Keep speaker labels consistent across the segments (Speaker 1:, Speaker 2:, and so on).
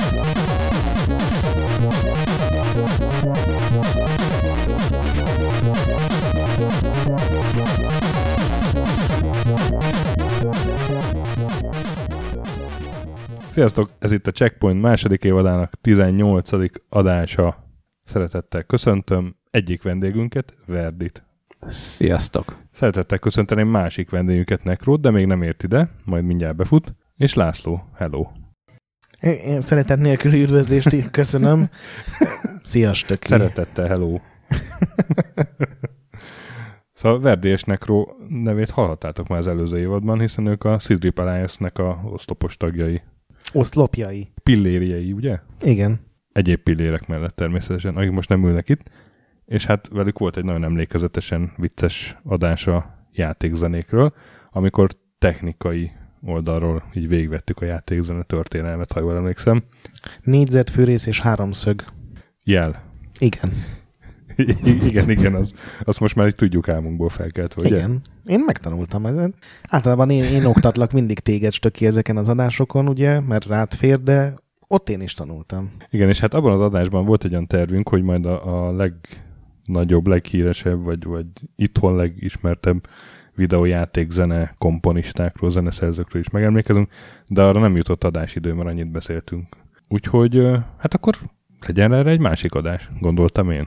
Speaker 1: Thank Sziasztok! Ez itt a Checkpoint második évadának 18. adása. Szeretettel köszöntöm egyik vendégünket, Verdit.
Speaker 2: Sziasztok!
Speaker 1: Szeretettel köszönteni másik vendégünket, Nekrót, de még nem ért ide, majd mindjárt befut. És László, hello!
Speaker 3: Én, szeretet nélküli üdvözlést köszönöm. Sziasztok!
Speaker 1: Szeretettel, hello! Szóval Verdi és Necro nevét hallhattátok már az előző évadban, hiszen ők a Sidrip Alliance-nek a oszlopos tagjai.
Speaker 3: Oszlopjai.
Speaker 1: Pillériei, ugye?
Speaker 3: Igen.
Speaker 1: Egyéb pillérek mellett természetesen, akik most nem ülnek itt. És hát velük volt egy nagyon emlékezetesen vicces adása játékzenékről, amikor technikai oldalról így végigvettük a játékzene történelmet, ha jól emlékszem.
Speaker 3: Négyzet, fűrész és háromszög.
Speaker 1: Jel.
Speaker 3: Igen.
Speaker 1: Igen, igen, az, azt most már így tudjuk álmunkból felkeltve, ugye?
Speaker 3: Igen. Én megtanultam. ezen. Általában én, én oktatlak mindig téged stöki ezeken az adásokon, ugye, mert rád fér, de ott én is tanultam.
Speaker 1: Igen, és hát abban az adásban volt egy olyan tervünk, hogy majd a, a legnagyobb, leghíresebb, vagy, vagy itthon legismertebb videójáték zene komponistákról, zeneszerzőkről is megemlékezünk, de arra nem jutott adásidő, mert annyit beszéltünk. Úgyhogy hát akkor legyen erre egy másik adás, gondoltam én.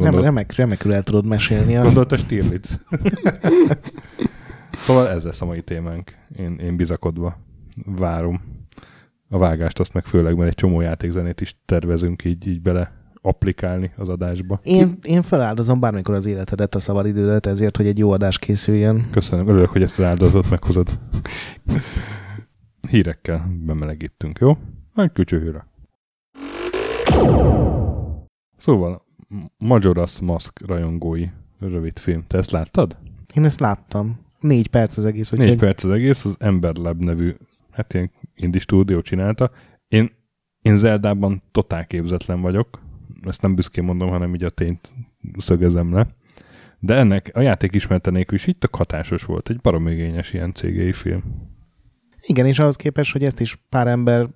Speaker 3: Nem, remek, remekül el tudod mesélni. A...
Speaker 1: Gondolta Stirlitz. szóval ez lesz a mai témánk. Én, én bizakodva várom a vágást, azt meg főleg, mert egy csomó játékzenét is tervezünk így, így bele applikálni az adásba.
Speaker 3: Én, én feláldozom bármikor az életedet, a szabadidődet ezért, hogy egy jó adás készüljön.
Speaker 1: Köszönöm, örülök, hogy ezt az áldozatot meghozod. Hírekkel bemelegítünk, jó? Egy kücsöhűre. Szóval, Majora's Mask rajongói rövid film. Te ezt láttad?
Speaker 3: Én ezt láttam. Négy perc az egész,
Speaker 1: Négy
Speaker 3: úgyhogy
Speaker 1: perc az egész, az Ember Lab nevű, hát ilyen indie stúdió csinálta. Én, én Zeldában totál képzetlen vagyok, ezt nem büszkén mondom, hanem így a tényt szögezem le. De ennek a játék ismerte nélkül is így tök hatásos volt. Egy barom igényes ilyen cégei film.
Speaker 3: Igen, és ahhoz képest, hogy ezt is pár ember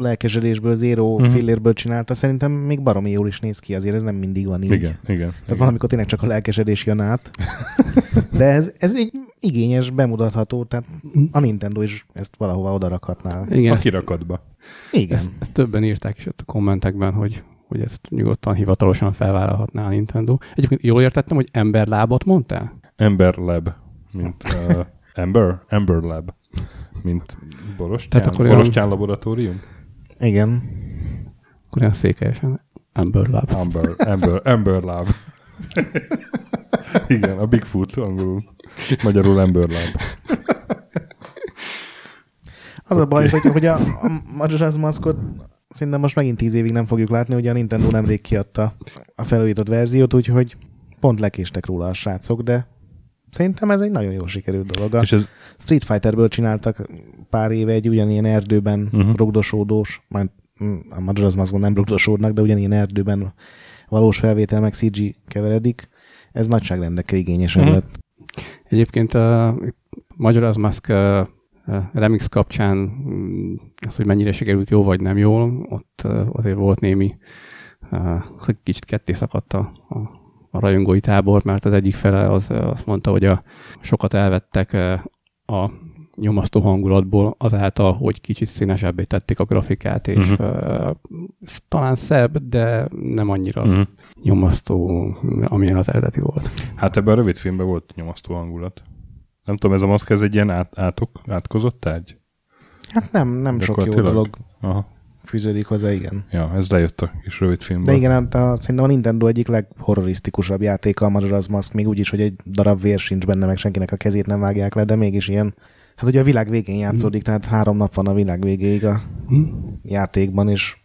Speaker 3: lelkesedésből, zéró
Speaker 1: Mhm.
Speaker 3: uh-huh. fillérből csinálta, szerintem még baromi jól is néz ki, azért ez nem mindig van így.
Speaker 1: Igen, igen.
Speaker 3: Tehát
Speaker 1: igen.
Speaker 3: valamikor tényleg csak a lelkesedés jön át. De ez, ez egy igényes, bemutatható, tehát a Nintendo is ezt valahova odarakhatná.
Speaker 2: Igen,
Speaker 1: A kirakatba.
Speaker 3: Igen.
Speaker 2: ezt, ezt, többen írták is ott a kommentekben, hogy, hogy ezt nyugodtan hivatalosan felvállalhatná a Nintendo. Egyébként jól értettem, hogy emberlábat mondtál?
Speaker 1: Ember Lab, mint uh, Ember, Ember Lab, mint Borostyán,
Speaker 2: Tehát akkor olyan-
Speaker 1: Borostyán laboratórium?
Speaker 3: Igen.
Speaker 2: Akkor olyan székelyesen emberláb.
Speaker 1: Amber, Amber, Amber Lab. Igen, a Bigfoot angolul. Magyarul Amber Lab.
Speaker 3: Az a baj, hogy, hogy a, a Majora's Maskot szerintem most megint tíz évig nem fogjuk látni, ugye a Nintendo nemrég kiadta a felújított verziót, úgyhogy pont lekéstek róla a srácok, de szerintem ez egy nagyon jól sikerült dolog. A
Speaker 1: És ez,
Speaker 3: Street Fighterből csináltak pár éve egy ugyanilyen erdőben
Speaker 1: Mhm.
Speaker 3: uh-huh. rugdosódós, majd mm, a Majora's Maskon nem rugdosódnak, de ugyanilyen erdőben valós felvétel meg CG keveredik. Ez nagyságrendekkel igényesen
Speaker 1: Mhm.
Speaker 3: uh-huh. lett.
Speaker 2: Egyébként a Majora's Mask remix kapcsán mm, az, hogy mennyire sikerült jó vagy nem jól, ott azért volt némi, hogy kicsit ketté szakadt a, a, a rajongói tábor, mert az egyik fele az uh, azt mondta, hogy a, sokat elvettek uh, a nyomasztó hangulatból azáltal, hogy kicsit színesebbé tették a grafikát, és
Speaker 1: Mhm.
Speaker 2: uh, talán szebb, de nem annyira
Speaker 1: uh-huh.
Speaker 2: nyomasztó, amilyen az eredeti volt.
Speaker 1: Hát ebben a rövid filmben volt nyomasztó hangulat. Nem tudom, ez a maszk, ez egy ilyen át, átok, átkozott tárgy?
Speaker 3: Hát nem, nem sok jó dolog
Speaker 1: Aha.
Speaker 3: Fűződik hozzá, igen.
Speaker 1: Ja, ez lejött a kis rövid filmből.
Speaker 3: De igen, hát a, szerintem a Nintendo egyik leghorrorisztikusabb játéka a Majora's Mask, még úgy is, hogy egy darab vér sincs benne, meg senkinek a kezét nem vágják le, de mégis ilyen, hát ugye a világ végén játszódik, tehát három nap van a világ végéig a
Speaker 2: Hm?
Speaker 3: játékban, és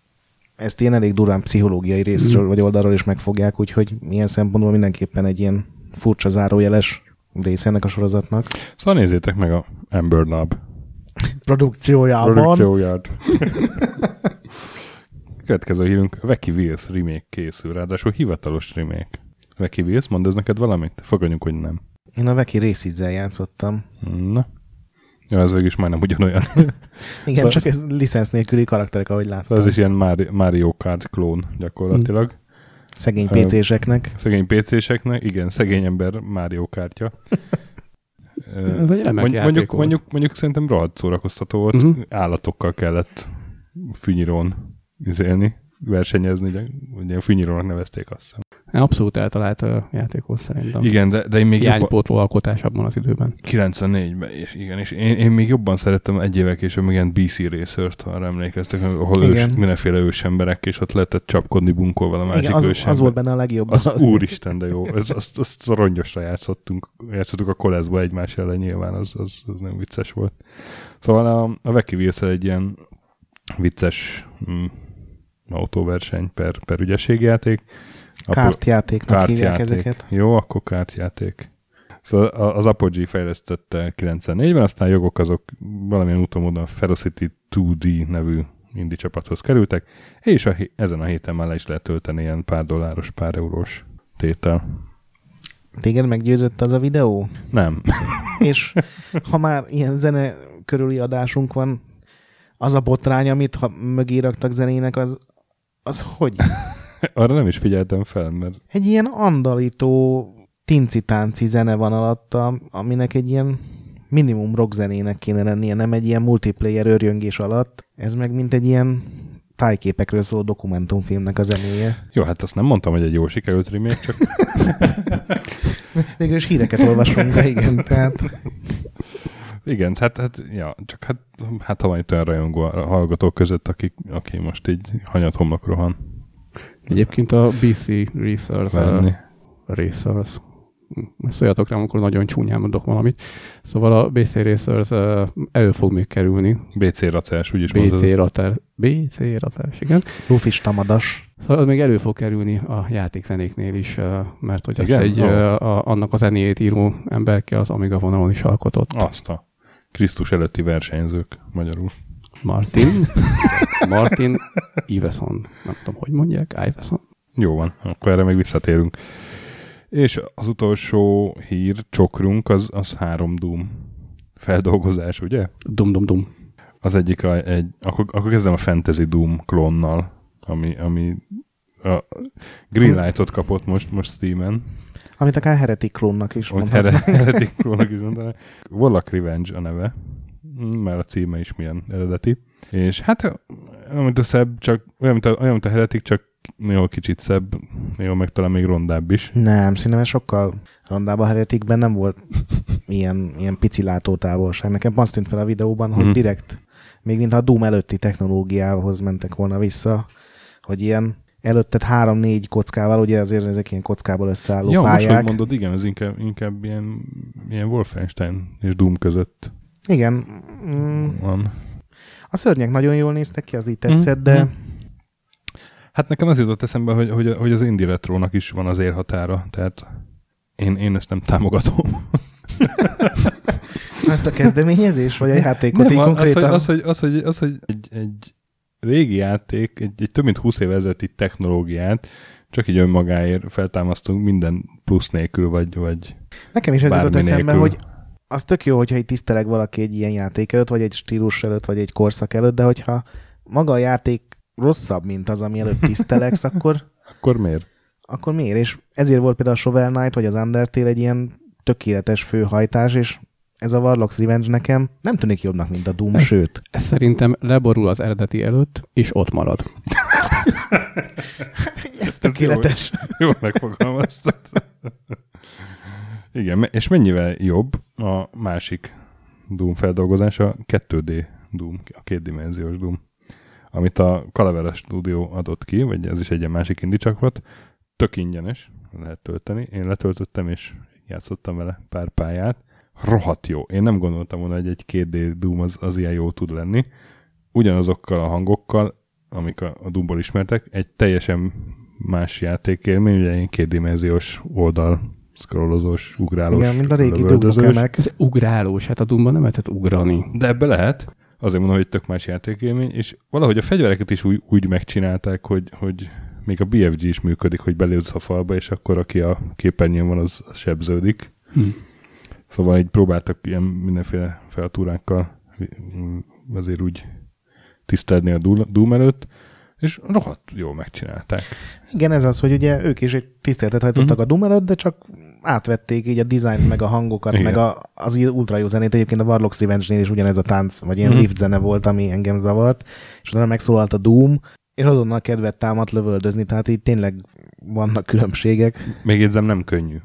Speaker 3: ezt ilyen elég durván pszichológiai részről vagy oldalról is megfogják, úgyhogy ilyen szempontból mindenképpen egy ilyen furcsa zárójeles része ennek a sorozatnak.
Speaker 1: Szóval nézzétek meg a Amber Nub
Speaker 3: Produkciójában.
Speaker 1: produkcióját. Következő hírünk, Veki Wills remake készül, ráadásul hivatalos remake. Veki Wills, mondd ez neked valamit? Fogadjunk, hogy nem.
Speaker 3: Én a Veki részízzel játszottam.
Speaker 1: Na. Ja, ez végig is majdnem ugyanolyan.
Speaker 3: Igen,
Speaker 1: Szóval-
Speaker 3: csak ez licensz nélküli karakterek, ahogy láttam.
Speaker 1: Szóval ez is ilyen Mari- Mario Kart klón gyakorlatilag.
Speaker 3: Szegény
Speaker 1: Ö,
Speaker 3: PC-seknek.
Speaker 1: Szegény PC-seknek, igen, szegény ember Mario Kártya.
Speaker 2: Ez egy remek
Speaker 1: mondjuk,
Speaker 2: volt.
Speaker 1: mondjuk, mondjuk szerintem rohadt szórakoztató volt. Uh-huh. Állatokkal kellett fűnyirón üzélni, versenyezni, ugye, ugye fűnyirónak nevezték azt hiszem.
Speaker 2: Abszolút eltalált a játék volt szerintem.
Speaker 1: Igen, de, de én még jobban,
Speaker 2: Hiánypótló alkotás abban az időben.
Speaker 1: 94-ben, és igen, és én, én még jobban szerettem egy évek később meg ilyen BC Racert, ha arra emlékeztek, ahol ős,
Speaker 3: Igen.
Speaker 1: mindenféle ősemberek, és ott lehetett csapkodni bunkolval a másik
Speaker 3: Igen, az,
Speaker 1: ősember.
Speaker 3: az volt benne a legjobb.
Speaker 1: Az úristen, de jó. Ez, azt, azt rongyosra játszottunk. Játszottuk a koleszba egymás ellen nyilván, az, az, az nem vicces volt. Szóval a, a Veki egy ilyen vicces mm, autóverseny per, per ügyességjáték.
Speaker 3: Kártjátéknak hívják ezeket.
Speaker 1: Jó, akkor kártjáték. Szóval az Apogee fejlesztette 94-ben, aztán jogok azok valamilyen úton módon Ferocity 2D nevű indie csapathoz kerültek, és a, ezen a héten már le is lehet tölteni ilyen pár dolláros, pár eurós tétel.
Speaker 3: Téged meggyőzött az a videó?
Speaker 1: Nem.
Speaker 3: És ha már ilyen zene körüli adásunk van, az a botrány, amit ha mögé raktak zenének, az, az hogy?
Speaker 1: Arra nem is figyeltem fel, mert
Speaker 3: Egy ilyen andalító tinci-tánci zene van alatta, aminek egy ilyen minimum rockzenének kéne lennie, nem egy ilyen multiplayer örjöngés alatt. Ez meg mint egy ilyen tájképekről szóló dokumentumfilmnek a zenéje.
Speaker 1: jó, hát azt nem mondtam, hogy egy jó sikerült remake, csak
Speaker 3: Végül is híreket olvasunk, de igen, tehát
Speaker 1: igen, hát, hát, ja, csak hát, hát ha van itt olyan rajongó a hallgatók között, aki, aki most így hanyat homlok rohan
Speaker 2: Egyébként a BC Research,
Speaker 1: venni.
Speaker 2: uh, Racers, Hm, szóljatok rám, akkor nagyon csúnyán mondok valamit. Szóval a BC Racers uh, elő fog még kerülni.
Speaker 1: BC racás, úgyis
Speaker 2: BC
Speaker 1: mondod.
Speaker 2: Rater, BC Raters, igen.
Speaker 3: Rufis Tamadas.
Speaker 2: Szóval az még elő fog kerülni a játékzenéknél is, uh, mert hogy azt
Speaker 1: Igen?
Speaker 2: egy,
Speaker 1: Ó.
Speaker 2: uh, a, annak a zenéjét író emberke az Amiga vonalon is alkotott.
Speaker 1: Azt a Krisztus előtti versenyzők, magyarul.
Speaker 2: Martin. Martin Iveson. Nem tudom, hogy mondják. Iveson.
Speaker 1: Jó van, akkor erre még visszatérünk. És az utolsó hír, csokrunk, az, az három Doom feldolgozás, ugye?
Speaker 2: Dum dum dum.
Speaker 1: Az egyik a, egy, akkor, akkor kezdem a Fantasy Doom klónnal, ami, ami a Greenlight-ot kapott most, most Steam-en.
Speaker 3: Amit akár Heretic klónnak is
Speaker 1: Hogy
Speaker 3: mondhatnak.
Speaker 1: Heretic klónnak is mondaná. Warlock Revenge a neve, mert a címe is milyen eredeti. És hát olyan, mint a szebb, csak olyan, mint a, olyan, mint a Heretic, csak jó kicsit szebb, jó, meg talán még rondább is.
Speaker 3: Nem, szerintem sokkal rondább a Hereticben nem volt ilyen, ilyen pici látótávolság. Nekem azt tűnt fel a videóban, hogy
Speaker 1: Mhm.
Speaker 3: direkt, még mintha a Doom előtti technológiához mentek volna vissza, hogy ilyen előtted három-négy kockával, ugye azért ezek ilyen kockából összeálló
Speaker 1: Ja, most, hogy
Speaker 3: pályák.
Speaker 1: mondod, igen, ez inkább, inkább ilyen, ilyen Wolfenstein és Doom között
Speaker 3: Igen, mm,
Speaker 1: van.
Speaker 3: a szörnyek nagyon jól néztek ki, az így tetszett,
Speaker 1: Mhm,
Speaker 3: de
Speaker 1: mhm. Hát nekem az jutott eszembe, hogy, hogy, hogy az indie retrónak is van az érhatára, tehát én, én ezt nem támogatom.
Speaker 3: hát a kezdeményezés, vagy a játékot így
Speaker 1: Nem, az, hogy,
Speaker 3: konkrétan.
Speaker 1: az, hogy, az, hogy, az, hogy egy, egy régi játék, egy, egy több mint 20 éve ezelőtti technológiát csak így önmagáért feltámasztunk minden plusz nélkül, vagy, vagy
Speaker 3: Nekem is ez jutott eszembe,
Speaker 1: nélkül.
Speaker 3: hogy az tök jó, hogyha itt tiszteleg valaki egy ilyen játék előtt, vagy egy stílus előtt, vagy egy korszak előtt, de hogyha maga a játék rosszabb, mint az, ami előtt tisztelegsz, akkor,
Speaker 1: akkor miért?
Speaker 3: akkor miért? És ezért volt például a Shovel Knight, vagy az Undertale egy ilyen tökéletes főhajtás, és ez a Warlock's Revenge nekem nem tűnik jobbnak, mint a Doom, sőt.
Speaker 2: Ez szerintem leborul az eredeti előtt, és ott marad.
Speaker 3: Ez tökéletes.
Speaker 1: Jó megfogalmaztad. Igen, és mennyivel jobb a másik Doom feldolgozása, 2D Doom, a kétdimenziós Doom, amit a Calavera Studio adott ki, vagy ez is egy ilyen másik indie csapat, tök ingyenes, lehet tölteni. Én letöltöttem, és játszottam vele pár pályát. Rohadt jó. Én nem gondoltam volna, hogy egy 2D Doom az, az ilyen jó tud lenni. Ugyanazokkal a hangokkal, amik a, a Doomból ismertek, egy teljesen más játékélmény, ugye egy kétdimenziós oldal scrollozós, ugrálós.
Speaker 3: Igen, mint a régi.
Speaker 2: Ez ugrálós, hát a Doomban nem lehetett ugrani.
Speaker 1: De ebbe lehet. Azért mondom, hogy tök más játékélmény, és valahogy a fegyvereket is úgy, úgy megcsinálták, hogy, hogy még a BFG is működik, hogy belépsz a falba, és akkor aki a képernyőn van, az, az sebződik.
Speaker 2: Hm.
Speaker 1: Szóval így próbáltak ilyen mindenféle feltúrákkal azért úgy tisztelni a Doom- előtt, és rohadt jól megcsinálták.
Speaker 3: Igen, ez az, hogy ugye ők is egy tiszteletet hajtottak
Speaker 1: Mhm.
Speaker 3: a Doom előtt, de csak átvették így a design meg a hangokat,
Speaker 1: Igen.
Speaker 3: meg a, az ultra jó zenét. Egyébként a Warlocks Revenge-nél is ugyanez a tánc, vagy ilyen
Speaker 1: Mhm.
Speaker 3: lift zene volt, ami engem zavart, és utána megszólalt a Doom, és azonnal kedvet támadt lövöldözni, tehát így tényleg vannak különbségek.
Speaker 1: Még érzem, nem könnyű.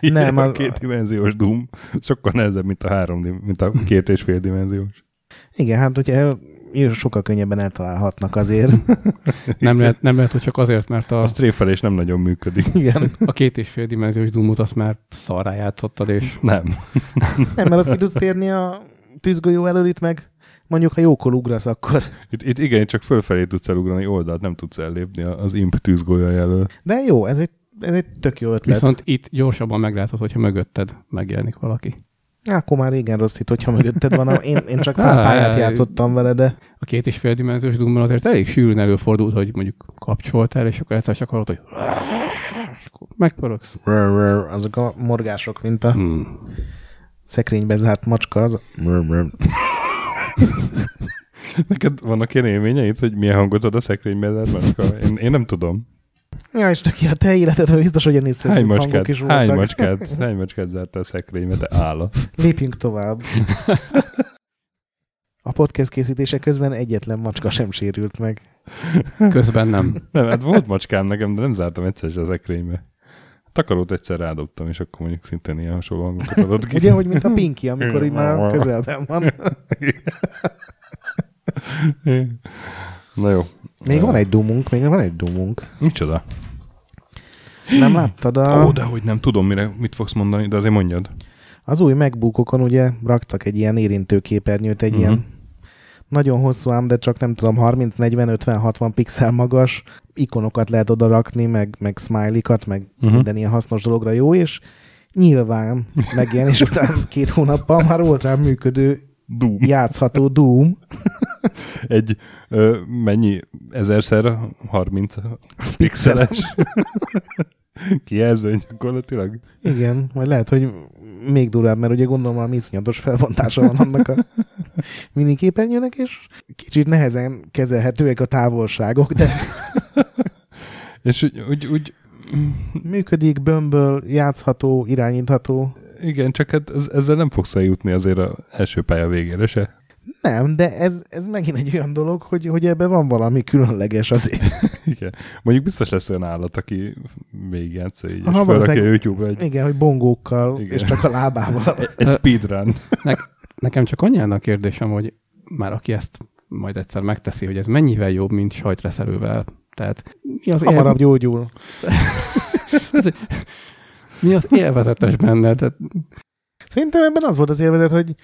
Speaker 3: Nem,
Speaker 1: a
Speaker 3: az-
Speaker 1: két dimenziós Doom sokkal nehezebb, mint a három, mint a két és fél dimenziós.
Speaker 3: Igen, hát ugye sokkal könnyebben eltalálhatnak azért.
Speaker 2: Nem lehet, nem lehet, hogy csak azért, mert a,
Speaker 1: A stréfelés nem nagyon működik.
Speaker 3: Igen.
Speaker 2: a két és fél dimenziós Doomot azt már szarrá játszottad, és
Speaker 1: Nem.
Speaker 3: Nem, mert ott ki tudsz térni a tűzgolyó elől itt meg, mondjuk ha jókor ugrasz, akkor.
Speaker 1: Itt, itt igen, csak fölfelé tudsz elugrani, oldalt nem tudsz ellépni az imp tűzgolya elől.
Speaker 3: De jó, ez egy, ez egy tök jó ötlet.
Speaker 2: viszont itt gyorsabban meglátod, hogyha mögötted megjelenik valaki.
Speaker 3: Akkor már régen rossz itt, hogyha mögötted van. Én, én csak pár pályát játszottam vele, de
Speaker 2: A két és fél dimenziós Doomban azért elég sűrűn előfordult, hogy mondjuk kapcsoltál, és akkor egyszer csak hallod, hogy és akkor megpöröksz.
Speaker 3: azok a morgások, mint a
Speaker 2: Hmm.
Speaker 3: szekrénybe zárt macska, az
Speaker 1: Neked vannak ilyen élményeid, hogy milyen hangot ad a szekrényben? Macska? Én, én nem tudom.
Speaker 3: Ja, és neki a te életedről biztos, hogy ennél
Speaker 1: Hány
Speaker 3: szörnyűbb
Speaker 1: macskát,
Speaker 3: hangok is
Speaker 1: hány
Speaker 3: voltak.
Speaker 1: macskát, hány macskát zártál a szekrénybe, te állat?
Speaker 3: Lépjünk tovább. A podcast készítése közben egyetlen macska sem sérült meg.
Speaker 2: Közben nem.
Speaker 1: Nem, hát volt macskám nekem, de nem zártam egyszer se a szekrénybe. Takarót egyszer rádobtam, és akkor mondjuk szintén ilyen hasonló hangokat adott ki.
Speaker 3: Ugye, hogy mint a Pinky, amikor így már közelben van.
Speaker 1: Na jó.
Speaker 3: Még van egy dumunk, még van egy dumunk.
Speaker 1: Micsoda?
Speaker 3: Nem láttad a...
Speaker 1: Ó, de hogy nem tudom, mire, mit fogsz mondani, de azért mondjad.
Speaker 3: Az új MacBookokon ugye raktak egy ilyen érintőképernyőt, egy
Speaker 1: Mhm.
Speaker 3: ilyen nagyon hosszú ám, de csak nem tudom, 30, 40, 50, 60 pixel magas ikonokat lehet oda rakni, meg, meg smiley-kat, meg uh-huh. minden ilyen hasznos dologra jó, és nyilván megjelenés után két hónappal már volt rá működő,
Speaker 1: Doom.
Speaker 3: játszható Doom
Speaker 1: Egy ö, mennyi? Ezerszer 30 pixeles kijelző gyakorlatilag.
Speaker 3: Igen, vagy lehet, hogy még durvább, mert ugye gondolom valami iszonyatos felbontása van annak a miniképernyőnek, és kicsit nehezen kezelhetőek a távolságok, de
Speaker 1: És úgy, úgy, úgy
Speaker 3: működik, bömböl, játszható, irányítható.
Speaker 1: igen, csak hát ez, ezzel nem fogsz eljutni azért az első pálya végére se.
Speaker 3: Nem, de ez, ez megint egy olyan dolog, hogy, hogy ebben van valami különleges azért.
Speaker 1: Igen. Mondjuk biztos lesz olyan állat, aki végigjátsza így, és
Speaker 3: Aha,
Speaker 1: felrakja
Speaker 3: valószínűleg-
Speaker 1: YouTube-ra egy,
Speaker 3: Igen, hogy bongókkal,
Speaker 1: Igen.
Speaker 3: és csak a lábával.
Speaker 1: egy speedrun.
Speaker 2: Ne, nekem csak annyi a kérdésem, hogy már aki ezt majd egyszer megteszi, hogy ez mennyivel jobb, mint sajtreszelővel. Tehát mi az,
Speaker 3: Hamarabb
Speaker 2: él,
Speaker 3: gyógyul.
Speaker 2: mi az élvezetes benne? Tehát,
Speaker 3: Szerintem ebben az volt az élvezet, hogy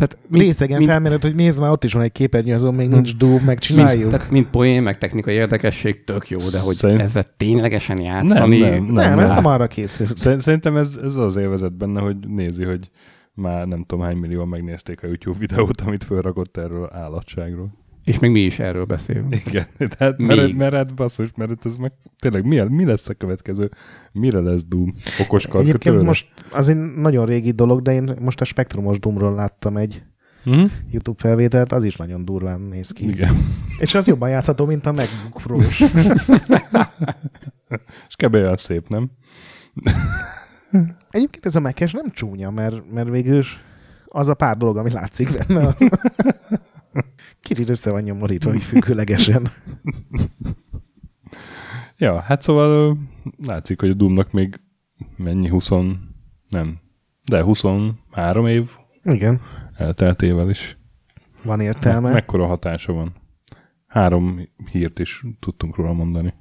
Speaker 2: tehát mint,
Speaker 3: részegen
Speaker 2: mint,
Speaker 3: felmerült, hogy nézd már, ott is van egy képernyő, azon még nincs Doom,
Speaker 2: mint,
Speaker 3: megcsináljuk.
Speaker 2: tehát mint poén, meg technikai érdekesség tök jó, de hogy
Speaker 1: Szerint-
Speaker 2: ezzel ténylegesen játszani.
Speaker 1: Nem, nem,
Speaker 3: nem, nem, ez
Speaker 1: nem.
Speaker 3: arra készült.
Speaker 1: Szer- Szerintem ez, ez az élvezet benne, hogy nézi, hogy már nem tudom hány millióan megnézték a YouTube videót, amit felrakott erről állatságról.
Speaker 2: És még mi is erről beszélünk.
Speaker 1: Igen, tehát
Speaker 2: Még.
Speaker 1: mert, mert hát basszus, mert ez meg tényleg mi, mi lesz a következő? Mire lesz Doom? Okos
Speaker 3: Egyébként most az egy nagyon régi dolog, de én most a Spektrumos Doomról láttam egy
Speaker 1: Hm?
Speaker 3: YouTube felvételt, az is nagyon durván néz ki.
Speaker 1: Igen.
Speaker 3: És az jobban játszható, mint a MacBook pro
Speaker 1: És kb. olyan szép, nem?
Speaker 3: Egyébként ez a mekes nem csúnya, mert, mert végül is az a pár dolog, ami látszik benne. Az... Kicsit össze van nyomorítva, így függőlegesen.
Speaker 1: Ja, hát szóval látszik, hogy a Doomnak még mennyi, 20, nem, de 23 év
Speaker 3: Igen,
Speaker 1: elteltével is.
Speaker 3: van
Speaker 1: Me-
Speaker 3: értelme.
Speaker 1: mekkora hatása van? Három hírt is tudtunk róla mondani.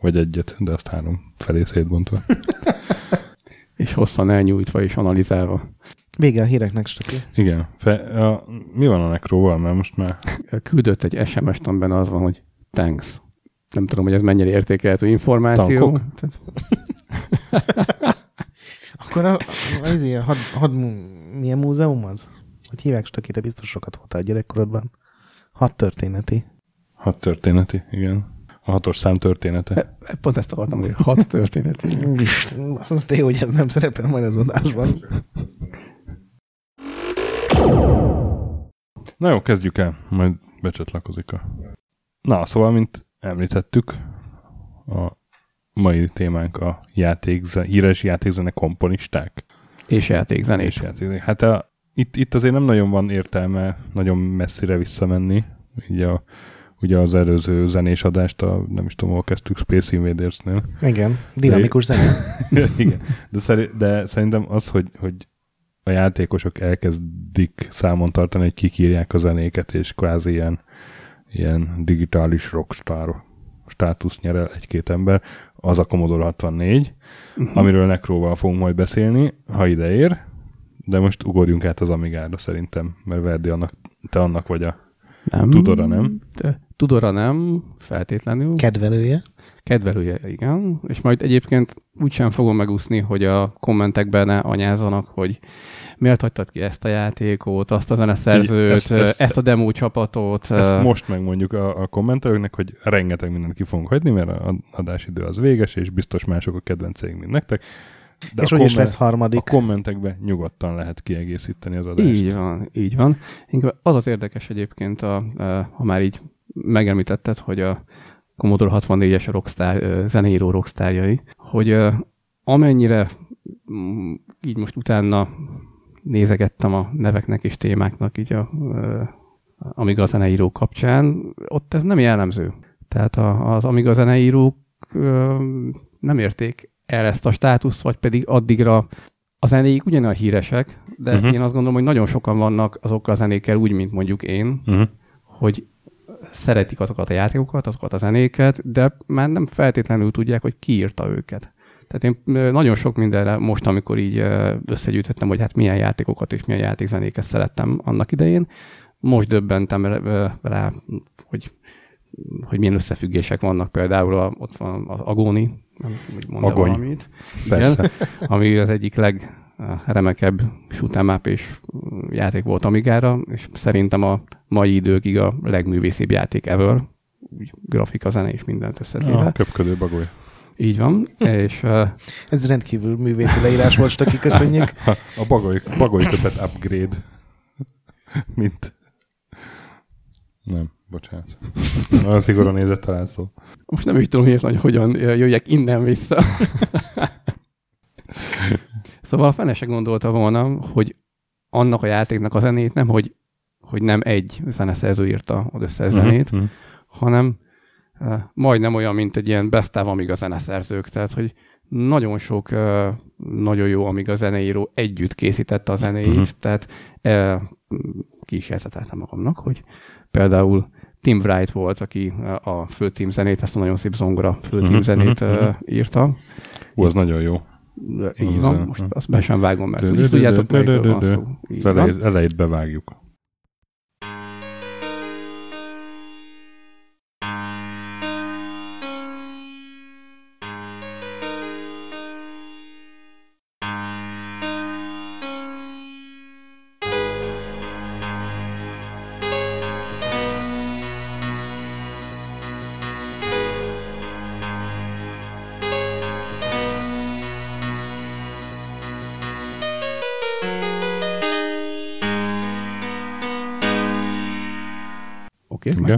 Speaker 1: Vagy egyet, de azt három felé szétbontva.
Speaker 2: És hosszan elnyújtva és analizálva.
Speaker 3: Vége a híreknek, Stöki.
Speaker 1: Igen. Fe, a, mi van a nekróval? Mert most már
Speaker 2: Küldött egy SMS-t, amiben az van, hogy thanks. Nem tudom, hogy ez mennyire értékelhető információ. Tehát,
Speaker 3: Akkor a, a, izé, a had, had, milyen múzeum az? Hogy hívják stökére, biztos sokat voltál a gyerekkorodban. Hat történeti.
Speaker 1: Hat történeti, igen. A hatos szám története.
Speaker 2: E, Pont ezt akartam, hogy hat történet.
Speaker 3: Isten, azt mondta, hogy ez nem szerepel majd az adásban.
Speaker 1: Na jó, kezdjük el, majd becsatlakozik a... Na, szóval, mint említettük, a mai témánk a játékzen, híres játékzene komponisták.
Speaker 2: És játékzenés.
Speaker 1: És játékzenés. Hát a, itt, itt azért nem nagyon van értelme nagyon messzire visszamenni. Így a, ugye az előző zenés adást, a, nem is tudom, hol kezdtük, Space Invaders-nél.
Speaker 3: Igen, dinamikus zene.
Speaker 1: Igen, de, szeri, de szerintem az, hogy, hogy a játékosok elkezdik számon tartani, hogy kikírják a zenéket, és kvázi ilyen, ilyen digitális rockstar státusz nyer el egy-két ember, az a Commodore 64, uh-huh. amiről Necróval fogunk majd beszélni, ha ide ér, de most ugorjunk át az Amigára szerintem, mert Verdi annak, te annak vagy a
Speaker 2: Nem.
Speaker 1: Tudora, nem?
Speaker 2: De Tudora nem, feltétlenül.
Speaker 3: Kedvelője.
Speaker 2: Kedvelője, igen. És majd egyébként úgysem fogom megúszni, hogy a kommentekben ne anyázzanak, hogy miért hagytad ki ezt a játékot, azt a zeneszerzőt,
Speaker 1: Ezt-
Speaker 2: ezt,
Speaker 1: ezt-
Speaker 2: a demo csapatot.
Speaker 1: Ezt most megmondjuk a, a kommentelőknek, hogy rengeteg mindent ki fogunk hagyni, mert a adásidő az véges, és biztos mások a kedvenceink, mint nektek.
Speaker 3: De és
Speaker 1: a,
Speaker 3: úgyis lesz harmadik.
Speaker 1: a kommentekbe nyugodtan lehet kiegészíteni az adást.
Speaker 2: Így van, így van. Inkább az az érdekes egyébként, a, a, ha már így megemlítetted, hogy a Commodore 64-es rockstar, ö, zeneíró rockstarjai, hogy ö, amennyire mm, így most utána nézegettem a neveknek és témáknak így a, ö, Amiga zeneíró kapcsán, ott ez nem jellemző. Tehát a, az Amiga zeneírók ö, nem érték el ezt a státuszt, vagy pedig addigra a zenéik ugyanolyan híresek, de uh-huh. én azt gondolom, hogy nagyon sokan vannak azokkal a zenékkel úgy, mint mondjuk én,
Speaker 1: Uh-huh.
Speaker 2: hogy szeretik azokat a játékokat, azokat a zenéket, de már nem feltétlenül tudják, hogy ki írta őket. Tehát én nagyon sok mindenre most, amikor így összegyűjtöttem, hogy hát milyen játékokat és milyen játékzenéket szerettem annak idején, most döbbentem rá- hogy, hogy milyen összefüggések vannak. Például a, ott van az Agóni, nem mondja
Speaker 1: Agony.
Speaker 2: valamit.
Speaker 1: Persze.
Speaker 2: ami az egyik legremekebb shoot'em és játék volt Amigára, és szerintem a mai időkig a legművészibb játék ever, úgy grafika, zene és mindent összetéve.
Speaker 1: A köpködő bagoly.
Speaker 2: Így van, és uh,
Speaker 3: Ez rendkívül művészi leírás volt, Stöki, köszönjük.
Speaker 1: A bagoly, bagoly köpet upgrade. Mint... Nem, bocsánat. Nagyon szigorúan nézett talán szó.
Speaker 2: most nem is tudom, hogy nagyon hogyan jöjjek innen vissza. szóval fene se gondolta volna, hogy annak a játéknak a zenét nem, hogy, hogy nem egy zeneszerző írta az összes zenét,
Speaker 1: Mhm.
Speaker 2: hanem uh, majdnem olyan, mint egy ilyen best of Amiga zeneszerzők, tehát hogy nagyon sok uh, nagyon jó Amiga zeneíró együtt készítette a zenéit,
Speaker 1: Mhm.
Speaker 2: uh-huh. tehát uh, ki is magamnak, hogy például Tim Wright volt, aki uh, a főcím zenét, ezt a nagyon szép zongora főcím
Speaker 1: Mhm,
Speaker 2: zenét
Speaker 1: mhm,
Speaker 2: uh,
Speaker 1: mhm.
Speaker 2: írta.
Speaker 1: Ú, az nagyon jó.
Speaker 2: Így van, most azt be sem vágom, mert úgyis tudjátok, melyikről van szó.
Speaker 1: Elejét bevágjuk.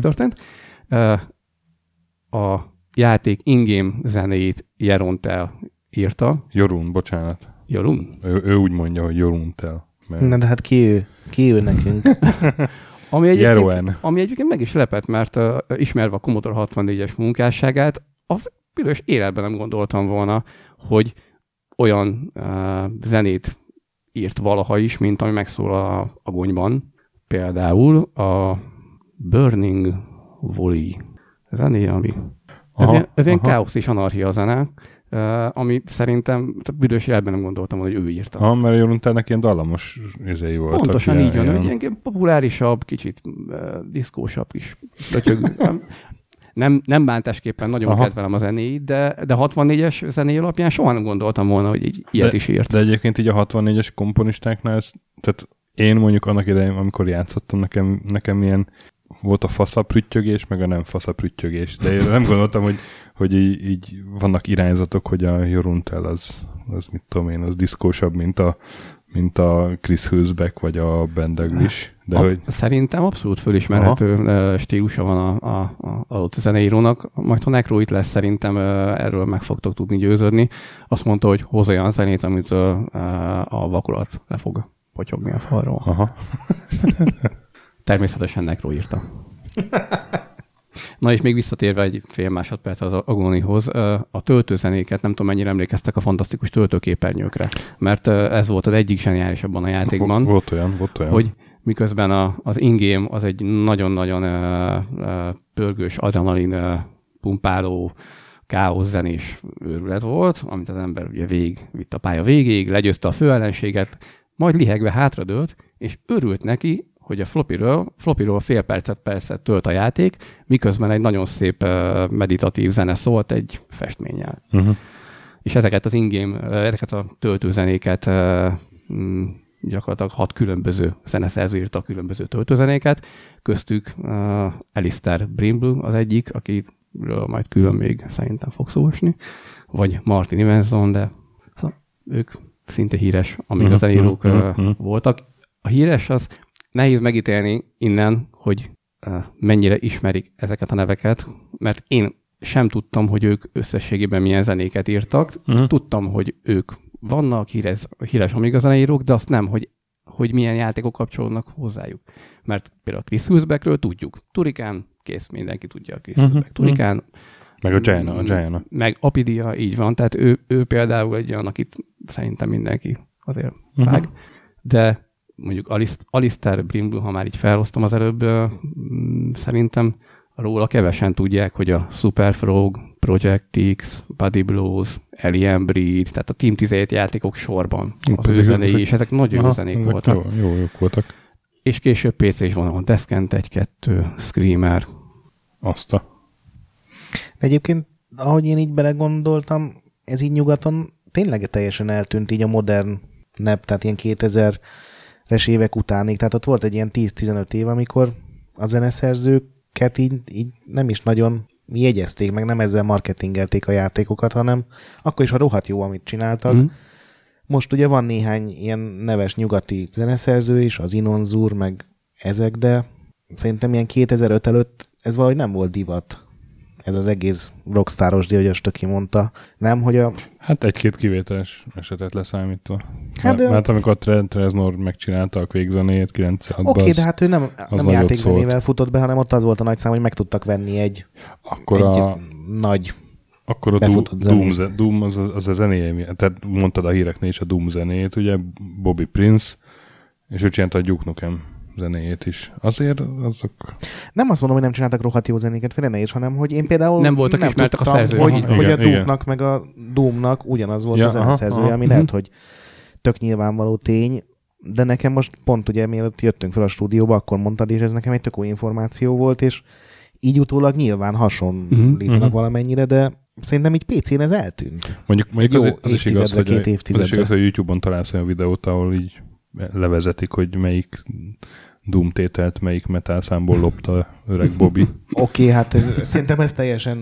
Speaker 2: Okay, A játék ingame zenéjét Jerontel írta.
Speaker 1: Jorun, bocsánat.
Speaker 2: Jorun?
Speaker 1: Ő, ő úgy mondja, hogy Jorun tel. Mert
Speaker 3: Na, de hát ki ő? Ki ő nekünk?
Speaker 2: Ami egyébként,
Speaker 1: Jeroen.
Speaker 2: ami egyébként meg is lepett, mert uh, ismerve a Commodore 64-es munkásságát, az büdös életben nem gondoltam volna, hogy olyan uh, zenét írt valaha is, mint ami megszól a, a gonyban. Például a Burning Volley zené, ami ez,
Speaker 1: Aha,
Speaker 2: ilyen, ez ilyen káosz és anarchia zene, uh, ami szerintem tehát büdös életben nem gondoltam, hogy ő írta.
Speaker 1: Ha, mert Jorun telnek ilyen dallamos izéi voltak.
Speaker 2: Pontosan
Speaker 1: ilyen-
Speaker 2: így van,
Speaker 1: ilyen-
Speaker 2: hogy ilyen populárisabb, kicsit uh, diszkósabb kis lötyög. nem, nem, nem bántásképpen nagyon
Speaker 1: Aha.
Speaker 2: Aha. kedvelem a zenéit, de, de 64-es zené alapján soha nem gondoltam volna, hogy így, ilyet
Speaker 1: De-
Speaker 2: is írt.
Speaker 1: De egyébként így a 64-es komponistáknál, ez, tehát én mondjuk annak idején, amikor játszottam, nekem, nekem ilyen volt a faszaprüttyögés, meg a nem faszaprüttyögés. De én nem gondoltam, hogy, hogy így, így vannak irányzatok, hogy a Joruntel az, az mit tudom én, az diszkósabb, mint a, mint a Chris Hülsbeck, vagy a Ben Daglish. De
Speaker 2: a,
Speaker 1: hogy,
Speaker 2: Szerintem abszolút fölismerhető Aha. stílusa van a, a, a adott zeneírónak. Majd ha Necro itt lesz, szerintem erről meg fogtok tudni győződni. Azt mondta, hogy hoz olyan zenét, amit a vakulat le fog potyogni a falról.
Speaker 1: aha,
Speaker 2: Természetesen Necro írta. Na és még visszatérve egy fél másodperc az Agonihoz, a töltőzenéket nem tudom mennyire emlékeztek a fantasztikus töltőképernyőkre, mert ez volt az egyik zseniálisabban a játékban
Speaker 1: volt olyan, volt olyan.
Speaker 2: hogy miközben a, az ingame az egy nagyon-nagyon ö, pörgős, adrenalin ö, pumpáló, káosz zenés őrület volt, amit az ember ugye végig vitt a pálya végéig, legyőzte a főellenséget, majd lihegve hátradőlt, és örült neki, hogy a floppyről, floppyról fél percet percet tölt a játék, miközben egy nagyon szép meditatív zene szólt egy festménnyel
Speaker 1: Uh-huh.
Speaker 2: és ezeket az ingame, ezeket a töltőzenéket gyakorlatilag hat különböző zeneszerző írta a különböző töltőzenéket, köztük uh, Alistair Brimble az egyik, akiről majd külön még szerintem fog szó esni, vagy Martin Evanson, de hát, ők szinte híres, amíg a zeneírók
Speaker 1: mhm,
Speaker 2: uh,
Speaker 1: mhm.
Speaker 2: voltak. A híres az nehéz megítélni innen, hogy uh, mennyire ismerik ezeket a neveket, mert én sem tudtam, hogy ők összességében milyen zenéket írtak.
Speaker 1: Mhm.
Speaker 2: Tudtam, hogy ők vannak, híres, híres Amiga zeneírók, de azt nem, hogy, hogy milyen játékok kapcsolódnak hozzájuk. Mert például Chris Hülsbeckről tudjuk. Turikán, kész, mindenki tudja a Chris Hülsbeck. Turikán,
Speaker 1: Meg a Gianna, a Gianna.
Speaker 2: meg Apidia, így van. Tehát ő, ő például egy olyan, akit szerintem mindenki azért vág. De mondjuk Alist- Alistair Brimble, ha már így felhoztam az előbb, mm, szerintem róla kevesen tudják, hogy a Super Frog, Project X, Body Blows, Alien Breed, tehát a Team 17 játékok sorban az ő zenéi, és ezek nagyon jó
Speaker 1: Aha,
Speaker 2: zenék
Speaker 1: ezek
Speaker 2: voltak.
Speaker 1: Jó, jó, jók voltak.
Speaker 2: És később PC is van, ahol Descent 1-2, Screamer.
Speaker 1: Azt a...
Speaker 3: De egyébként, ahogy én így belegondoltam, ez így nyugaton tényleg teljesen eltűnt így a modern nep, tehát ilyen 2000-es évek utánig. Tehát ott volt egy ilyen 10-15 év, amikor a zeneszerzőket így, így nem is nagyon jegyezték, meg nem ezzel marketingelték a játékokat, hanem akkor is a rohadt jó, amit csináltak.
Speaker 2: Mhm.
Speaker 3: Most ugye van néhány ilyen neves nyugati zeneszerző is, az Inonzur, meg ezek, de szerintem ilyen 2005 előtt ez valahogy nem volt divat. Ez az egész rockstaros hogy azt aki mondta. Nem, hogy a...
Speaker 1: Hát egy-két kivételes esetet leszámítva.
Speaker 3: Hát
Speaker 1: Hát
Speaker 3: de-
Speaker 1: Mert amikor Tre- Treznor megcsinálta a végzenéjét 96-ban,
Speaker 3: Oké, okay, de hát ő nem, nem játékzenével futott be, hanem ott az volt a nagy szám, hogy meg tudtak venni egy,
Speaker 1: akkor,
Speaker 3: egy
Speaker 1: a,
Speaker 3: nagy...
Speaker 1: akkor a Doom, Doom, Doom az, az a zenéje, tehát mondtad a híreknél is a Doom zenéjét, ugye, Bobby Prince, és ő csinálta a Duke Nukem zenéjét is. Azért azok...
Speaker 3: Nem azt mondom, hogy nem csináltak rohadt jó zenéket, félre ne is, hanem hogy én például
Speaker 2: Nem voltak ismertek a
Speaker 3: tudtam,
Speaker 2: szerzők.
Speaker 3: Hogy,
Speaker 1: Aha,
Speaker 3: hogy
Speaker 1: igen,
Speaker 3: a
Speaker 1: igen.
Speaker 3: Doom-nak meg a Doom-nak ugyanaz volt
Speaker 1: Ja,
Speaker 3: a zeneszerzője,
Speaker 1: aha,
Speaker 3: ami lehet, hogy tök nyilvánvaló tény, de nekem most pont ugye mielőtt jöttünk fel a stúdióba, akkor mondtad, és ez nekem egy tök új információ volt, és így utólag nyilván hasonlítanak
Speaker 1: Mhm.
Speaker 3: valamennyire, de szerintem így PC-n ez eltűnt.
Speaker 1: Mondjuk, mondjuk az, az, is igaz, hogy,
Speaker 3: két
Speaker 1: az is igaz, hogy YouTube-on találsz olyan videót, ahol így levezetik, hogy melyik Doom tételt, melyik metal számból lopta öreg Bobby.
Speaker 3: Oké, okay, hát ez, szerintem ez teljesen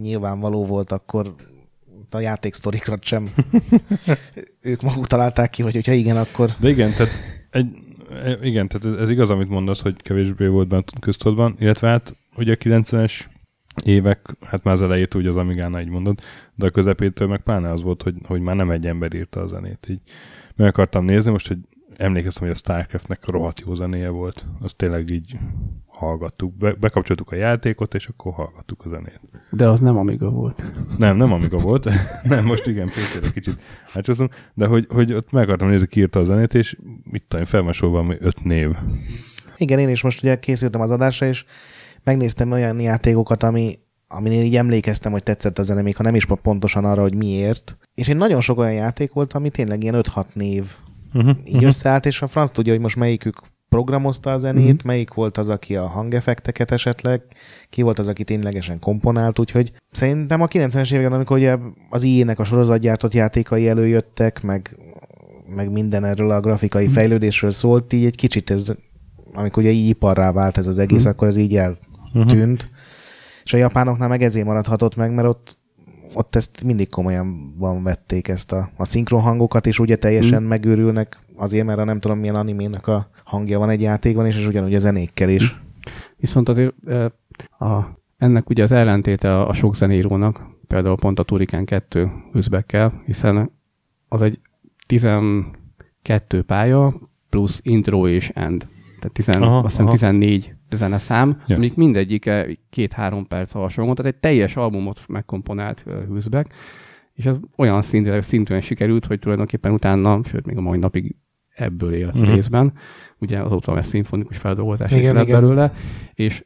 Speaker 3: nyilvánvaló volt akkor a játéksztorikat sem. ők maguk találták ki, vagy hogyha igen, akkor
Speaker 1: De igen, tehát, egy, e- igen, tehát ez, ez igaz, amit mondasz, hogy kevésbé volt bent köztudban, illetve hát ugye a 90-es évek, hát már az elejét úgy az Amigánál így mondod, de a közepétől meg pláne az volt, hogy, hogy már nem egy ember írta a zenét. Így meg akartam nézni most, hogy emlékeztem, hogy a Starcraftnek rohadt jó zenéje volt. Azt tényleg így hallgattuk. Be, bekapcsoltuk a játékot, és akkor hallgattuk a zenét.
Speaker 2: De az nem Amiga volt.
Speaker 1: Nem, nem Amiga volt. nem, most igen, PC-re kicsit átsoztunk, de hogy, hogy ott meg akartam nézni, ki írta a zenét, és mit tudom, fel van sorolva, ami öt név.
Speaker 3: igen, én is most ugye készültem az adásra, és megnéztem olyan játékokat, ami, aminél így emlékeztem, hogy tetszett a zene, még ha nem is pontosan arra, hogy miért. És egy nagyon sok olyan játék volt, ami tényleg ilyen 5-6 név
Speaker 1: Uh-huh,
Speaker 3: így összeállt, és a franc tudja, hogy most melyikük programozta a zenét, mm-hmm. melyik volt az, aki a hangeffekteket esetleg, ki volt az, aki ténylegesen komponált, úgyhogy szerintem a 90-es években, amikor ugye az IE-nek a sorozatgyártott játékai előjöttek, meg, meg minden erről a grafikai mm-hmm. fejlődésről szólt, így egy kicsit ez, amikor ugye iparrá vált ez az egész, mm-hmm. akkor ez így eltűnt. Mm-hmm. És a japánoknál meg ezért maradhatott meg, mert ott ott ezt mindig komolyan van vették ezt a, a szinkron hangokat, és ugye teljesen mm. megőrülnek azért, mert a nem tudom milyen animének a hangja van egy játékban, és, és ugyanúgy a zenékkel is.
Speaker 2: Viszont azért a, ennek ugye az ellentéte a, a sok zenérónak, például pont a Turikán 2 üzbekkel, hiszen az egy 12 pálya plusz intro és end. Tehát 10, aha, azt hiszem 14 zeneszám, ja. amik mindegyike két-három perc hasonló, tehát egy teljes albumot megkomponált Hűzbek, és ez olyan szintűen, szintűen sikerült, hogy tulajdonképpen utána, sőt még a mai napig ebből él uh-huh. részben. Ugye azóta lesz szimfonikus feldolgozás igen, is lett igen. belőle, és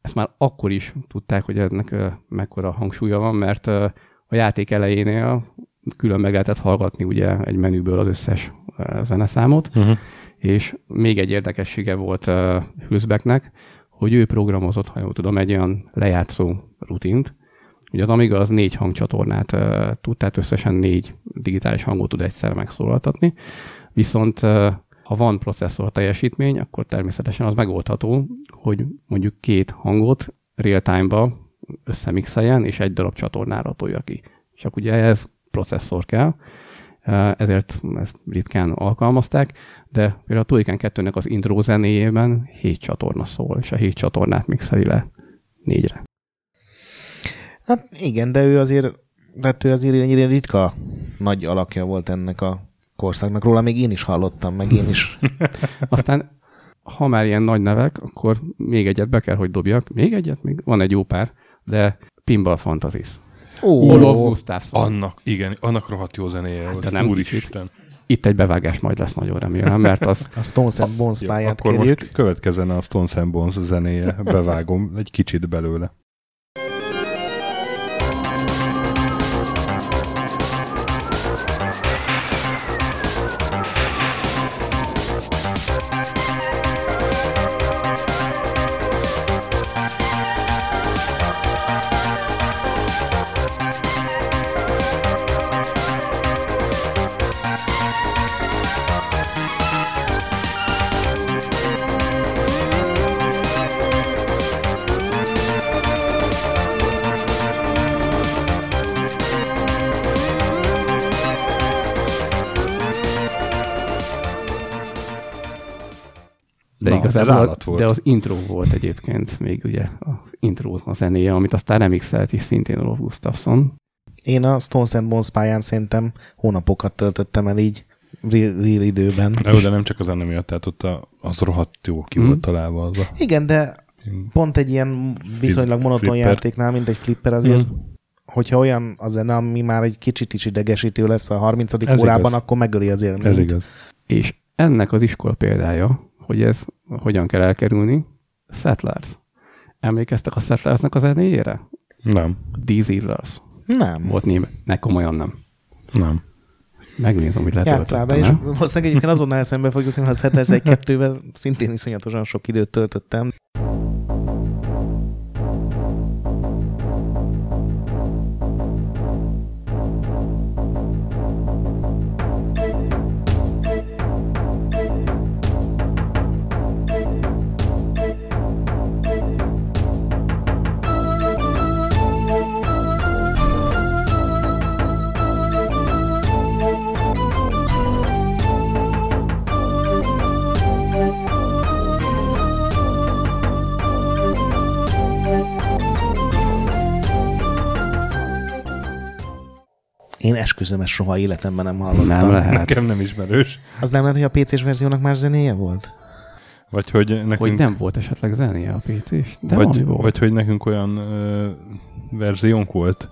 Speaker 2: ezt már akkor is tudták, hogy ennek uh, mekkora hangsúlya van, mert uh, a játék elejénél külön meg lehetett hallgatni ugye egy menüből az összes uh, zeneszámot, uh-huh. És még egy érdekessége volt uh, Hülsbecknek, hogy ő programozott, ha jól tudom, egy olyan lejátszó rutint, Ugye az Amiga az négy hangcsatornát uh, tud, tehát összesen négy digitális hangot tud egyszer megszólaltatni, viszont ha van processzor teljesítmény, akkor természetesen az megoldható, hogy mondjuk két hangot real-time-ba összemixeljen, és egy darab csatornára tolja ki. Csak ugye ez processzor kell, ezért ezt ritkán alkalmazták, de például a Tuikán 2-nek az intro zenéjében 7 csatorna szól, és a 7 csatornát mixeli le négyre.
Speaker 3: Hát igen, de ő azért, de ő azért ennyire ritka nagy alakja volt ennek a korszaknak. Róla még én is hallottam, meg én is.
Speaker 2: Aztán, ha már ilyen nagy nevek, akkor még egyet be kell, hogy dobjak. Még egyet? Még van egy jó pár, de Pinball Fantasies.
Speaker 1: Ó, Olof Gustafsson. Annak, igen, annak rohadt jó zenéje hát, nem Úristen.
Speaker 2: Itt egy bevágás majd lesz, nagyon remélem, mert az...
Speaker 3: A Stones and Bones pályát
Speaker 1: Akkor kérjük. most következzen a Stones and Bones zenéje, bevágom egy kicsit belőle.
Speaker 2: Igazából, az volt. de az intro volt egyébként még ugye az intro a zenéje, amit aztán remixelt is szintén Rolf Gustafsson.
Speaker 3: Én a Stones and Bones pályán szerintem hónapokat töltöttem el így real, real időben.
Speaker 1: Jó, de nem csak az zene miatt, tehát ott a, az rohadt jó ki mm. volt találva az a...
Speaker 3: Igen, de pont egy ilyen viszonylag monoton flipper. játéknál, mint egy flipper azért, mm. hogyha olyan a zene, ami már egy kicsit is idegesítő lesz a 30. Ez órában, igaz. akkor megöli az élményt.
Speaker 1: Ez igaz.
Speaker 2: És ennek az iskola példája, hogy ez hogyan kell elkerülni? Settlers. Emlékeztek a Settlersnek a zenéjére?
Speaker 1: Nem.
Speaker 2: These Easers.
Speaker 3: Nem.
Speaker 2: Volt német. Ne, komolyan nem.
Speaker 1: Nem.
Speaker 2: Megnézem, hogy letöltöttem.
Speaker 3: be, és valószínűleg egyébként azonnal eszembe fogjuk, hogy a Settlers egy kettővel szintén iszonyatosan sok időt töltöttem. Esküszöm, ezt soha életemben nem hallottam.
Speaker 2: Nem lehet.
Speaker 1: Nekem nem ismerős.
Speaker 3: Az nem lehet, hogy a PC-s verziónak már zenéje volt?
Speaker 1: Vagy hogy nekünk...
Speaker 2: Hogy nem volt esetleg zenéje a PC-s? De
Speaker 1: vagy, volt. vagy hogy nekünk olyan ö, verziónk volt,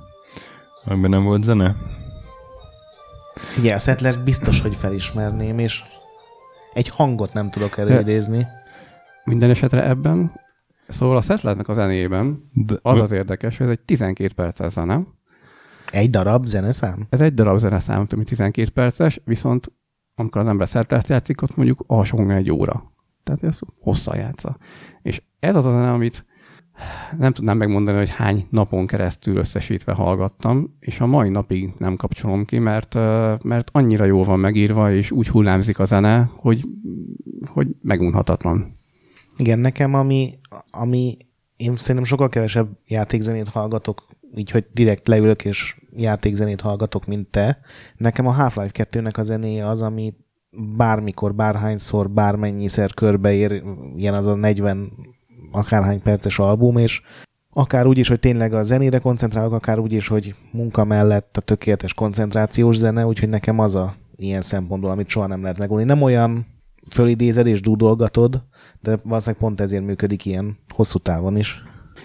Speaker 1: amiben nem volt zene?
Speaker 3: Igen, a Settlers biztos, hogy felismerném, és egy hangot nem tudok előidézni.
Speaker 2: Minden esetre ebben, szóval a Settlersnek a zenében az az érdekes, hogy ez egy 12 perces zene,
Speaker 3: egy darab zeneszám?
Speaker 2: Ez egy darab zeneszám, több mint 12 perces, viszont amikor az ember szertelt játszik, ott mondjuk alsó egy óra. tehát ez hosszan játsza. És ez az a zene, amit nem tudnám megmondani, hogy hány napon keresztül összesítve hallgattam, és a mai napig nem kapcsolom ki, mert, mert annyira jól van megírva, és úgy hullámzik a zene, hogy, hogy megunhatatlan.
Speaker 3: Igen, nekem ami, ami én szerintem sokkal kevesebb játékzenét hallgatok, így, hogy direkt leülök és játékzenét hallgatok, mint te. Nekem a Half-Life 2-nek a zenéje az, ami bármikor, bárhányszor, bármennyiszer körbeér, ilyen az a 40 akárhány perces album, és akár úgy is, hogy tényleg a zenére koncentrálok, akár úgy is, hogy munka mellett a tökéletes koncentrációs zene, úgyhogy nekem az a ilyen szempontból, amit soha nem lehet megolni. Nem olyan fölidézed és dúdolgatod, de valószínűleg pont ezért működik ilyen hosszú távon is.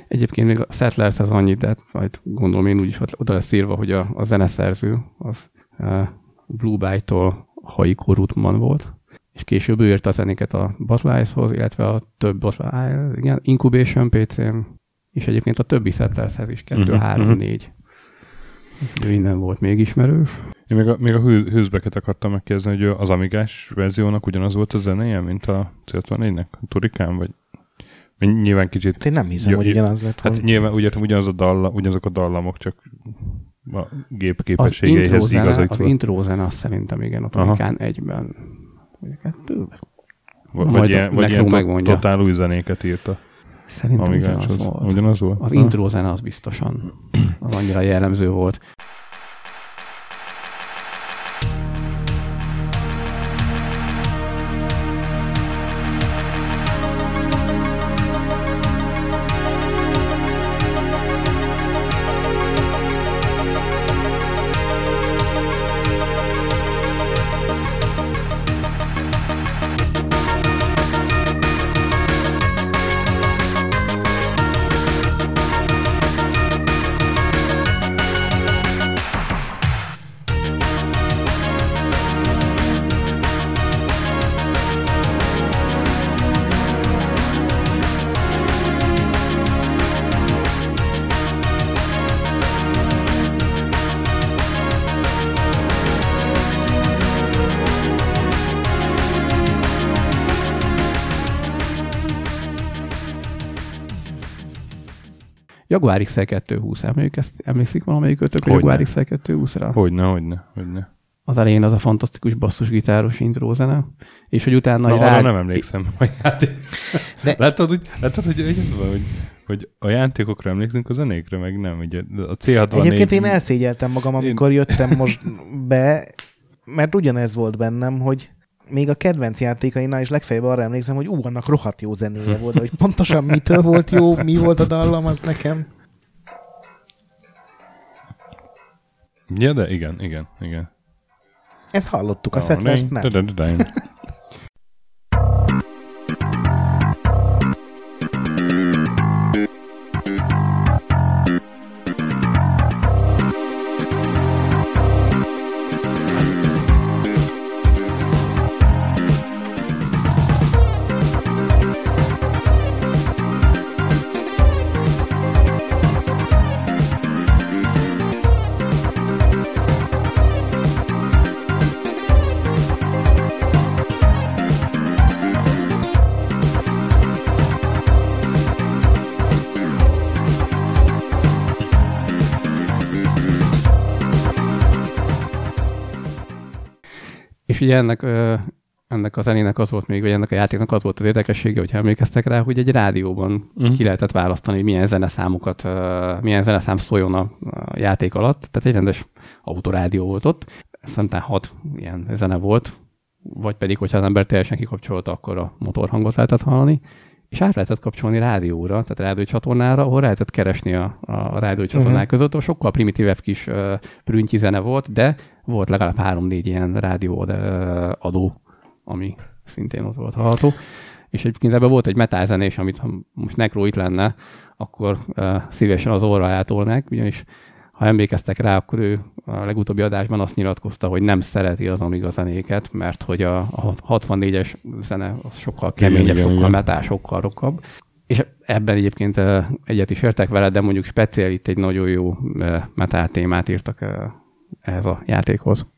Speaker 2: Egyébként még a Settlers az annyit, de majd gondolom én úgyis oda lesz írva, hogy a, a zeneszerző az uh, Blue By-tól Haiko Rutman volt, és később ő írta a zenéket a Botlice-hoz, illetve a több Botlice, igen, Incubation PC-n, és egyébként a többi Settlershez is, 2, uh-huh, 3, uh-huh. 4. De minden volt még ismerős.
Speaker 1: Én még a, még a hűzbeket akartam megkérdezni, hogy az Amigás verziónak ugyanaz volt a zenéje, mint a C64-nek, a Turikán, vagy nyilván kicsit... Hát
Speaker 3: én nem hiszem, jó, hogy ugyanaz lett
Speaker 1: Hát volna. nyilván úgy értem, ugyanaz a dalla, ugyanazok a dallamok, csak a gép képességeihez igazítva.
Speaker 2: Az intro zene azt szerintem igen, a Turikán Aha. egyben. Vagy kettő?
Speaker 1: Vagy, vagy ilyen, vagy ilyen megmondja. totál új zenéket írta.
Speaker 2: Szerintem ugyanaz volt.
Speaker 1: Ugyanaz volt?
Speaker 2: Az intro zene az biztosan. Az annyira jellemző volt. Jaguar XL220, emlékszik, emlékszik valamelyik ötök a Jaguar XL220-ra?
Speaker 1: Hogyne, hogyne, hogyne.
Speaker 2: Az elején az a fantasztikus basszusgitáros intro zene, és hogy utána...
Speaker 1: Na, arra nem emlékszem a játék. De... Láttad, hogy, láttad, hogy, hogy ez van, hogy, hogy a játékokra emlékszünk, a zenékre meg nem. Ugye a C64...
Speaker 3: Egyébként én elszégyeltem magam, amikor jöttem most be, mert ugyanez volt bennem, hogy még a kedvenc játékainál is legfeljebb arra emlékszem, hogy ú, annak rohadt jó zenéje volt, hogy pontosan mitől volt jó, mi volt a dallam, az nekem.
Speaker 1: Ja, de igen, igen, igen.
Speaker 3: Ezt hallottuk, a Settlers nem.
Speaker 2: Ugye ennek, ennek a zenének az volt még, vagy ennek a játéknak az volt az érdekessége, hogy emlékeztek rá, hogy egy rádióban uh-huh. ki lehetett választani, hogy milyen zeneszámokat, milyen zeneszám szóljon a, játék alatt. Tehát egy rendes autorádió volt ott. Szerintem hat ilyen zene volt, vagy pedig, hogyha az ember teljesen kikapcsolta, akkor a motorhangot lehetett hallani és át lehetett kapcsolni rádióra, tehát rádiócsatornára, ahol lehetett keresni a, a rádiócsatornák uh-huh. között, sokkal primitívebb kis uh, prüntyi zene volt, de volt legalább három-négy ilyen rádióadó, ami szintén ott volt hallható. És egyébként ebben volt egy metálzenés, amit ha most Necro itt lenne, akkor uh, szívesen az orra átolnák, ugyanis ha emlékeztek rá, akkor ő a legutóbbi adásban azt nyilatkozta, hogy nem szereti az Amiga zenéket, mert hogy a, a 64-es zene az sokkal keményebb, igen, sokkal metál, sokkal rokkabb. És ebben egyébként egyet is értek vele, de mondjuk speciál itt egy nagyon jó metál témát írtak ehhez a játékhoz.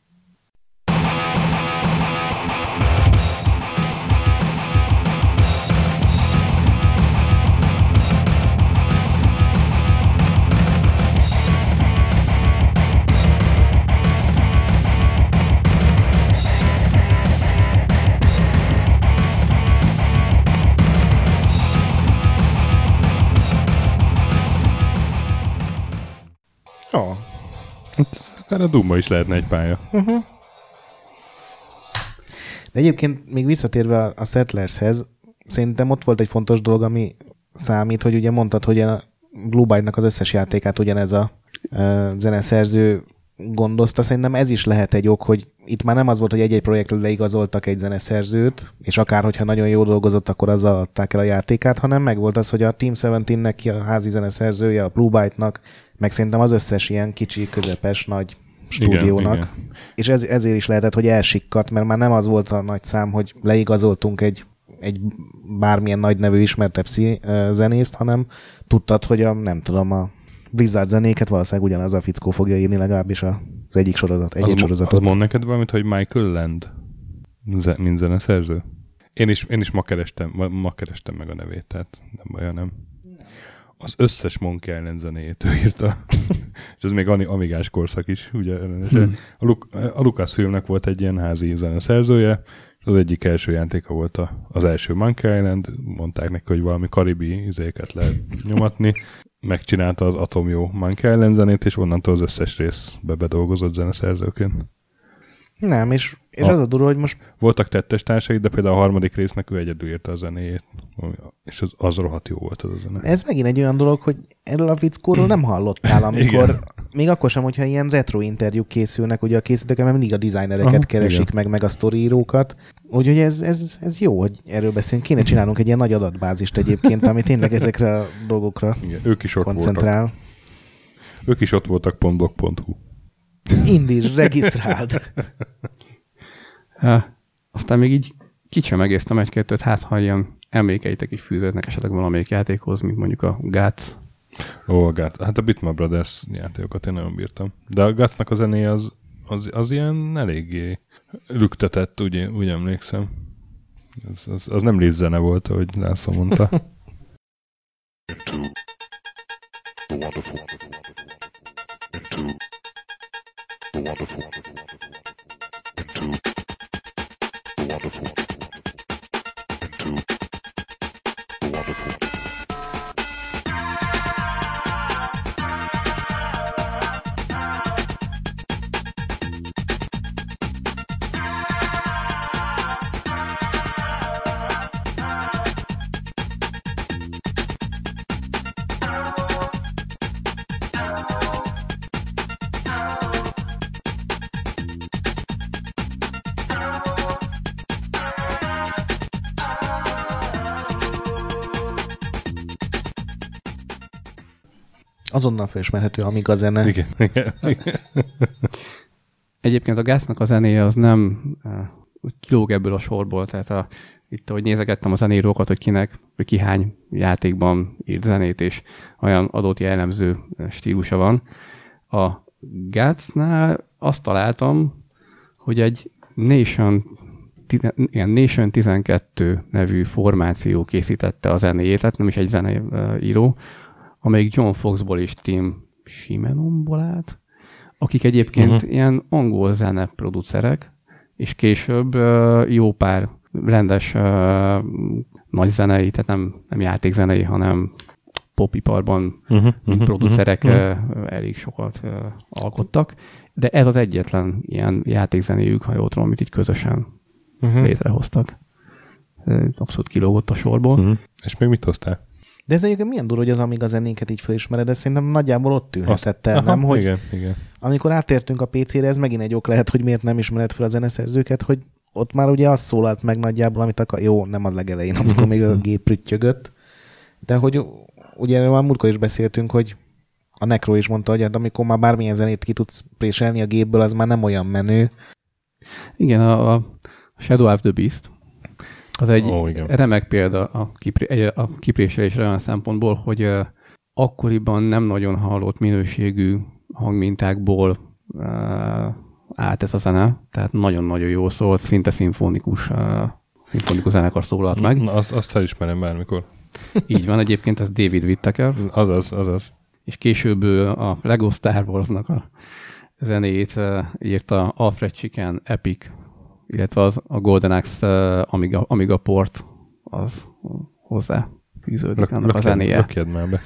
Speaker 1: Akár a Duma is lehetne egy pálya.
Speaker 3: Uh-huh. De egyébként még visszatérve a Settlershez, szerintem ott volt egy fontos dolog, ami számít, hogy ugye mondtad, hogy a Blue Byte-nak az összes játékát ugyanez a zeneszerző gondozta. Szerintem ez is lehet egy ok, hogy itt már nem az volt, hogy egy-egy projektről leigazoltak egy zeneszerzőt, és akár hogyha nagyon jól dolgozott, akkor azzal adták el a játékát, hanem meg volt az, hogy a Team 17-nek a házi zeneszerzője, a Blue Byte-nak, meg szerintem az összes ilyen kicsi, közepes, nagy stúdiónak. Igen, igen. És ez, ezért is lehetett, hogy elsikkadt, mert már nem az volt a nagy szám, hogy leigazoltunk egy, egy bármilyen nagy nevű ismertebb zenészt, hanem tudtad, hogy a, nem tudom, a Blizzard zenéket valószínűleg ugyanaz a fickó fogja írni legalábbis az egyik sorozat, egyik az, sorozatot.
Speaker 1: Az mond neked valamit, hogy Michael Land, mint zeneszerző? Én is, én is ma, kerestem, ma kerestem meg a nevét, tehát nem baj, nem. Az összes Monkey Island zenéjét ő írta. és ez még amigás korszak is, ugye? Hmm. A, Luk- a Lucasfilmnek volt egy ilyen házi zeneszerzője, az egyik első játéka volt a, az első Monkey Island, mondták neki, hogy valami karibi izéket lehet nyomatni, megcsinálta az Atomio Monkey Island zenét, és onnantól az összes részbe bedolgozott zeneszerzőként.
Speaker 3: Nem, és, és a, az a durva, hogy most...
Speaker 1: Voltak tettes társai, de például a harmadik résznek ő egyedül írta a zenéjét, és az, az rohadt jó volt az a zene.
Speaker 3: Ez megint egy olyan dolog, hogy erről a fickóról nem hallottál, amikor, még akkor sem, hogyha ilyen retro interjúk készülnek, ugye a készítők mert mindig a designereket Aha, keresik igen. meg, meg a sztoriírókat, úgyhogy ez, ez, ez jó, hogy erről beszélünk. Kéne csinálnunk egy ilyen nagy adatbázist egyébként, ami tényleg ezekre a dolgokra igen, ők is ott koncentrál. Voltak.
Speaker 1: Ők is ott voltak pontblog.hu.
Speaker 3: Indíts, regisztráld.
Speaker 2: aztán még így kicsim egésztem egy-kettőt, hát ha ilyen emlékeitek is fűződnek esetleg valamelyik játékhoz, mint mondjuk a Gats.
Speaker 1: Ó, a Gats. Hát a Bitma Brothers játékokat én nagyon bírtam. De a Gatsnak a zené az, az, az ilyen eléggé lüktetett, úgy, úgy emlékszem. Az, az, az nem zene volt, ahogy László mondta. Into the wonderful, wonderful, wonderful, into ちょっと待って。
Speaker 3: Azonnal felismerhető, amíg a zene.
Speaker 1: Igen, igen, igen.
Speaker 2: Egyébként a Gásznak a zenéje az nem uh, kilóg ebből a sorból, tehát a, itt, ahogy nézegettem a zenérókat, hogy kinek, hogy ki hány játékban írt zenét, és olyan adott jellemző stílusa van. A Gácnál azt találtam, hogy egy Nation, ilyen Nation 12 nevű formáció készítette a zenéjét, tehát nem is egy zeneíró, amelyik John Foxból és Tim Simenomból állt, akik egyébként uh-huh. ilyen angol zene producerek, és később uh, jó pár rendes uh, nagy zenei, tehát nem, nem játékzenei, hanem popiparban uh-huh, uh-huh, producerek uh-huh. uh, elég sokat uh, alkottak, de ez az egyetlen ilyen játékzenéjük, ha jól tudom, amit így közösen uh-huh. létrehoztak. Abszolút kilógott a sorból. Uh-huh.
Speaker 1: És még mit hoztál?
Speaker 3: De ez egyébként milyen durva, hogy az Amiga zenénket így felismered, de szerintem nagyjából ott tűnhetett el, nem? Hogy
Speaker 1: igen, igen.
Speaker 3: amikor átértünk a PC-re, ez megint egy ok lehet, hogy miért nem ismered fel a zeneszerzőket, hogy ott már ugye az szólalt meg nagyjából, amit akar, jó, nem az legelején, amikor még a gép prüttyögött, de hogy ugye már múltkor is beszéltünk, hogy a Necro is mondta, hogy hát amikor már bármilyen zenét ki tudsz préselni a gépből, az már nem olyan menő.
Speaker 2: Igen, a, a Shadow of the Beast, az egy oh, igen. remek példa a, kipré, a kipréselésre olyan szempontból, hogy akkoriban nem nagyon hallott minőségű hangmintákból állt ez a zene, tehát nagyon-nagyon jó szólt, szinte szimfonikus, szimfonikus zenekar szólalt meg.
Speaker 1: Na, azt, azt felismerem bármikor.
Speaker 2: Így van, egyébként ez David Whittaker.
Speaker 1: Azaz, azaz.
Speaker 2: És később a Lego Star Wars-nak a zenét írta Alfred Chicken Epic illetve az, a Golden Axe uh, Amiga, Amiga port az hozzá fűződik annak a zenéje.
Speaker 1: Lökjed már be.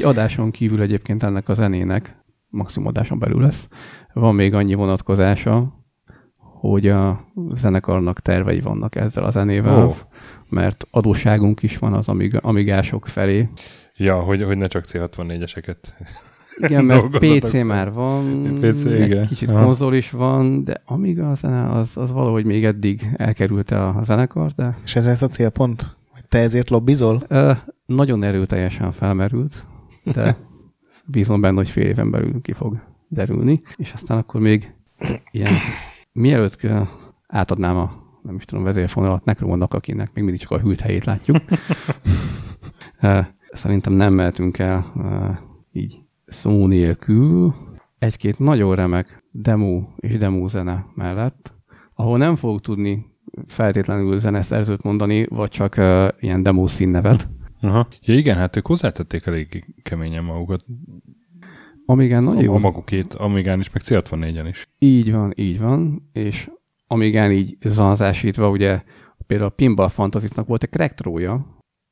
Speaker 2: Így adáson kívül egyébként ennek a zenének, maximum adáson belül lesz, van még annyi vonatkozása, hogy a zenekarnak tervei vannak ezzel a zenével, oh. mert adósságunk is van az amig, amigások felé.
Speaker 1: Ja, hogy, hogy ne csak C64-eseket
Speaker 2: igen, mert PC már van, PC, egy igen. kicsit Aha. konzol is van, de amíg a zene, az, az valahogy még eddig elkerülte a zenekar, de...
Speaker 3: És ez ez a célpont? Te ezért lobbizol?
Speaker 2: Uh, nagyon erőteljesen felmerült, de bízom benne, hogy fél éven belül ki fog derülni, és aztán akkor még ilyen, mielőtt átadnám a nem is tudom, vezérfonalat Necromonnak, akinek még mindig csak a hűlt helyét látjuk. Szerintem nem mehetünk el így szó nélkül egy-két nagyon remek demo és demo zene mellett, ahol nem fogok tudni feltétlenül zeneszerzőt mondani, vagy csak uh, ilyen demo színnevet.
Speaker 1: Aha. Ja igen, hát ők hozzátették elég keményen magukat.
Speaker 2: Amigán nagyon
Speaker 1: jó. A magukét, Amigán is, meg C64-en is.
Speaker 2: Így van, így van, és Amigán így zanzásítva, ugye például a Pinball fantasy volt egy crack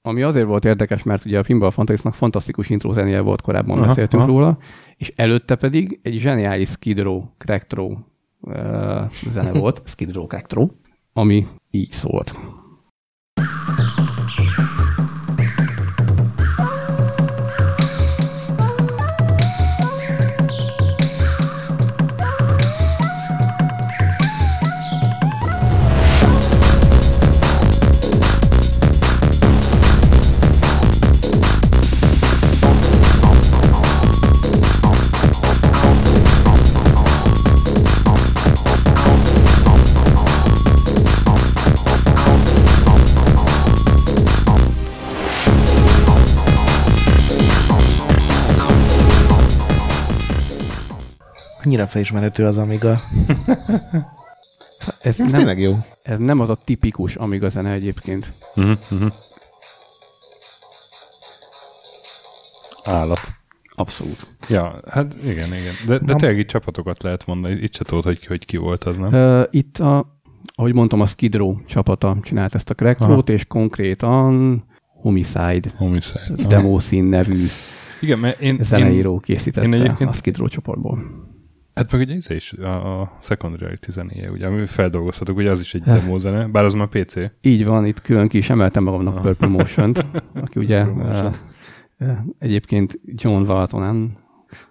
Speaker 2: ami azért volt érdekes, mert ugye a Pinball fantasy fantasztikus intro zenéje volt, korábban aha, beszéltünk aha. róla, és előtte pedig egy zseniális Skid Row, Crack uh, zene volt, Skid Row, Crack ami így szólt.
Speaker 3: Annyira felismerhető az Amiga.
Speaker 2: ez, ez nem, tényleg jó. Ez nem az a tipikus Amiga zene egyébként. Uh-huh, uh-huh.
Speaker 1: Állat.
Speaker 2: Abszolút.
Speaker 1: Ja, hát igen, igen. De, de tényleg itt csapatokat lehet mondani. Itt se tudod, hogy, hogy ki volt az, nem?
Speaker 2: Uh, itt a, ahogy mondtam, a Skid Row csapata csinált ezt a crack és konkrétan Homicide,
Speaker 1: Homicide.
Speaker 2: Demoszín nevű
Speaker 1: igen, mert én,
Speaker 2: zeneíró én, készítette én egyébként, a Skid Row csoportból.
Speaker 1: Hát meg ugye ez is a, a Secondary Reality zenéje, ugye, ami feldolgozhatok, ugye az is egy demo zene, bár az már PC.
Speaker 2: Így van, itt külön ki is emeltem magamnak ah. Purple Motion-t, aki ugye uh, egyébként John Waltonen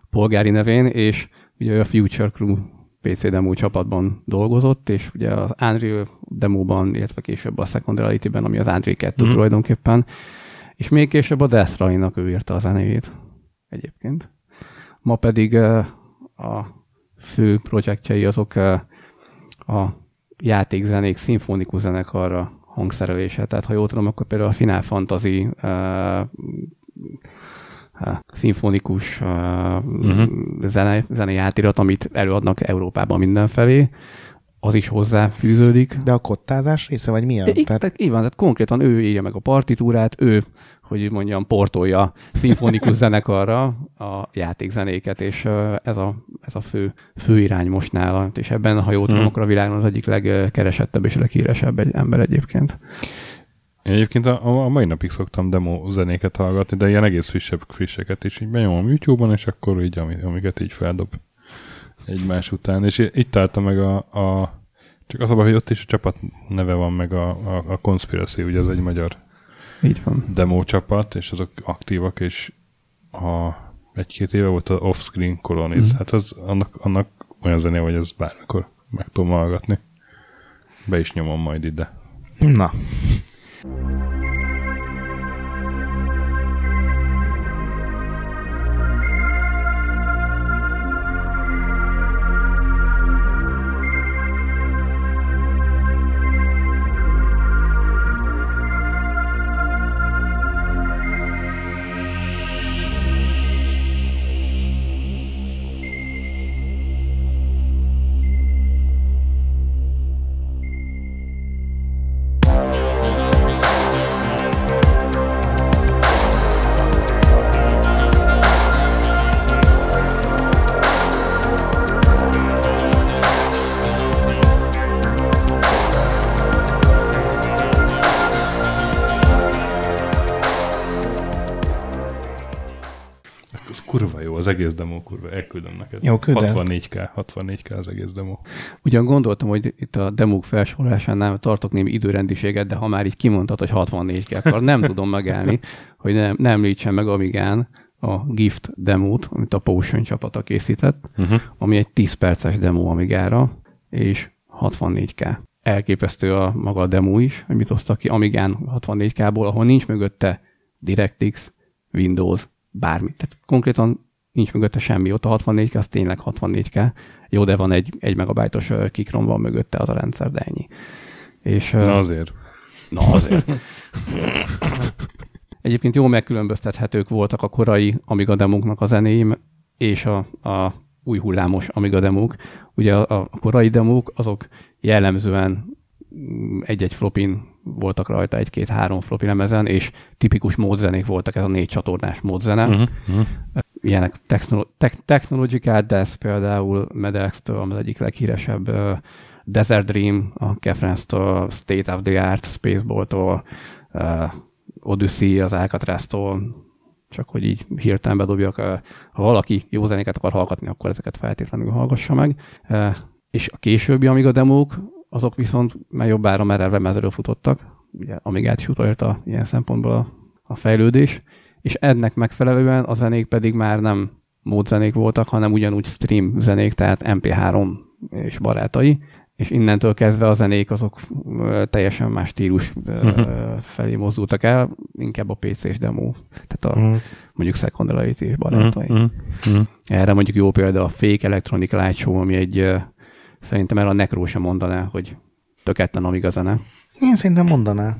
Speaker 2: polgári nevén, és ugye a Future Crew PC demo csapatban dolgozott, és ugye az Unreal demóban, illetve később a Second Reality-ben, ami az Unreal 2 mm. tulajdonképpen, és még később a Death Rally-nak ő írta a zenéjét egyébként. Ma pedig uh, a fő projektjei azok a játékzenék szimfonikus zenekarra hangszerelése. Tehát ha jól tudom, akkor például a Final Fantasy uh, szimfonikus uh, uh-huh. zene, zenejátirat, amit előadnak Európában mindenfelé, az is hozzá fűződik.
Speaker 3: De a kottázás része, vagy milyen?
Speaker 2: Így, tehát... így van, tehát konkrétan ő írja meg a partitúrát, ő, hogy mondjam, portolja szimfonikus zenekarra a játékzenéket, és ez a, ez a fő, fő irány most nála, és ebben, ha jól tudom, hmm. akkor a világon az egyik legkeresettebb és leghíresebb egy ember egyébként.
Speaker 1: Én egyébként a, a mai napig szoktam demo zenéket hallgatni, de ilyen egész frissebb frisseket is így benyomom YouTube-on, és akkor így, amiket így feldob egymás után, és itt állta meg a, a csak az a baj, hogy ott is a csapat neve van, meg a, a, a Conspiracy, ugye az egy magyar
Speaker 2: Így van.
Speaker 1: demo csapat, és azok aktívak, és a egy-két éve volt az Offscreen Colonies, mm. hát az annak, annak olyan zené, hogy az bármikor meg tudom hallgatni. Be is nyomom majd ide.
Speaker 3: Na.
Speaker 1: Neked.
Speaker 3: Jó, küld el.
Speaker 1: 64K, 64K az egész demo.
Speaker 2: Ugyan gondoltam, hogy itt a demók felsorolásánál tartok némi időrendiséget, de ha már így kimondtad, hogy 64 kell, akkor nem tudom megállni, hogy nem, nem említsem meg Amigán a Gift demót, amit a Potion csapata készített,
Speaker 1: Uh-huh.
Speaker 2: ami egy 10 perces demo Amigára, és 64K. Elképesztő a maga a demo is, amit hoztak ki Amigán 64K-ból, ahol nincs mögötte DirectX, Windows, bármi. Tehát konkrétan nincs mögötte semmi. Ott a 64K az tényleg 64K. Jó, de van egy, egy megabájtos kikrom van mögötte az a rendszer, de ennyi. És,
Speaker 1: Na azért.
Speaker 2: Na azért. Egyébként jól megkülönböztethetők voltak a korai Amiga demóknak a zenéi és a, a új hullámos Amiga demók. Ugye a, a korai demók azok jellemzően mm, egy-egy flopin voltak rajta, egy-két-három flopi lemezen, és tipikus módzenék voltak, ez a négy csatornás módzene.
Speaker 1: Uh-huh. Uh-huh.
Speaker 2: Ilyenek technolo- te- Technological Death például Medex-től, az egyik leghíresebb uh, Desert Dream, a Kefrenz-től, State of the Art, Spaceball-tól, uh, Odyssey az Alcatraz-tól, csak hogy így hirtelen bedobjak, ha valaki jó zenéket akar hallgatni, akkor ezeket feltétlenül hallgassa meg. És a későbbi Amiga demók, azok viszont már jobbára merelve mezről futottak, ugye Amigát is utolérte ilyen szempontból a, a fejlődés, és ennek megfelelően a zenék pedig már nem módzenék voltak, hanem ugyanúgy stream zenék, tehát MP3 és barátai, és innentől kezdve a zenék azok teljesen más stílus
Speaker 1: Mhm.
Speaker 2: felé mozdultak el, inkább a PC-s demo, tehát a
Speaker 3: Mm.
Speaker 2: mondjuk Second és barátai.
Speaker 1: Uh-huh. Uh-huh.
Speaker 2: Erre mondjuk jó példa a Fake Electronic Light Show, ami egy szerintem el a Necro sem mondaná, hogy tökéletlen Amiga zene.
Speaker 3: Én szerintem mondaná.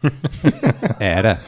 Speaker 2: Erre?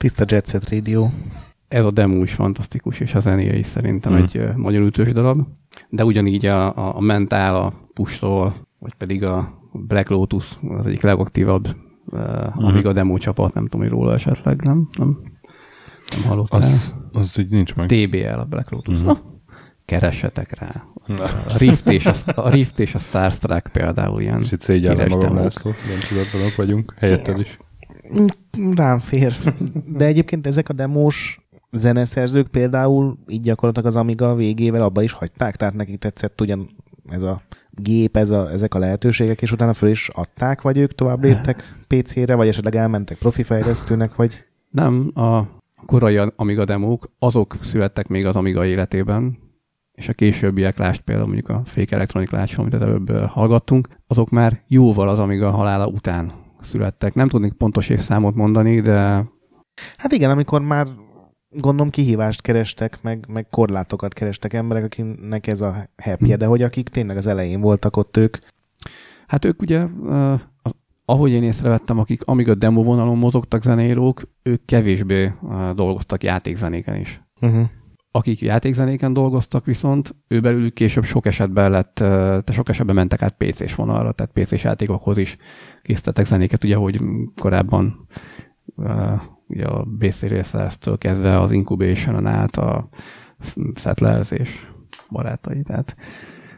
Speaker 3: Tiszta Jet Set Radio.
Speaker 2: ez a demo is fantasztikus, és a zenéje is szerintem
Speaker 1: Mm.
Speaker 2: mm. egy nagyon ütős darab. De ugyanígy a, a, a Mentál, a Pustól, vagy pedig a Black Lotus, az egyik legaktívabb
Speaker 1: Mhm.
Speaker 2: Amiga demo csapat, nem tudom, hogy róla esetleg, nem? Nem, nem hallottál.
Speaker 1: Az, az így nincs meg.
Speaker 2: TBL, a Black Lotus. Mm. Keressetek rá. A Rift és a, a, Rift és a Star Trek például ilyen
Speaker 1: És itt szégyellem magam. Nem tudatlanok vagyunk. Helyetted is.
Speaker 3: Rám fér. De egyébként ezek a demós zeneszerzők például így gyakorlatilag az Amiga végével abba is hagyták, tehát nekik tetszett ugyan ez a gép, ez a, ezek a lehetőségek, és utána föl is adták, vagy ők tovább léptek PC-re, vagy esetleg elmentek profi fejlesztőnek, vagy
Speaker 2: Nem, a korai Amiga demók, azok születtek még az Amiga életében, és a későbbiek, lásd például mondjuk a Fake Electronic Show, amit előbb hallgattunk, azok már jóval az Amiga halála után születtek. Nem tudnék pontos évszámot mondani, de
Speaker 3: Hát igen, amikor már gondolom kihívást kerestek, meg, meg korlátokat kerestek emberek, akiknek ez a happy de hogy akik tényleg az elején voltak ott ők.
Speaker 2: hát ők ugye, az, ahogy én észrevettem, akik Amiga demo vonalon mozogtak zenérók, ők kevésbé dolgoztak játékzenéken is.
Speaker 3: Uh-huh.
Speaker 2: Akik játékzenéken dolgoztak viszont, ő belőlük később sok esetben lett, te sok esetben mentek át PC-s vonalra, tehát PC-s játékokhoz is készítettek zenéket, ugye, hogy korábban ugye a BC Racers-től kezdve az Incubation-on át a Settlers és barátai, tehát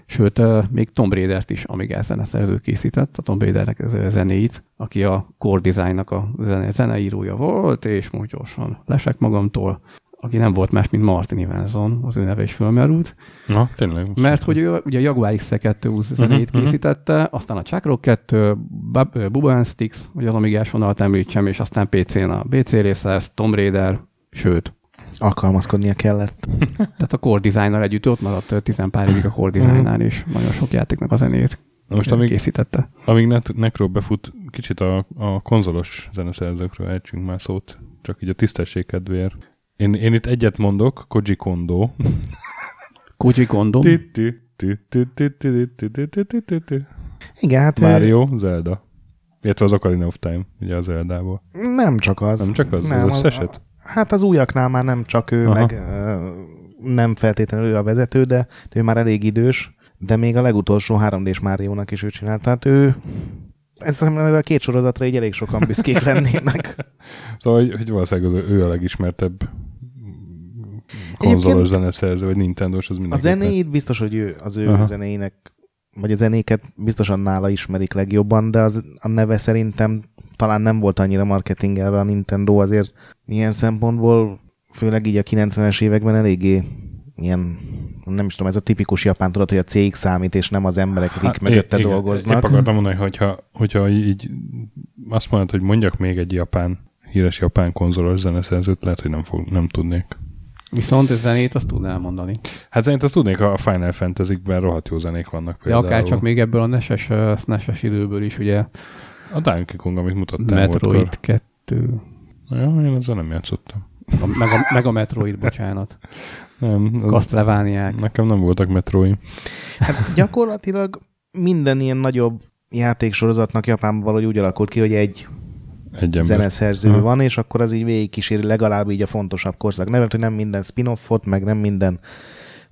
Speaker 2: Sőt, még Tom Raider-t is Amigás zeneszerző készített, a Tom Raidernek zenéit, aki a Core Design-nak a zene, zeneírója volt, és most gyorsan lesek magamtól, aki nem volt más, mint Martin Evanson, az ő neve is fölmerült,
Speaker 1: Na, tényleg.
Speaker 2: mert hogy ő ugye a Jaguar XC2 zenét
Speaker 1: Mhm, mhm.
Speaker 2: készítette, aztán a Chuck Rock 2, Bub- Bubba Sticks, hogy az Amigás vonalat említsem, és aztán PC-n a BC Racers, Tom Raider, sőt,
Speaker 3: Alkalmazkodnia kellett.
Speaker 2: tehát a Core Designer együtt ott maradt tizen pár évig a Core Designnál, és nagyon sok játéknak a zenét
Speaker 1: Most amíg,
Speaker 2: készítette.
Speaker 1: amíg Net- Necro befut, kicsit a, a konzolos zeneszerzőkről ejtsünk már szót, csak így a tisztesség kedvéért. Én, én itt egyet mondok, Koji Kondo.
Speaker 2: Koji Kondo?
Speaker 3: Igen, hát...
Speaker 1: Mario, ő... Zelda. Illetve az Ocarina of Time, ugye az Zeldából.
Speaker 3: Nem csak az.
Speaker 1: Nem csak az, nem, az összeset?
Speaker 3: Hát az újaknál már nem csak ő,
Speaker 1: Aha.
Speaker 3: meg nem feltétlenül ő a vezető, de ő már elég idős, de még a legutolsó 3D-s Máriónak is ő csinált. Tehát ő, ez a két sorozatra így elég sokan büszkék lennének.
Speaker 1: szóval, hogy, hogy valószínűleg az ő a legismertebb konzolos zeneszerző, vagy Nintendo-s, az
Speaker 3: A
Speaker 1: mindenképpen.
Speaker 3: zenéit biztos, hogy ő, az ő.
Speaker 1: Aha.
Speaker 3: zenéinek, vagy a zenéket biztosan nála ismerik legjobban, de az, a neve szerintem talán nem volt annyira marketingelve a Nintendo, azért ilyen szempontból, főleg így a 90-es években eléggé ilyen, nem is tudom, ez a tipikus japán tudat, hogy a cég számít, és nem az emberek, akik
Speaker 1: Hát,
Speaker 3: mögötte
Speaker 1: igen,
Speaker 3: dolgoznak.
Speaker 1: Épp akartam mondani, hogyha, hogyha így azt mondod, hogy mondjak még egy japán, híres japán konzolos zeneszerzőt, lehet, hogy nem, fog, nem tudnék.
Speaker 2: Viszont a zenét azt tudnál mondani.
Speaker 1: Hát szerint azt tudnék, a Final Fantasy-kben rohadt jó zenék vannak
Speaker 2: De
Speaker 1: például.
Speaker 2: akár csak még ebből a neses, uh, neses időből is, ugye
Speaker 1: A Donkey Kong, amit mutattál
Speaker 2: Metroid
Speaker 1: múltkor.
Speaker 2: 2,
Speaker 1: Na Jó, én ezzel nem játszottam.
Speaker 2: a, meg, a, meg a Metroid, bocsánat.
Speaker 1: Nem, az,
Speaker 2: Castlevaniák.
Speaker 1: nekem nem voltak metroim.
Speaker 3: Hát gyakorlatilag minden ilyen nagyobb játéksorozatnak Japánban valahogy úgy alakult ki, hogy egy
Speaker 1: Egy ember.
Speaker 3: zeneszerző
Speaker 1: Aha.
Speaker 3: van, és akkor az így végigkíséri legalább így a fontosabb korszak. Nem, hogy nem minden spin-offot, meg nem minden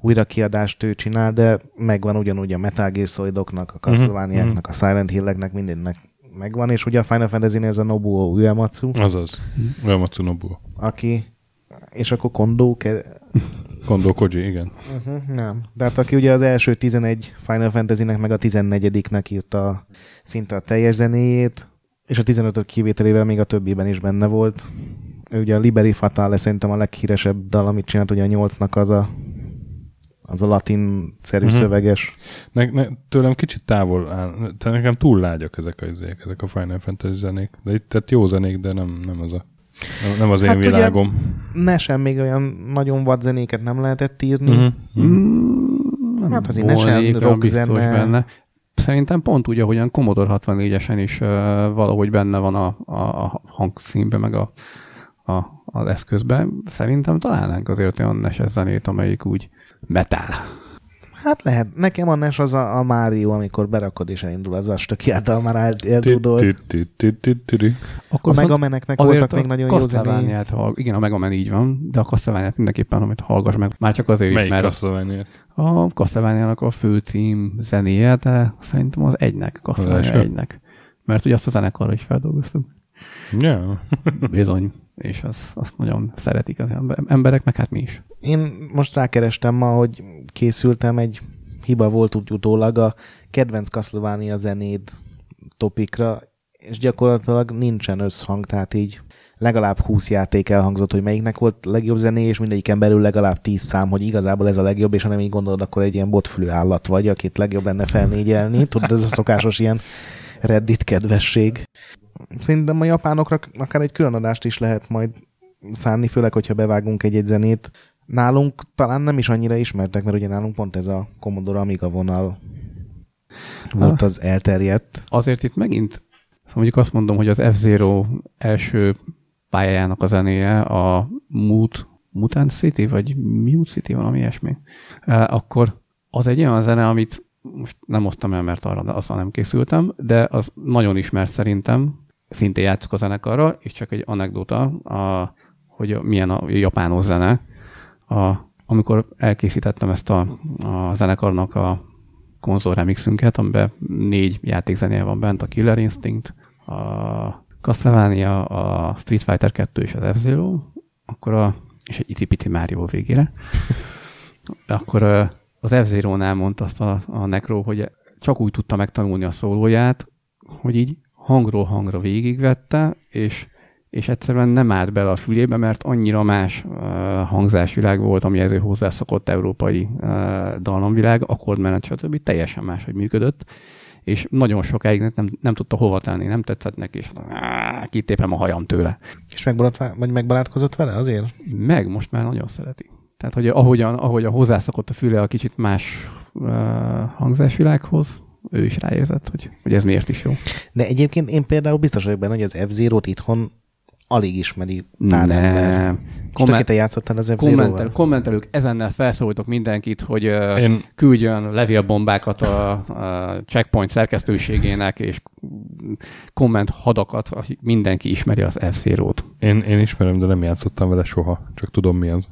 Speaker 3: újrakiadást ő csinál, de megvan ugyanúgy a Metal Gear Solidoknak, a Castlevania-knak, a Silent Hill-eknek, mindennek megvan, és ugye a Final Fantasy-nél ez a Nobuo Uematsu,
Speaker 1: Azaz. Olyan Matsunobu.
Speaker 3: aki és akkor Kondo, ke...
Speaker 1: Kondo Koji, igen.
Speaker 3: uh-huh, nem. De hát aki ugye az első 11 Final Fantasy-nek, meg a 14-nek írta szinte a teljes zenéjét, és a 15 kivételével még a többiben is benne volt. Ő ugye a Liberi Fatale szerintem a leghíresebb dal, amit csinált, ugye a 8-nak az a az a latin-szerű uh-huh. szöveges.
Speaker 1: Ne, ne, tőlem kicsit távol áll. Tehát nekem túl lágyak ezek a, izék, ezek a Final Fantasy zenék. De itt tehát jó zenék, de nem, nem az a nem, nem az én
Speaker 3: Hát ugye-
Speaker 1: világom.
Speaker 3: Ne sem még olyan nagyon vad zenéket nem lehetett írni.
Speaker 1: Uh-huh.
Speaker 3: Uh-huh.
Speaker 2: Mm,
Speaker 3: Hát azért ne sem rock zene.
Speaker 2: benne. Szerintem pont úgy, ahogyan Commodore 64-esen is uh, valahogy benne van a, a, a hangszínben, meg a, a, az eszközben. Szerintem találnánk azért olyan neses zenét, amelyik úgy metal.
Speaker 3: Hát lehet. Nekem a NES az a, a Mario, amikor berakod és elindul az astöki által már el- eldúdolt.
Speaker 1: Hm.
Speaker 3: A Mega Meneknek voltak még nagyon jó.
Speaker 2: Castlevania-t hall... Igen, a Mega Man így van, de a castlevania mindenképpen, amit hallgass meg. Már csak azért is, mert
Speaker 1: castlevania
Speaker 2: a castlevania a főcím zenéje, de szerintem az egynek, Castlevania egynek. Mert ugye azt a zenekarra is feldolgoztuk.
Speaker 1: Ja.
Speaker 2: Bizony. És az, azt nagyon szeretik az ember- emberek, meg hát mi is.
Speaker 3: Én most rákerestem ma, hogy készültem, egy hiba volt úgy utólag a kedvenc Castlevania zenéd topikra, és gyakorlatilag nincsen összhang, tehát így legalább 20 játék elhangzott, hogy melyiknek volt legjobb zené, és mindegyiken belül legalább 10 szám, hogy igazából ez a legjobb, és ha nem így gondolod, akkor egy ilyen botfülű állat vagy, akit legjobb lenne felnégyelni. Tudod, ez a szokásos ilyen Reddit kedvesség. Szerintem a japánokra akár egy külön adást is lehet majd szánni, főleg, hogyha bevágunk egy-egy zenét. Nálunk talán nem is annyira ismertek, mert ugye nálunk pont ez a Commodore Amiga vonal volt
Speaker 2: Ah.
Speaker 3: az elterjedt.
Speaker 2: Azért itt megint, szóval mondjuk azt mondom, hogy az F-Zero első pályájának a zenéje a Mut, Mutant City, vagy Mute City, valami ilyesmi. Eh, Akkor az egy olyan zene, amit most nem osztam el, mert arra azzal nem készültem, de az nagyon ismert szerintem, szintén játszok a zenekarra, és csak egy anekdota, a, hogy milyen a japános zene. A, amikor elkészítettem ezt a, a zenekarnak a konzol remixünket, amiben négy játékzenéje van bent, a Killer Instinct, a Castlevania, a Street Fighter 2 és az F-Zero, akkor a, és egy icipici Mario végére, akkor az F-Zero-nál mondta azt a, a Necro, hogy csak úgy tudta megtanulni a szólóját, hogy így hangról hangra végigvette, és, és egyszerűen nem állt bele a fülébe, mert annyira más uh, hangzásvilág volt, amihez ő hozzászokott európai uh, dallamvilág, akkordmenet, stb. teljesen máshogy működött, és nagyon sokáig nem, nem tudta hova tenni, nem tetszett neki, és áh, kitépem a hajam tőle.
Speaker 3: És megbarát, vagy megbarátkozott vele azért?
Speaker 2: Meg most már nagyon szereti. Tehát, hogy ahogyan, ahogyan hozzászokott a füle a kicsit más uh, hangzásvilághoz, ő is ráérzett, hogy, hogy ez miért is jó.
Speaker 3: De egyébként én például biztos vagyok benne, hogy az F-Zero-t itthon alig ismeri pár ember. És Komment, te játszottál az f
Speaker 2: kommentel, kommentelők, ezennel felszólítok mindenkit, hogy Én... Küldjön levélbombákat a, a checkpoint szerkesztőségének, és komment hadakat, mindenki ismeri az f t
Speaker 1: én, én ismerem, de nem játszottam vele soha. Csak tudom mi az.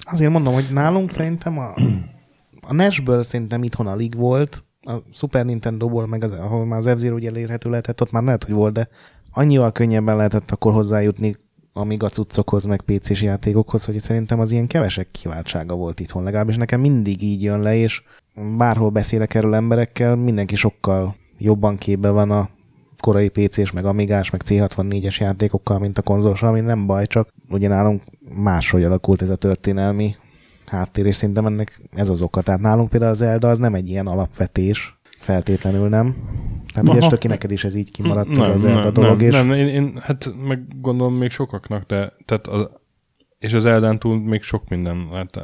Speaker 3: Azért mondom, hogy nálunk szerintem a, a NES-ből szerintem itthon alig volt, a Super Nintendo-ból, meg az, ahol már az f ugye elérhető lehetett, ott már lehet, hogy volt, de annyival könnyebben lehetett akkor hozzájutni amíg a cuccokhoz, meg PC-s játékokhoz, hogy szerintem az ilyen kevesek kiváltsága volt itthon. Legalábbis nekem mindig így jön le, és bárhol beszélek erről emberekkel, mindenki sokkal jobban képbe van a korai PC-s, meg Amigás, meg C64-es játékokkal, mint a konzolos, ami nem baj, csak ugye nálunk máshogy alakult ez a történelmi háttér, és szerintem ennek ez az oka. Tehát nálunk például az Zelda az nem egy ilyen alapvetés, feltétlenül nem. Tehát ugye. Stöki neked is ez így kimaradt
Speaker 1: nem,
Speaker 3: az Zelda
Speaker 1: nem,
Speaker 3: dolog,
Speaker 1: nem,
Speaker 3: és
Speaker 1: nem, én, én, hát meg gondolom még sokaknak, de tehát az, és az Eldán túl még sok minden. Hát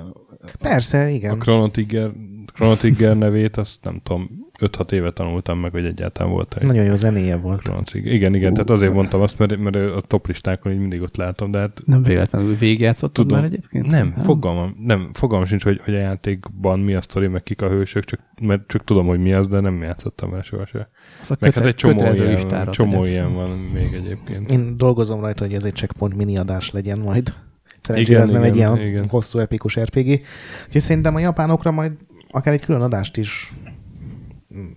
Speaker 3: persze,
Speaker 1: a
Speaker 3: igen.
Speaker 1: Chrono Trigger, Chrono Trigger nevét, azt nem tudom, 5-6 éve tanultam meg, hogy egyáltalán volt egy
Speaker 3: Nagyon jó zenéje volt.
Speaker 1: Trigger. Igen, igen, tehát azért mondtam azt, mert, mert a top listákon így mindig ott látom, de hát
Speaker 2: Nem véletlenül végigjátszottad
Speaker 1: Tudom.
Speaker 2: már egyébként?
Speaker 1: nem, fogalmam, nem, fogalmam sincs, hogy, hogy a játékban mi a sztori, meg kik a hősök, csak, mert csak tudom, hogy mi az, de nem játszottam vele sohasem. Meg
Speaker 2: köte-
Speaker 1: hát egy csomó, ilyen,
Speaker 2: listára
Speaker 1: csomó ilyen van még egyébként.
Speaker 3: Én dolgozom rajta, hogy ez egy checkpoint mini adás legyen majd. Szerencsére
Speaker 1: Igen,
Speaker 3: ez nem
Speaker 1: igen,
Speaker 3: egy ilyen
Speaker 1: igen.
Speaker 3: hosszú epikus RPG. Úgyhogy szerintem a japánokra majd akár egy külön adást is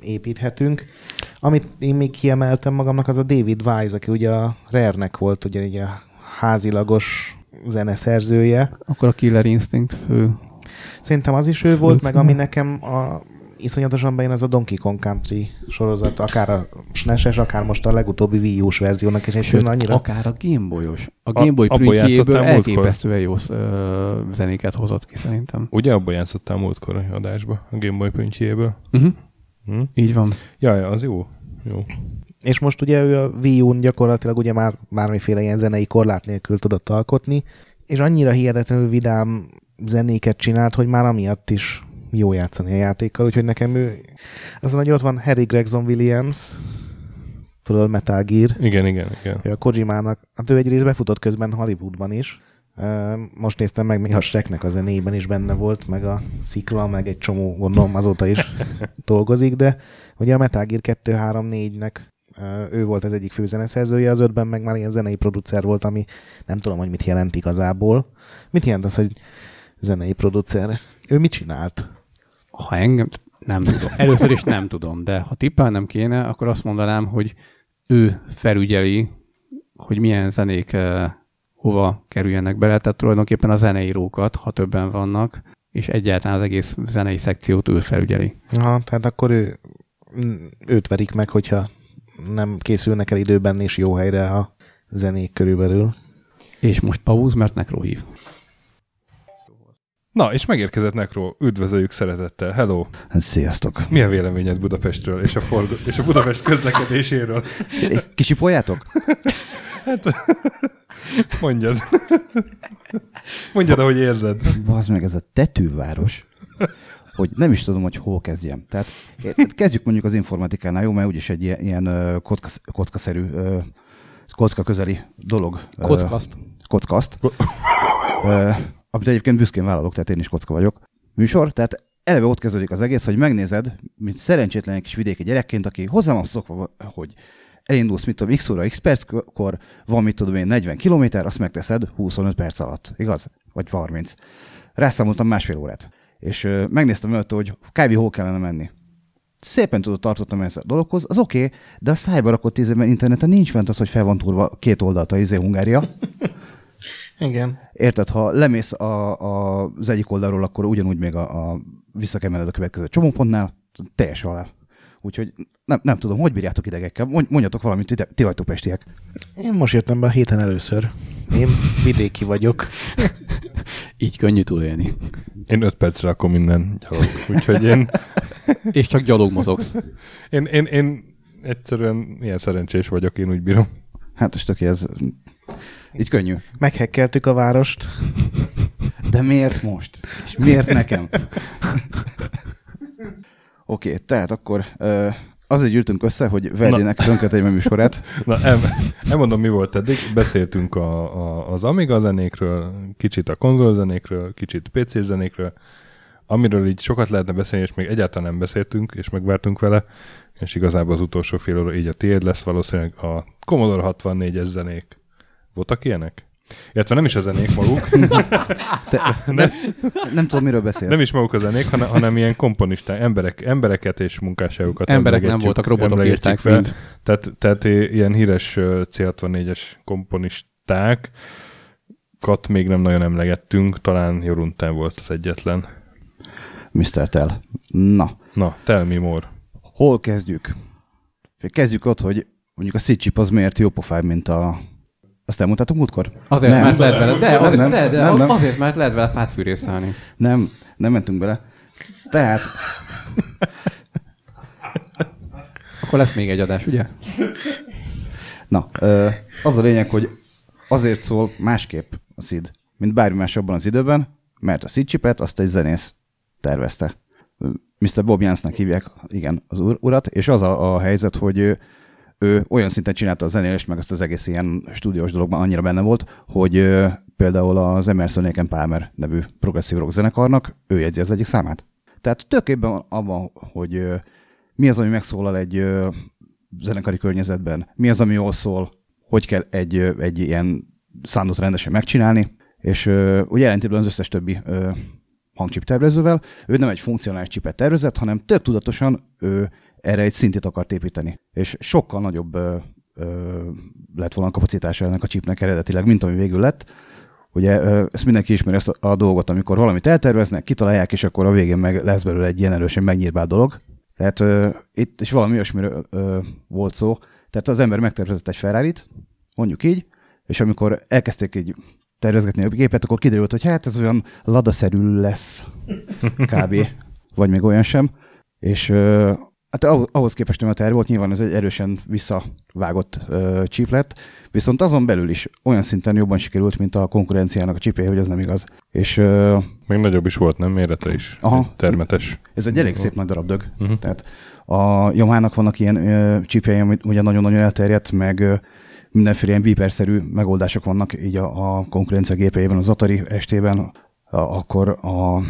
Speaker 3: építhetünk. Amit én még kiemeltem magamnak, az a David Wise, aki ugye a Rare-nek volt ugye egy a házilagos zeneszerzője.
Speaker 2: Akkor a Killer Instinct fő.
Speaker 3: Szerintem az is ő volt, meg
Speaker 2: Főcíme.
Speaker 3: ami nekem a iszonyatosan bejön, az a Donkey Kong Country sorozat, akár a SNES-es, akár most a legutóbbi Wii U-s verziónak, és egyszerűen annyira...
Speaker 2: akár a Gameboy-os. A Gameboy prüntjéből elképesztően jó ö, zenéket hozott ki szerintem.
Speaker 1: Ugye abban játszottál múltkor adásba, a Game Boy püncsjéből.
Speaker 2: Uh-huh.
Speaker 1: Hm?
Speaker 2: Így van.
Speaker 1: Jaj, az jó. Jó.
Speaker 3: És most ugye ő a Wii U-n gyakorlatilag ugye már bármiféle ilyen zenei korlát nélkül tudott alkotni, és annyira hihetetlenül vidám zenéket csinált, hogy már amiatt is jó játszani a játékkal, úgyhogy nekem ő... Azon, hogy ott van Harry Gregson Williams, tudod, Metal Gear,
Speaker 1: Igen, igen, igen.
Speaker 3: ő a Kojimának, hát ő egy rész befutott közben Hollywoodban is. Most néztem meg, még a Shreknek a zenében is benne volt, meg a Szikla, meg egy csomó, gondolom azóta is dolgozik, de ugye a Metal Gear 2-3-4-nek ö, ő volt az egyik főzeneszerzője, az ötben meg már ilyen zenei producer volt, ami nem tudom, hogy mit jelent igazából. Mit jelent az, hogy zenei producer? Ő mit csinált?
Speaker 2: Ha engem, nem tudom. Először is nem tudom, de ha tippelnem kéne, akkor azt mondanám, hogy ő felügyeli, hogy milyen zenék hova kerüljenek bele, tehát tulajdonképpen a zeneírókat, ha többen vannak, és egyáltalán az egész zenei szekciót ő felügyeli.
Speaker 3: Aha, tehát akkor ő, őt verik meg, hogyha nem készülnek el időben és jó helyre a zenék körülbelül.
Speaker 2: És most pauz, mert Nekro hív.
Speaker 1: Na, és megérkezett Nekro. Üdvözöljük szeretettel. Hello!
Speaker 4: Sziasztok!
Speaker 1: Mi a véleményed Budapestről és a, forg- és a Budapest közlekedéséről?
Speaker 4: Kisipoljátok?
Speaker 1: Mondjad. Mondjad, ahogy érzed.
Speaker 4: Az meg ez a tetőváros, hogy nem is tudom, hogy hol kezdjem. Tehát eh, kezdjük mondjuk az informatikánál, jó, mert úgyis egy ilyen, ilyen ö, kockasz, kockaszerű, kocka közeli dolog.
Speaker 2: Kockaszt.
Speaker 4: Kockaszt. Amit egyébként büszkén vállalok, tehát én is kocka vagyok. Műsor, tehát eleve ott kezdődik az egész, hogy megnézed, mint szerencsétlen kis vidéki gyerekként, aki hozzá van szokva, hogy elindulsz, mit tudom, x óra, x perckor, van, mit tudom én, 40 kilométer, azt megteszed 25 perc alatt, igaz? Vagy 30. Rászámoltam másfél órát. És ö, megnéztem előtt, hogy kb. hol kellene menni. Szépen tudod tartottam ezt a dologhoz, az oké, okay, de a szájba rakott tízében interneten nincs fent az, hogy fel van turva két oldalt a izé Hungária.
Speaker 3: Igen.
Speaker 4: Érted, ha lemész a, a, az egyik oldalról, akkor ugyanúgy még a, a visszakemeled a következő csomópontnál, teljes halál. Úgyhogy nem, nem tudom, hogy bírjátok idegekkel. Mondj- Mondjatok valamit, ti, ti vagytok pestiek.
Speaker 3: Én most jöttem be a héten először. Én vidéki vagyok.
Speaker 2: Így könnyű túlélni.
Speaker 1: Én öt percre akkor minden gyalog. Úgyhogy én,
Speaker 2: És csak gyalog mozogsz.
Speaker 1: én, én, én egyszerűen ilyen szerencsés vagyok, én úgy bírom.
Speaker 4: Hát most oké, ez így könnyű.
Speaker 3: Meghekkeltük a várost.
Speaker 4: De miért most? És miért nekem? Oké, okay, tehát akkor uh, azért gyűltünk össze, hogy Verdinek tönkretegye a műsorát.
Speaker 1: Na, el, elmondom, mi volt eddig. Beszéltünk a, a, az Amiga zenékről, kicsit a konzol zenékről, kicsit PC zenékről, amiről így sokat lehetne beszélni, és még egyáltalán nem beszéltünk, és megvártunk vele, és igazából az utolsó fél óra így a tiéd lesz valószínűleg a Commodore 64-es zenék. Voltak ilyenek? Illetve nem is a zenék maguk,
Speaker 4: Te, nem, nem tudom, miről beszélsz.
Speaker 1: nem is maguk a zenék, hanem, hanem ilyen komponisták, emberek, embereket és munkásságokat
Speaker 2: Emberek nem voltak, robotok írták
Speaker 1: fel.
Speaker 2: mind.
Speaker 1: Tehát, tehát ilyen híres ö, C64-es komponisták, kat még nem nagyon emlegettünk, talán Jorunten volt az egyetlen.
Speaker 4: Mr. Tell. Na,
Speaker 1: Na, tell me more.
Speaker 4: hol kezdjük? Kezdjük ott, hogy mondjuk a Szicsiп az miért jó pofább, mint a... Azt elmondtátok múltkor?
Speaker 2: Azért,
Speaker 4: Nem.
Speaker 2: mert lehet vele, de,
Speaker 4: Nem,
Speaker 2: azért,
Speaker 4: nem,
Speaker 2: de, de
Speaker 4: nem, nem.
Speaker 2: azért, mert lehet vele fát fűrészelni.
Speaker 4: Nem, nem mentünk bele. Tehát,
Speaker 2: Akkor lesz még egy adás, ugye?
Speaker 4: na, az a lényeg, hogy azért szól másképp a SID, mint bármi más abban az időben, mert a SID chipet azt egy zenész tervezte. Mr. Bob Jansnak hívják, igen, az ur- urat, és az a, a helyzet, hogy ő, olyan szinten csinálta a zenélést, meg azt az egész ilyen stúdiós dologban annyira benne volt, hogy ö, például az Emerson Lake Palmer nevű progresszív rock zenekarnak ő jegyzi az egyik számát. Tehát tök évben van abban, hogy ö, mi az, ami megszólal egy ö, zenekari környezetben, mi az, ami jól szól, hogy kell egy, ö, egy ilyen soundot rendesen megcsinálni, és ö, ugye ellentétben az összes többi ö, hangcsip tervezővel, ő nem egy funkcionális csipet tervezett, hanem tök tudatosan ő erre egy szintet akart építeni. És sokkal nagyobb ö, ö, lett volna a kapacitása ennek a chipnek eredetileg, mint ami végül lett. Ugye ö, ezt mindenki ismeri ezt a, a dolgot, amikor valamit elterveznek, kitalálják, és akkor a végén meg lesz belőle egy ilyen erősen megnyírbált dolog. Tehát ö, itt is valami olyasmiről ö, volt szó. Tehát az ember megtervezett egy ferrari mondjuk így, és amikor elkezdték így tervezgetni a gépet, akkor kiderült, hogy hát ez olyan ladaszerű lesz kb. vagy még olyan sem. És ö, hát ahhoz- képest, ami a terv volt, nyilván ez egy erősen visszavágott ö, chip lett, viszont azon belül is olyan szinten jobban sikerült, mint a konkurenciának a csipje, hogy az nem igaz. És ö,
Speaker 1: Még nagyobb is volt, nem? Mérete is.
Speaker 4: Aha.
Speaker 1: Termetes.
Speaker 4: ez egy elég szép nagy darab dög. Uh-huh. Tehát a Yamaha-nak vannak ilyen ö, csipjei, amit ugye nagyon-nagyon elterjedt, meg ö, mindenféle ilyen beeper-szerű megoldások vannak így a, a konkurencia gépeiben, az Atari estében, a, akkor a,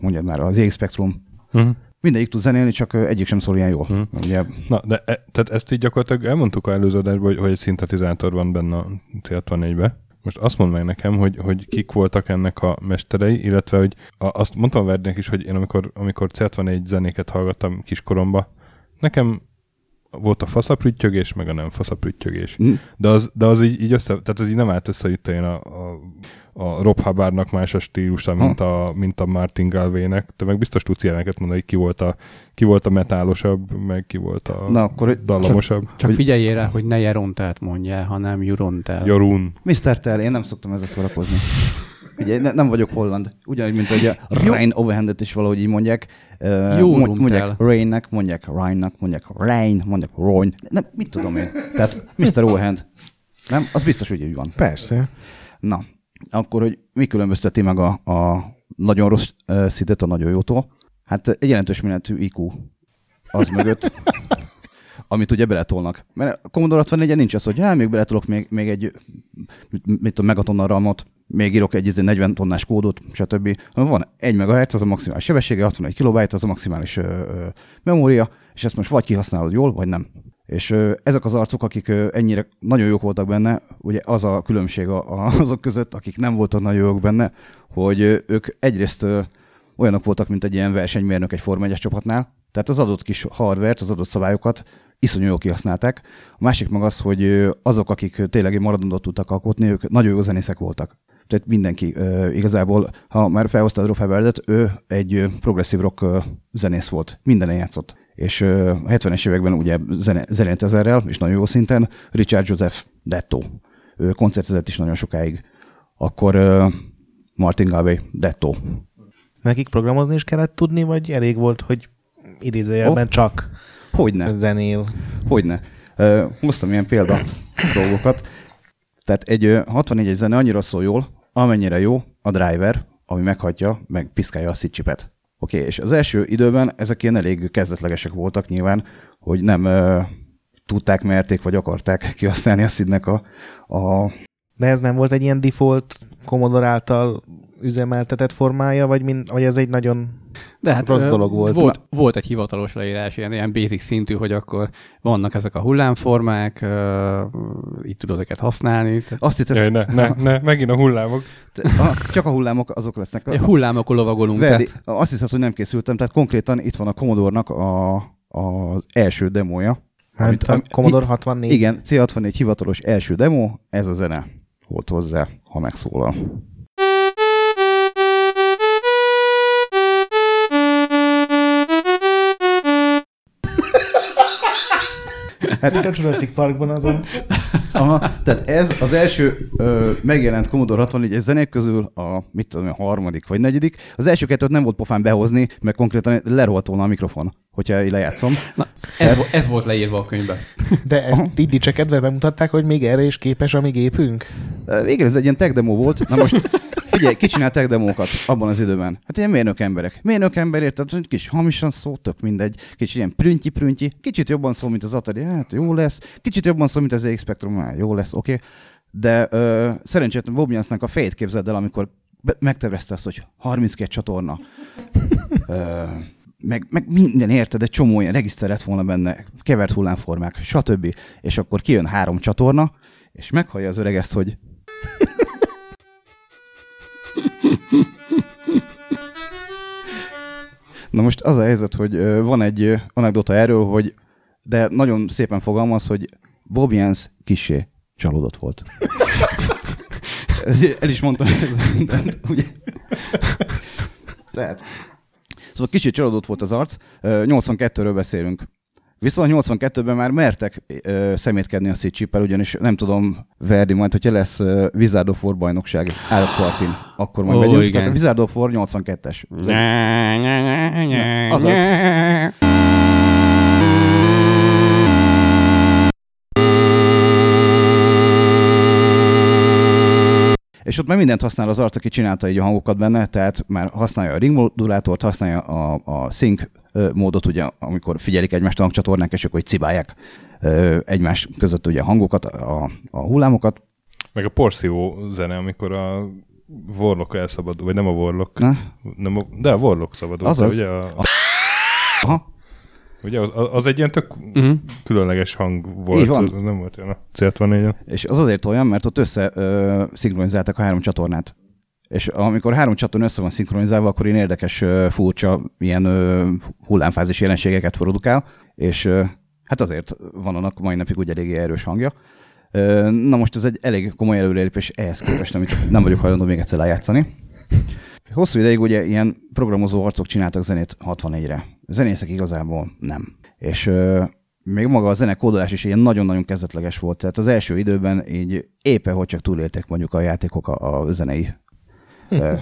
Speaker 4: mondjad már, az EX Spectrum,
Speaker 1: Uh-huh.
Speaker 4: Mindegyik tud zenélni, csak egyik sem szól ilyen jól.
Speaker 1: Mhm.
Speaker 4: Ugye,
Speaker 1: Na, de e, tehát ezt így gyakorlatilag elmondtuk a előző adásban, hogy, hogy egy szintetizátor van benne a C64-be. Most azt mondd meg nekem, hogy, hogy kik voltak ennek a mesterei, illetve hogy a, azt mondtam Verdinek is, hogy én amikor, amikor C64 zenéket hallgattam kiskoromba, nekem volt a faszaprüttyögés, meg a nem faszaprüttyögés.
Speaker 4: Mm.
Speaker 1: De az, de az így, így össze, tehát az így nem állt össze itt én a, a, a Rob Hubbardnak más a stílusa, mint a, mint a Martin Galvének. Te meg biztos tudsz ilyeneket mondani, hogy ki volt a, ki volt a metálosabb, meg ki volt a
Speaker 4: Na, akkor
Speaker 1: dallamosabb.
Speaker 2: Csak figyeljél rá, hogy ne Jerontelt mondja, hanem Jurontel.
Speaker 1: Jorun.
Speaker 4: Mr. Tell, én nem szoktam ezzel szórakozni. Ugye, ne, nem vagyok holland. Ugyanúgy, mint hogy a Rain Overhandet is valahogy így mondják.
Speaker 2: Jó
Speaker 4: mond- mondják Rainnek, mondják Ryan-nak, mondják Rain, mondják Roin. Nem, mit tudom én. Tehát Mr. Overhand. Nem? Az biztos, hogy így van.
Speaker 3: Persze.
Speaker 4: Na, akkor, hogy mi különbözteti meg a, a nagyon rossz uh, szidet a nagyon jótól? Hát egy jelentős méretű IQ az mögött, amit ugye beletolnak. Mert a Commodore 64 nincs az, hogy hát még beletolok még, még egy mit, mit tudom, megatonna ramot, még írok egy izé 40 tonnás kódot, stb. Hanem Van 1 MHz, az a maximális sebessége, 61 KB, az a maximális ö, ö, memória, és ezt most vagy kihasználod jól, vagy nem. És ö, ezek az arcok, akik ö, ennyire nagyon jók voltak benne, ugye az a különbség a, a, azok között, akik nem voltak nagyon jók benne, hogy ö, ők egyrészt ö, olyanok voltak, mint egy ilyen versenymérnök egy Forma 1 csapatnál, tehát az adott kis hardvert, az adott szabályokat iszonyú jól kihasználták. A másik meg az, hogy azok, akik tényleg maradandót tudtak alkotni, ők nagyon jó zenészek voltak. Tehát mindenki ö, igazából, ha már felhozta a Rob ő egy ö, progresszív rock ö, zenész volt. Mindenen játszott. És ö, a 70-es években ugye zene, zenélt ezerrel, és nagyon jó szinten. Richard Joseph Detto. Ő koncertezett is nagyon sokáig. Akkor ö, Martin Galway Detto.
Speaker 3: Nekik programozni is kellett tudni, vagy elég volt, hogy idézőjelben
Speaker 4: Oh.
Speaker 3: csak
Speaker 4: Hogyne.
Speaker 3: zenél?
Speaker 4: Hogyne. Uh, hoztam ilyen példa dolgokat. Tehát egy ö, 64 egy zene annyira szól jól, amennyire jó a driver, ami meghagyja, meg piszkálja a szitcsipet. Oké, okay, és az első időben ezek ilyen elég kezdetlegesek voltak nyilván, hogy nem ö, tudták, merték, vagy akarták kihasználni a szidnek a, a
Speaker 3: De ez nem volt egy ilyen default Commodore által üzemeltetett formája, vagy, mind, vagy ez egy nagyon...
Speaker 2: De hát
Speaker 3: Rossz dolog volt.
Speaker 2: Volt, volt egy hivatalos leírás, ilyen, ilyen basic szintű, hogy akkor vannak ezek a hullámformák, ö, így tudod őket használni. Tehát
Speaker 4: azt hittem,
Speaker 1: Jaj, ne, ne, ne, megint a hullámok.
Speaker 4: a, csak a hullámok azok lesznek.
Speaker 2: Egy hullámokon lovagolunk.
Speaker 4: Verdi,
Speaker 2: Tehát,
Speaker 4: azt hiszed, hogy nem készültem, tehát konkrétan itt van a Commodore-nak a, az első demója.
Speaker 3: Hát a
Speaker 4: am-
Speaker 3: Commodore
Speaker 4: i-
Speaker 3: 64.
Speaker 4: Igen, C64 hivatalos első demo, ez a zene volt hozzá, ha megszólal.
Speaker 3: Hát a Jurassic Parkban azon.
Speaker 4: Aha, tehát ez az első ö, megjelent Commodore 64 zenék közül a, mit tudom, a harmadik vagy negyedik. Az első kettőt nem volt pofán behozni, mert konkrétan lerohadt volna a mikrofon, hogyha lejátszom.
Speaker 2: na, ez, ez volt leírva a könyvben.
Speaker 3: De ezt így dicsekedve bemutatták, hogy még erre is képes a mi gépünk?
Speaker 4: Végre ez egy ilyen tech demo volt. Na most figyelj, ki csinál tech demókat abban az időben? Hát ilyen mérnök emberek. Mérnök ember, hogy kis hamisan szó, tök mindegy. Kicsit ilyen prüntyi-prüntyi, kicsit jobban szól, mint az Atari, hát jó lesz. Kicsit jobban szól, mint az ZX Spectrum, hát jó lesz, oké. Okay. De ö, szerencsétlen Bobjansznak a fejét képzeld el, amikor megtervezte azt, hogy 32 csatorna. Ö, meg, meg minden érted, egy csomó ilyen regiszter lett volna benne, kevert hullámformák, stb. És akkor kijön három csatorna, és meghallja az öreg ezt, hogy Na most az a helyzet, hogy van egy anekdota erről, hogy de nagyon szépen fogalmaz, hogy Bob Jans kisé csalódott volt. El is mondtam, ez mindent, ugye? Tehát. Szóval kicsit csalódott volt az arc, Ö, 82-ről beszélünk. Viszont 82-ben már mertek ö, szemétkedni a szétcsíppel, ugyanis nem tudom, Verdi majd, hogyha lesz ö, Wizard of War bajnokság Állatpartin, akkor majd
Speaker 2: Ó,
Speaker 4: megyünk.
Speaker 2: igen.
Speaker 4: Tehát a Wizard of War 82-es. Ez egy- azaz. És ott már mindent használ az arc, aki csinálta így a hangokat benne, tehát már használja a ring modulátort, használja a, a sync módot, ugye, amikor figyelik egymást a hangcsatornák, és akkor hogy cibálják egymás között ugye a hangokat, a, a hullámokat.
Speaker 1: Meg a porszívó zene, amikor a Warlock elszabadul, vagy nem a Warlock,
Speaker 4: Na,
Speaker 1: nem a, de a Warlock szabadult,
Speaker 4: Azaz.
Speaker 1: ugye, a,
Speaker 4: aha,
Speaker 1: ugye az, az, egy ilyen tök
Speaker 2: Mhm.
Speaker 1: különleges hang volt,
Speaker 4: Így van.
Speaker 1: nem volt olyan a C64-en.
Speaker 4: és az azért olyan, mert ott össze ö, szinkronizáltak a három csatornát. És amikor három csatorna össze van szinkronizálva, akkor ilyen érdekes, ö, furcsa, ilyen ö, hullámfázis jelenségeket produkál, és ö, hát azért van annak mai napig úgy eléggé erős hangja. Ö, Na most ez egy elég komoly előrelépés ehhez képest, amit nem vagyok hajlandó még egyszer lejátszani. Hosszú ideig ugye ilyen programozó arcok csináltak zenét 64-re. Zenészek igazából nem. És ö, még maga a zene kódolás is ilyen nagyon-nagyon kezdetleges volt. Tehát az első időben így éppen hogy csak túléltek mondjuk a játékok a, a zenei ö,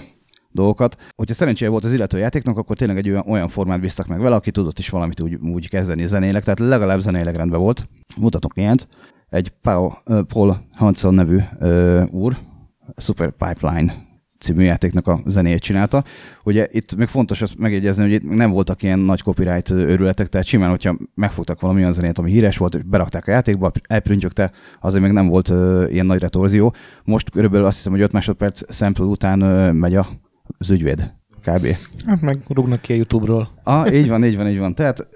Speaker 4: dolgokat. Hogyha szerencséje volt az illető játéknak, akkor tényleg egy olyan, olyan formát bíztak meg vele, aki tudott is valamit úgy, úgy kezdeni zenéleg, tehát legalább zeneileg rendben volt. Mutatok ilyet. Egy Paul, Paul Hanson nevű ö, úr, Super Pipeline című játéknak a zenéjét csinálta. Ugye itt még fontos azt megjegyezni, hogy itt nem voltak ilyen nagy copyright őrületek, tehát simán, hogyha megfogtak valami olyan zenét, ami híres volt, és berakták a játékba, elprüntjögte, azért még nem volt ö, ilyen nagy retorzió. Most körülbelül azt hiszem, hogy 5 másodperc sample után ö, megy a, az ügyvéd. Kb.
Speaker 3: Hát meg rúgnak ki a YouTube-ról.
Speaker 4: Ah, így van, így van, így van. Tehát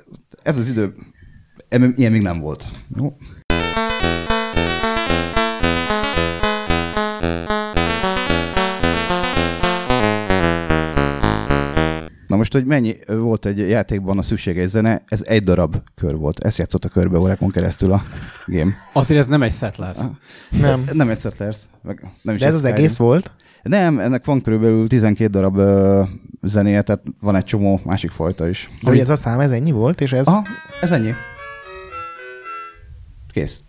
Speaker 4: ez az idő, ilyen még nem volt. Jó? Most, hogy mennyi volt egy játékban a szükséges zene, ez egy darab kör volt. Ezt játszott a körbe órákon keresztül a game.
Speaker 2: Azért ez nem egy Settlers.
Speaker 4: Ah.
Speaker 3: Nem.
Speaker 4: Nem egy Settlers. Meg nem is
Speaker 3: De ez az
Speaker 4: Skyrim.
Speaker 3: egész volt?
Speaker 4: Nem, ennek van körülbelül 12 darab ö, zenéje, tehát van egy csomó másik fajta is.
Speaker 3: Hogy ez a szám, ez ennyi volt, és ez...
Speaker 4: Aha, ez ennyi. Kész.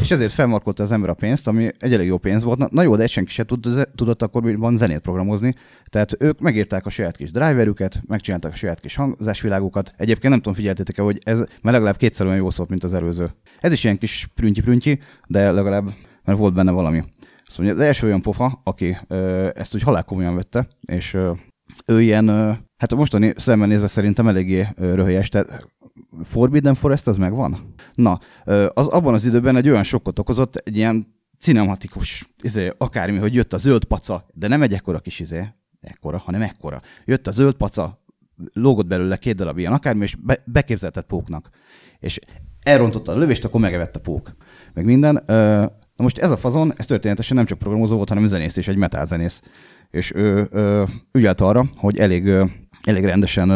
Speaker 4: És ezért felmarkolta az ember a pénzt, ami egy elég jó pénz volt. Na, na jó, de ezt senki se tud, tudott akkor van zenét programozni. Tehát ők megírták a saját kis driverüket, megcsinálták a saját kis hangzásvilágukat. Egyébként nem tudom, figyeltétek-e, hogy ez már legalább kétszer olyan jó szólt, mint az előző. Ez is ilyen kis prüntyi-prüntyi, de legalább, mert volt benne valami. Azt mondja, az első olyan pofa, aki ö, ezt úgy halál komolyan vette, és ö, ő ilyen, ö, hát a mostani szemmel nézve szerintem eléggé röhelyes, tehát Forbidden Forest az megvan? Na, az abban az időben egy olyan sokkot okozott, egy ilyen cinematikus, izé, akármi, hogy jött a zöld paca, de nem egy ekkora kis izé, ekkora, hanem ekkora. Jött a zöld paca, lógott belőle két darab ilyen akármi, és be, beképzeltett póknak. És elrontotta a lövést, akkor megevett a pók. Meg minden. Na most ez a fazon, ez történetesen nem csak programozó volt, hanem zenész és egy metal zenész. És ő ö, ügyelt arra, hogy elég, elég rendesen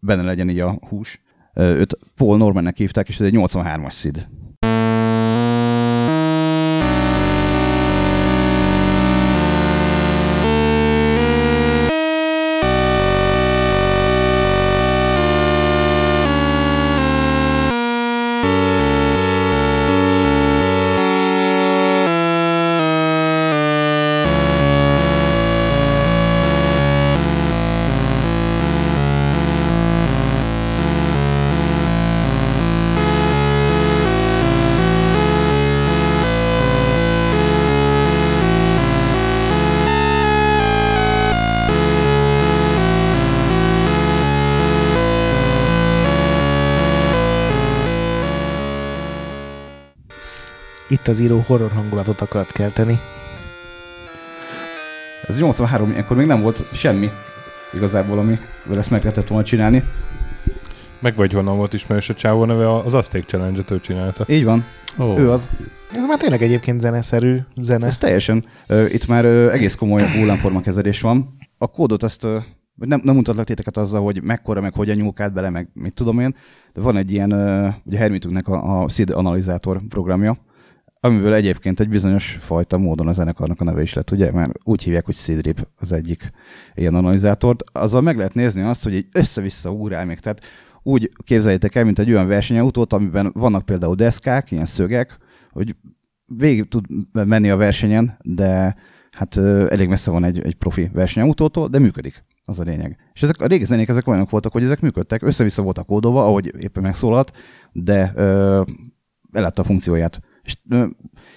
Speaker 4: benne legyen így a hús. Őt Paul Normannek hívták, és ez egy 83-as szid.
Speaker 3: Az író horror hangulatot akart kelteni.
Speaker 4: Ez 83, ilyenkor még nem volt semmi igazából, ami ezt meg lehetett volna csinálni.
Speaker 1: Meg vagy honnan volt ismerős a csávó neve, az Azték Challenge-et ő csinálta.
Speaker 4: Így van,
Speaker 2: Ó,
Speaker 4: ő az.
Speaker 3: Ez már tényleg egyébként zeneszerű zene.
Speaker 4: Ez teljesen, itt már egész komoly hullámforma kezelés van. A kódot azt nem, nem mutatlak téteket azzal, hogy mekkora, meg hogyan nyúlkált bele, meg mit tudom én, de van egy ilyen, ugye Hermitünknek a, a SID analizátor programja, amiből egyébként egy bizonyos fajta módon a zenekarnak a neve is lett, ugye? Mert úgy hívják, hogy SIDRIP az egyik ilyen analizátort. Azzal meg lehet nézni azt, hogy egy össze-vissza ugrál még. Tehát úgy képzeljétek el, mint egy olyan versenyautót, amiben vannak például deszkák, ilyen szögek, hogy végig tud menni a versenyen, de hát elég messze van egy, egy profi versenyautótól, de működik. Az a lényeg. És ezek a régi zenék ezek olyanok voltak, hogy ezek működtek, össze-vissza voltak kódolva, ahogy éppen megszólalt, de ö, ellátta a funkcióját. És ö,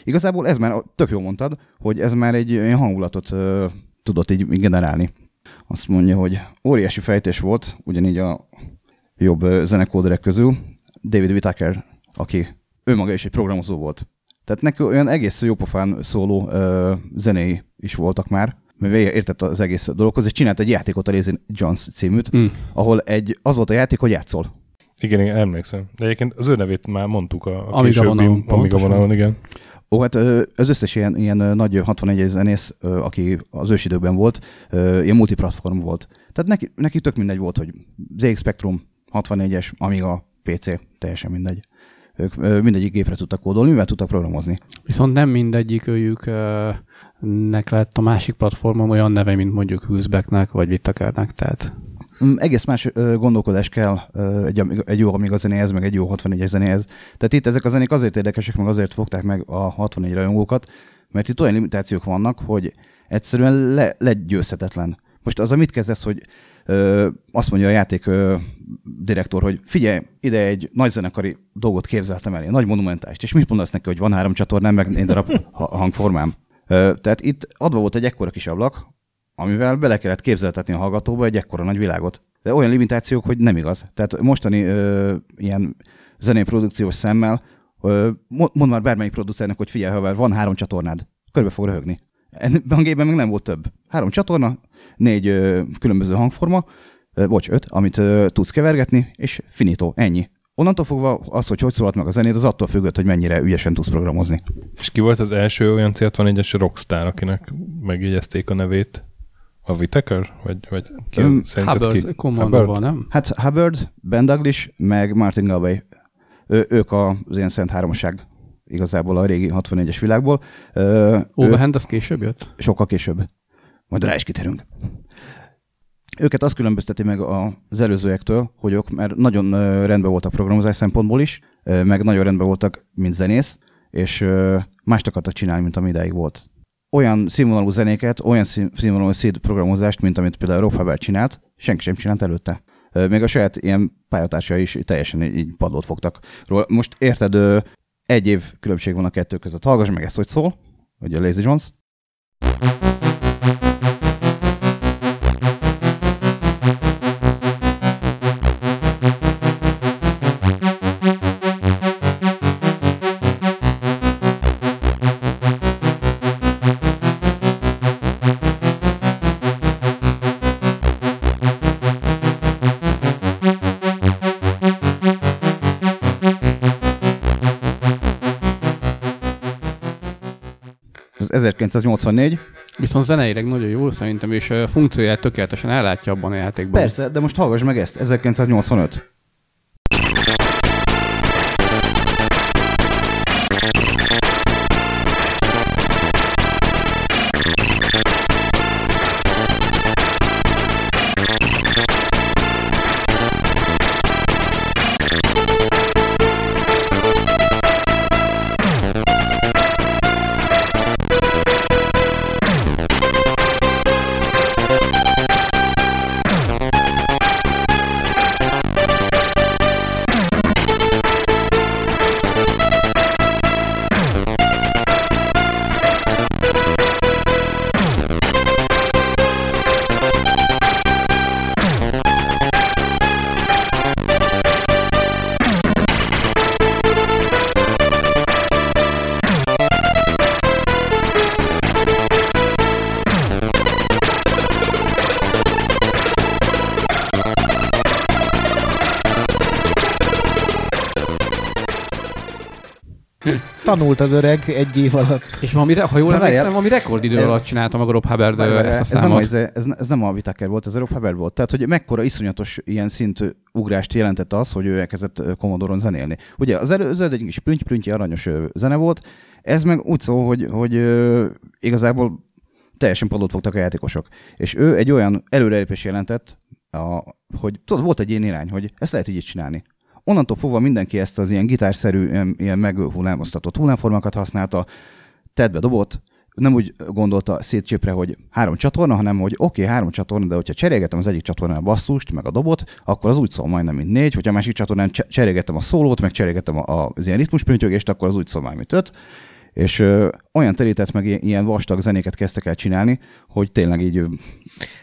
Speaker 4: igazából ez már, tök jól mondtad, hogy ez már egy olyan hangulatot ö, tudott így generálni. Azt mondja, hogy óriási fejtés volt, ugyanígy a jobb zenekóderek közül, David Whittaker, aki ő maga is egy programozó volt. Tehát neki olyan egész jópofán szóló ö, zenéi is voltak már, mert értett az egész dologhoz, és csinált egy játékot, a Lazy Jones címűt,
Speaker 2: Mm.
Speaker 4: ahol egy, az volt a játék, hogy játszol.
Speaker 1: Igen, igen, emlékszem. De egyébként az ő nevét már mondtuk a, a
Speaker 2: Amiga
Speaker 1: későbbi,
Speaker 2: vonalon,
Speaker 1: Amiga vonalon, igen.
Speaker 4: Ó, hát az összes ilyen, ilyen nagy 61 zenész, aki az ősidőkben volt, ilyen multiplatform volt. Tehát neki, neki tök mindegy volt, hogy ZX Spectrum, 64-es, Amiga, PC, teljesen mindegy. Ők mindegyik gépre tudtak kódolni, mivel tudtak programozni.
Speaker 2: Viszont nem mindegyik őjük nek lett a másik platformon olyan neve, mint mondjuk Hülsbecknek vagy Whittakernek, tehát
Speaker 4: Egész más gondolkodás kell egy, egy jó Amiga zenéhez, meg egy jó 64-es zenéhez. Tehát itt ezek a zenék azért érdekesek, meg azért fogták meg a 64 rajongókat, mert itt olyan limitációk vannak, hogy egyszerűen le, legyőzhetetlen. Most az, mit kezdesz, hogy ö, azt mondja a játék ö, direktor, hogy figyelj, ide egy nagy zenekari dolgot képzeltem el, egy nagy monumentást, és mit mondasz neki, hogy van három csatornám, meg négy darab ha- hangformám? Ö, tehát itt adva volt egy ekkora kis ablak, amivel bele kellett képzeltetni a hallgatóba egy ekkora nagy világot. De olyan limitációk, hogy nem igaz. Tehát mostani ö, ilyen zenéprodukciós szemmel ö, mo- mondd már bármelyik producernek, hogy figyelj, ha van három csatornád, körbe fog röhögni. Gépben még nem volt több. Három csatorna, négy ö, különböző hangforma, ö, bocs, öt, amit ö, tudsz kevergetni, és finito, ennyi. Onnantól fogva az, hogy hogy szólalt meg a zenét, az attól függött, hogy mennyire ügyesen tudsz programozni.
Speaker 1: És ki volt az első olyan C64-es rockstar, akinek megjegyezték a nevét? A Whittaker? Vagy, vagy ki, szerinted
Speaker 2: Hubbard
Speaker 1: ki?
Speaker 2: kommandóval, nem?
Speaker 4: Hát Hubbard, Ben Douglas, meg Martin Galway. Ő, ők az ilyen szent háromság igazából a régi 64-es világból. Ö, ő,
Speaker 2: Overhand az később jött?
Speaker 4: sokkal később. Majd rá is kitérünk. Őket azt különbözteti meg az előzőektől, hogy ők már nagyon rendben voltak programozás szempontból is, meg nagyon rendben voltak, mint zenész, és mást akartak csinálni, mint ami ideig volt. Olyan színvonalú zenéket, olyan szín- színvonalú seed programozást, mint amit például Rob Hubbard csinált, senki sem csinált előtte. Még a saját ilyen pályatársai is teljesen így padlót fogtak. Most érted, egy év különbség van a kettő között. Hallgass meg ezt, hogy szól, a Lazy Jones. 1984.
Speaker 2: Viszont zeneileg nagyon jó szerintem, és a funkcióját tökéletesen ellátja abban a játékban.
Speaker 4: Persze, de most hallgass meg ezt, 1985.
Speaker 3: Tanult az öreg egy év alatt.
Speaker 2: És valami, ha jól emlékszem, valami rekordidő
Speaker 4: Ez-
Speaker 2: alatt csinálta maga Rob Hubbard ezt a
Speaker 4: ez, nem a, ez, ez nem a Whittaker volt, ez a Rob Hubbard volt. Tehát, hogy mekkora iszonyatos ilyen szintű ugrást jelentett az, hogy ő elkezdett Commodore-on zenélni. Ugye az előző egy kis prüntyi aranyos zene volt, ez meg úgy szól, hogy, hogy igazából teljesen padlót fogtak a játékosok. És ő egy olyan előrelépés jelentett, a, hogy tudod, volt egy ilyen irány, hogy ezt lehet így csinálni. Onnantól fogva mindenki ezt az ilyen gitárszerű, ilyen, ilyen meghullámoztatott hullámformákat használta, tedd be dobott, nem úgy gondolta szétcsépre, hogy három csatorna, hanem hogy oké, okay, három csatorna, de hogyha cserélgetem az egyik csatornán a basszust, meg a dobot, akkor az úgy szól majdnem, mint négy, hogyha a másik csatornán cse- cserélgetem a szólót, meg cserélgetem az ilyen ritmuspöntyögést, akkor az úgy szól már, mint öt. És ö, olyan terített meg ilyen- vastag zenéket kezdtek el csinálni, hogy tényleg így
Speaker 3: De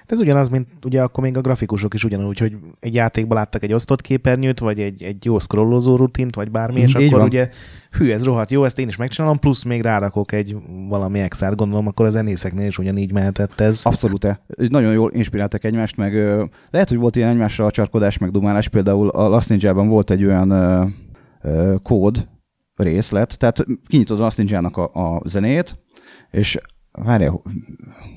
Speaker 3: ez ugyanaz, mint ugye akkor még a grafikusok is ugyanúgy, hogy egy játékban láttak egy osztott képernyőt, vagy egy, egy jó scrollozó rutint, vagy bármi, és
Speaker 4: Mhm, így
Speaker 3: akkor
Speaker 4: van.
Speaker 3: ugye hű, ez rohadt jó, ezt én is megcsinálom, plusz még rárakok egy valami extrát, gondolom, akkor a zenészeknél is ugyanígy mehetett ez.
Speaker 4: Abszolút, -e. nagyon jól inspiráltak egymást, meg ö, lehet, hogy volt ilyen egymásra a csarkodás, meg dumálás, például a Last Ninja-ban volt egy olyan ö, ö, kód részlet, tehát kinyitod a Last Ninja-nak a, a zenét, és várja,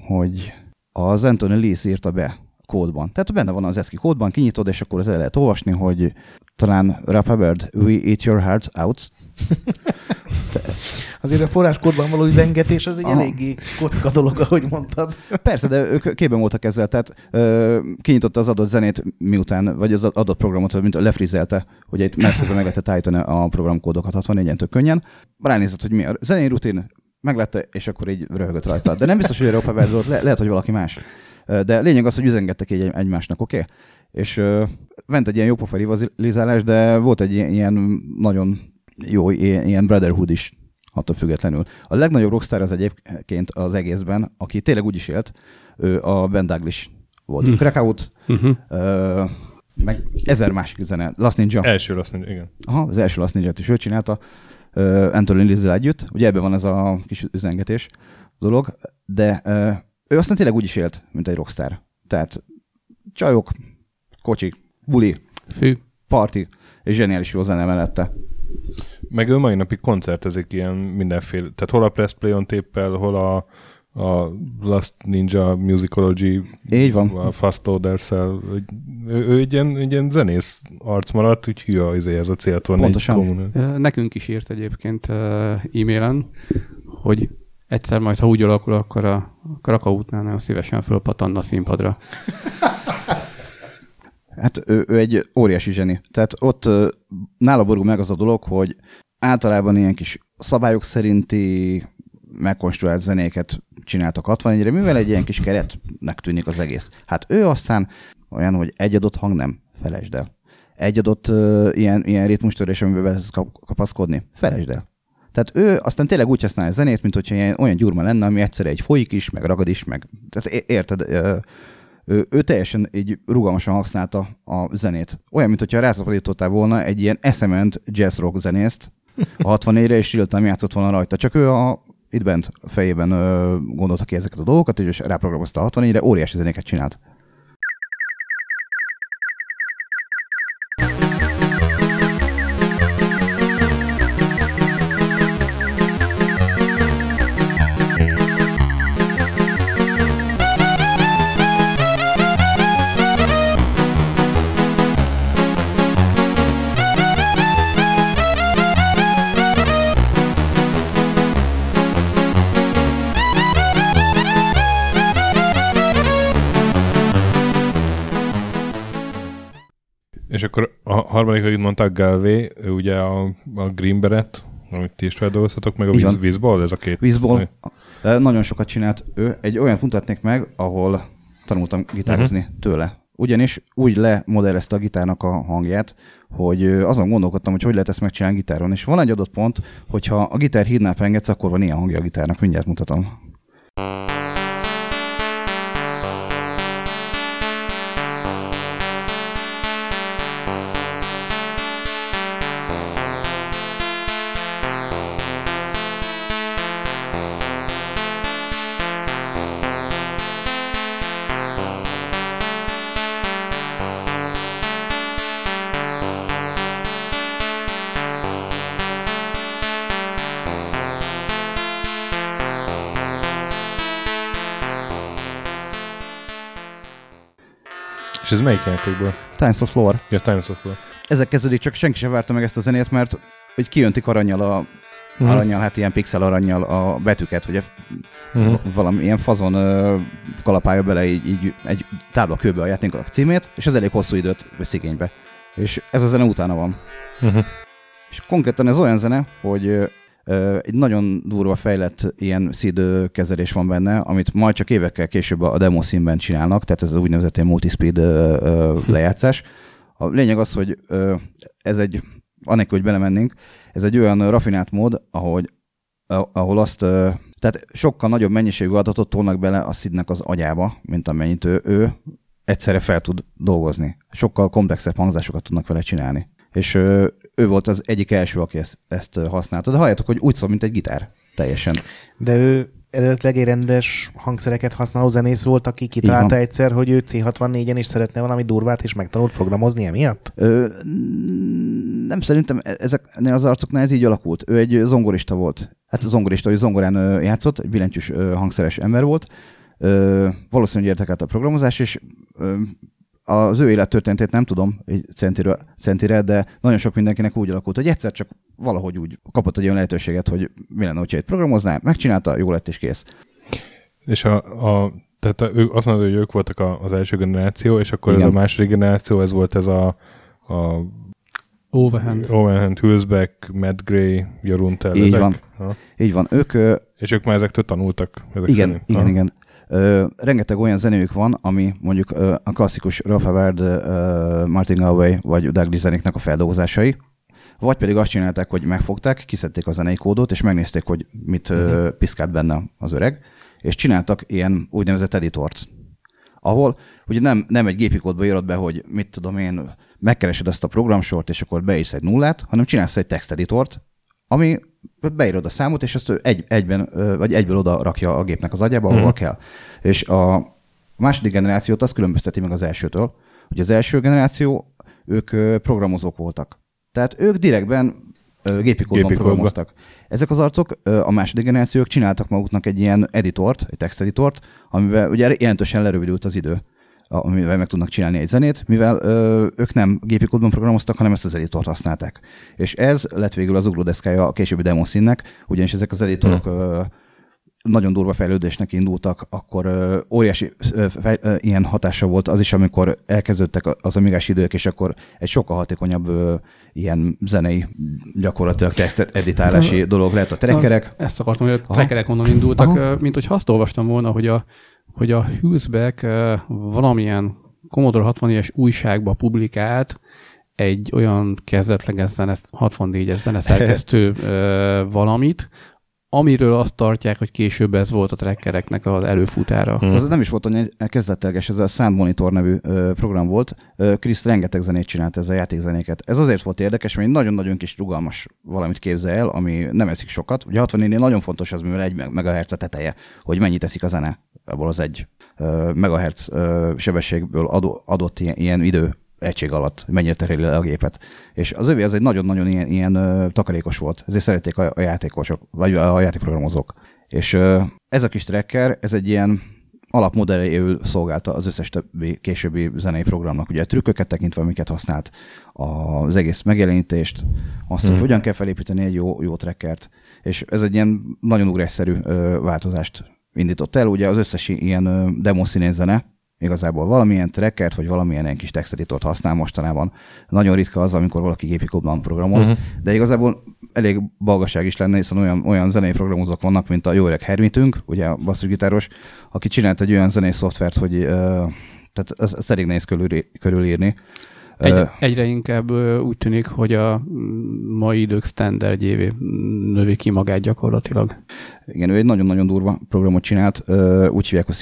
Speaker 4: hogy az Anthony Lee írta be kódban. Tehát benne van az ESCII kódban, kinyitod, és akkor el lehet olvasni, hogy talán Rap Hubbard, we eat your heart out.
Speaker 3: Azért a forráskódban való üzengetés az egy
Speaker 4: Aha.
Speaker 3: eléggé kocka dolog, ahogy mondtad.
Speaker 4: Persze, de ők képben voltak ezzel, tehát ö, kinyitotta az adott zenét miután, vagy az adott programot, mint lefrizelte, hogy itt mert közben meg lehetett állítani a programkódokat 64 tök könnyen. Ránézett, hogy mi a zenei rutin, meglette, és akkor így röhögött rajta. De nem biztos, hogy Verde volt, le, lehet, hogy valaki más. De lényeg az, hogy üzengettek így egy- egymásnak, oké? Okay? És ö, ment egy ilyen jópofa rivalizálás, de volt egy ilyen, ilyen nagyon jó ilyen, brotherhood is attól függetlenül. A legnagyobb rockstar az egyébként az egészben, aki tényleg úgy is élt, ő a Ben Douglas volt.
Speaker 2: Hm.
Speaker 4: Crackout,
Speaker 2: Uh-huh.
Speaker 4: ö, meg ezer másik zene. Last Ninja.
Speaker 1: Első azt mondja, igen.
Speaker 4: Aha, az első Last Ninja-t is ő csinálta, ö, Anthony Lizzel együtt. Ugye ebben van ez a kis üzengetés dolog, de ö, ő aztán tényleg úgy is élt, mint egy rockstar. Tehát csajok, kocsik, buli,
Speaker 2: Fű.
Speaker 4: party, és zseniális jó zene mellette.
Speaker 1: Meg ő mai napig koncertezik ilyen mindenféle, tehát hol a Press Play on téppel, hol a, a Last Ninja Musicology,
Speaker 4: Így van.
Speaker 1: a Fast loaders ő, ő egy, ilyen, egy ilyen zenész arc maradt, úgy hülye az ez a céltól.
Speaker 4: Pontosan.
Speaker 2: Ö, Nekünk is írt egyébként e-mailen, hogy egyszer majd, ha úgy alakul, akkor a Krakautnál nagyon szívesen fölpatanna a színpadra.
Speaker 4: Hát ő, ő egy óriási zseni. Tehát ott nála borul meg az a dolog, hogy általában ilyen kis szabályok szerinti megkonstruált zenéket csináltak 61-re, mivel egy ilyen kis keretnek tűnik az egész. Hát ő aztán olyan, hogy egy adott hang nem, felejtsd el. Egy adott uh, ilyen, ilyen ritmustörés, amiben be kapaszkodni, felejtsd el. Tehát ő aztán tényleg úgy használja a zenét, mint hogyha ilyen, olyan gyurma lenne, ami egyszerre egy folyik is, meg ragad is, meg tehát érted, ö, ő, ő teljesen így rugalmasan használta a zenét. Olyan, mint hogyha rászaporítottál volna egy ilyen eszement jazz rock zenészt a 64-re, és real játszott volna rajta. Csak ő a, itt bent fejében ö, gondolta ki ezeket a dolgokat, és ráprogramozta a 64-re, óriási zenéket csinált.
Speaker 1: És akkor a harmadik, hogy mondták Galvé, ő ugye a, a Green Beret, amit ti is feldolgoztatok, meg a
Speaker 4: van.
Speaker 1: Wizball, ez a két.
Speaker 4: Vízból de nagyon sokat csinált ő. Egy olyan mutatnék meg, ahol tanultam gitározni uh-huh. tőle. Ugyanis úgy lemodellezte a gitárnak a hangját, hogy azon gondolkodtam, hogy hogy lehet ezt megcsinálni gitáron. És van egy adott pont, hogyha a gitár hídnál pengetsz, akkor van ilyen hangja a gitárnak. Mindjárt mutatom.
Speaker 1: Melyik játékból?
Speaker 4: Times of Lore.
Speaker 1: Ja, Times of War.
Speaker 4: Ezek kezdődik, csak senki sem várta meg ezt a zenét, mert hogy kijöntik aranyjal a
Speaker 1: Mhm.
Speaker 4: aranyjal, hát ilyen pixel aranyjal a betűket, ugye
Speaker 1: Mhm.
Speaker 4: valami ilyen fazon ö, kalapálja bele így, így egy táblakőbe a játéknak címét, és ez elég hosszú időt vesz igénybe. És ez a zene utána van.
Speaker 1: Mhm.
Speaker 4: És konkrétan ez olyan zene, hogy egy nagyon durva fejlett ilyen ö, kezelés van benne, amit majd csak évekkel később a demo színben csinálnak, tehát ez az úgynevezett multispeed ö, lejátszás. A lényeg az, hogy ez egy, anélkül, hogy belemennénk, ez egy olyan rafinált mód, ahogy, ahol azt, tehát sokkal nagyobb mennyiségű adatot tolnak bele a szidnek az agyába, mint amennyit ő, ő egyszerre fel tud dolgozni. Sokkal komplexebb hangzásokat tudnak vele csinálni. És ö, ő volt az egyik első, aki ezt, ezt használta. De halljátok, hogy úgy szól, mint egy gitár. Teljesen.
Speaker 3: De ő eredetileg egy rendes hangszereket használó zenész volt, aki kitalálta egyszer, hogy ő C64-en is szeretne valami durvát, és megtanult programozni emiatt?
Speaker 4: Ö, nem szerintem e- ezeknél az arcoknál ez így alakult. Ő egy zongorista volt. Hát zongorista, hogy zongorán játszott, egy billentyűs hangszeres ember volt. Ö, valószínűleg értekelt a programozás, és ö, az ő élettörténetét nem tudom egy centire, centire, de nagyon sok mindenkinek úgy alakult, hogy egyszer csak valahogy úgy kapott egy olyan lehetőséget, hogy mi lenne, hogyha egy programoznál, megcsinálta, jó lett és kész.
Speaker 1: És a, a tehát a, ők, azt mondod, hogy ők voltak a, az első generáció, és akkor
Speaker 4: Igen.
Speaker 1: ez a második generáció, ez volt ez a, a
Speaker 2: Overhand.
Speaker 1: Owen Hand, Hülsbeck, Matt Gray, Joruntel.
Speaker 4: Így
Speaker 1: ezek.
Speaker 4: van.
Speaker 1: Ha.
Speaker 4: Így van, ők
Speaker 1: És ők már ezektől tanultak. Ezek
Speaker 4: Igen,
Speaker 1: szerint.
Speaker 4: igen,
Speaker 1: Ha.
Speaker 4: igen. Ö, rengeteg olyan zenéjük van, ami mondjuk ö, a klasszikus Ralph Howard, ö, Martin Galway vagy Doug zenéknek a feldolgozásai, vagy pedig azt csinálták, hogy megfogták, kiszedték a zenei kódot, és megnézték, hogy mit uh-huh. piszkált benne az öreg, és csináltak ilyen úgynevezett editort, ahol ugye nem, nem egy gépi kódba írod be, hogy mit tudom én, megkeresed azt a programsort, és akkor beírsz egy nullát, hanem csinálsz egy texteditort, ami beírod a számot, és azt ő egy, egyben, vagy egyből oda rakja a gépnek az agyába, ahova
Speaker 1: Mhm.
Speaker 4: kell. És a második generációt azt különbözteti meg az elsőtől, hogy az első generáció, ők programozók voltak. Tehát ők direktben gépi kódban
Speaker 1: Gépi kódba.
Speaker 4: programoztak. Ezek az arcok, a második generációk csináltak maguknak egy ilyen editort, egy texteditort, amivel ugye jelentősen lerövidült az idő amivel meg tudnak csinálni egy zenét, mivel ö, ők nem gépi kódban programoztak, hanem ezt az editort használták. És ez lett végül az ugródeszkája a későbbi demoszínnek, ugyanis ezek az editorok ö, nagyon durva fejlődésnek indultak, akkor ö, óriási ö, fej, ö, ilyen hatása volt az is, amikor elkezdődtek az amigás idők, és akkor egy sokkal hatékonyabb ö, ilyen zenei, gyakorlatilag text editálási dolog lett a trackerek.
Speaker 2: Ezt akartam, hogy a
Speaker 4: Aha.
Speaker 2: trackerek onnan indultak,
Speaker 4: Aha.
Speaker 2: mint hogy azt olvastam volna, hogy a, hogy a Hülsbeck ö, valamilyen Commodore 64-es újságba publikált egy olyan kezdetleges zene, 64-es zeneszerkesztő valamit, amiről azt tartják, hogy később ez volt a trackereknek az előfutára.
Speaker 1: Hm.
Speaker 4: Az nem is volt olyan kezdetleges, ez a Sound Monitor nevű ö, program volt. Chris rengeteg zenét csinált ezzel játékzenéket. Ez azért volt érdekes, mert egy nagyon-nagyon kis rugalmas valamit képzel el, ami nem eszik sokat. Ugye 64-nél nagyon fontos az, mivel egy megahertz a teteje, hogy mennyit eszik a zene. Abból az egy megahertz sebességből adott ilyen, ilyen idő egység alatt, hogy mennyire tereli le a gépet. És az övé az egy nagyon-nagyon ilyen, ilyen ö, takarékos volt, ezért szerették a, a játékosok, vagy a játékprogramozók. És ö, ez a kis tracker, ez egy ilyen alapmodelléül szolgálta az összes többi későbbi zenei programnak. Ugye a trükköket tekintve, amiket használt, az egész megjelenítést, azt, hogy
Speaker 1: Hmm.
Speaker 4: hogyan kell felépíteni egy jó, jó trackert. És ez egy ilyen nagyon ugrásszerű változást indított el. Ugye az összes ilyen ö, demo színén zene, igazából valamilyen trackert, vagy valamilyen ilyen kis texteditort használ mostanában. Nagyon ritka az, amikor valaki gépi kódban programoz,
Speaker 1: Mhm.
Speaker 4: de igazából elég balgaság is lenne, hiszen olyan, olyan zenei programozók vannak, mint a jó öreg Hermitünk, ugye a basszusgitáros, aki csinált egy olyan zenei szoftvert, hogy tehát ez, ez elég nehéz körül, körülírni.
Speaker 2: Egy, egyre inkább úgy tűnik, hogy a mm, mai idők standardjévé növi ki magát gyakorlatilag.
Speaker 4: Igen, ő egy nagyon-nagyon durva programot csinált, úgy hívják, hogy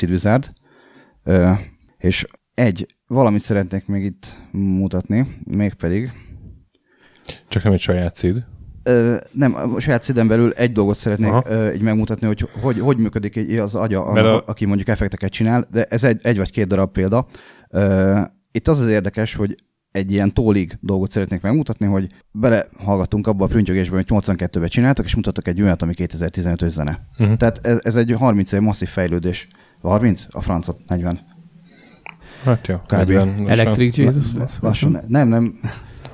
Speaker 4: Ö, és egy, valamit szeretnék még itt mutatni, mégpedig,
Speaker 1: Csak nem egy saját.
Speaker 4: Ö, nem, a saját sziden belül egy dolgot szeretnék
Speaker 1: Aha.
Speaker 4: ö, így megmutatni, hogy, hogy hogy működik egy, az agya, a,
Speaker 1: a-
Speaker 4: aki mondjuk effekteket csinál, de ez egy, egy vagy két darab példa. Ö, itt az az érdekes, hogy egy ilyen tólig dolgot szeretnék megmutatni, hogy belehallgattunk abba a prüntjögésbe, hogy 82-ben csináltak, és mutattak egy olyat, ami 2015-ös zene.
Speaker 1: Uh-huh.
Speaker 4: Tehát ez, ez egy 30 év masszív fejlődés. 30? A francot, 40.
Speaker 1: Hát jó,
Speaker 4: Kb.
Speaker 1: 40, lassan,
Speaker 2: Electric Jesus lesz.
Speaker 4: Lassan, nem, nem,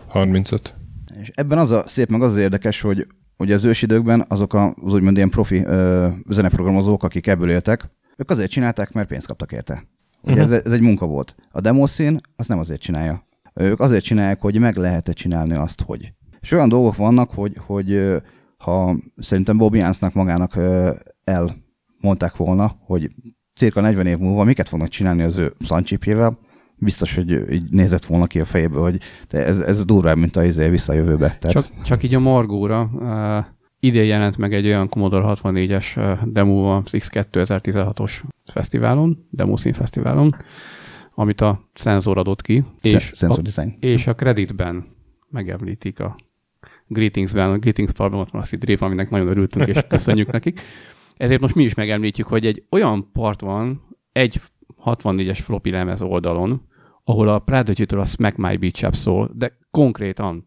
Speaker 1: 35.
Speaker 4: És ebben az a szép, meg az az érdekes, hogy ugye az ősidőkben azok a, az úgymond ilyen profi ö, zeneprogramozók, akik ebből éltek, ők azért csinálták, mert pénzt kaptak érte. Ugye
Speaker 1: Mhm.
Speaker 4: ez, ez egy munka volt. A demószín azt nem azért csinálja. Ők azért csinálják, hogy meg lehet-e csinálni azt, hogy. És olyan dolgok vannak, hogy, hogy ha szerintem Bobby Jansnak magának elmondták volna, hogy cirka 40 év múlva miket fognak csinálni az ő szancsipjével, biztos, hogy így nézett volna ki a fejéből, hogy de ez, ez durvább, mint a izé vissza a jövőbe. Tehát,
Speaker 2: Csak, csak így a Margóra uh, idén jelent meg egy olyan Commodore 64-es uh, demo az X2016-os fesztiválon, Demoszín fesztiválon, amit a szenzor adott ki, és
Speaker 4: Sensor
Speaker 2: a,
Speaker 4: design.
Speaker 2: és a kreditben megemlítik a Greetingsben, a Greetings Parban ott van a Rafe, aminek nagyon örültünk, és köszönjük nekik. Ezért most mi is megemlítjük, hogy egy olyan part van, egy 64-es floppy lemez oldalon, ahol a Prodigy-től a Smack My Beach Up szól, de konkrétan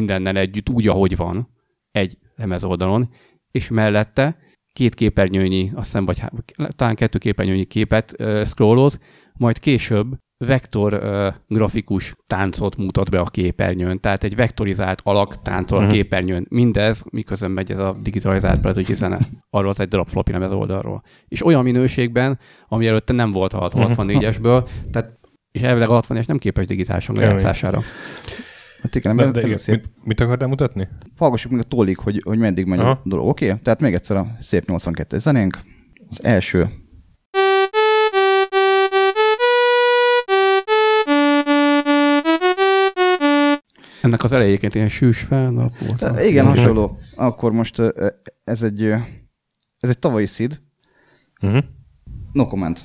Speaker 2: mindennel együtt, úgy, ahogy van, egy lemez oldalon, és mellette két képernyőnyi, azt hiszem, vagy talán kettő képernyőnyi képet uh, scrolloz, majd később vektor uh, grafikus táncot mutat be a képernyőn, tehát egy vektorizált alak táncol a
Speaker 1: Mhm.
Speaker 2: képernyőn. Mindez, miközben megy ez a digitalizált Prodigy zene, arról az egy darab floppy lemez oldalról. És olyan minőségben, ami előtte nem volt a 64-esből, tehát és elvileg a 60-es nem képes digitálisan lejátszására.
Speaker 4: Hát igen,
Speaker 1: de, de igen. Mit, mit akartál mutatni?
Speaker 4: Hallgassuk meg a tollig, hogy, hogy meddig megy
Speaker 1: Aha.
Speaker 4: a dolog, oké? Okay? Tehát még egyszer a szép 82 zenénk. Az első
Speaker 2: Ennek az elejéként ilyen sűs felnap volt.
Speaker 4: Tehát, igen, hasonló. Akkor most ez egy, ez egy tavalyi szid.
Speaker 1: Uh-huh. Mhm.
Speaker 4: No comment.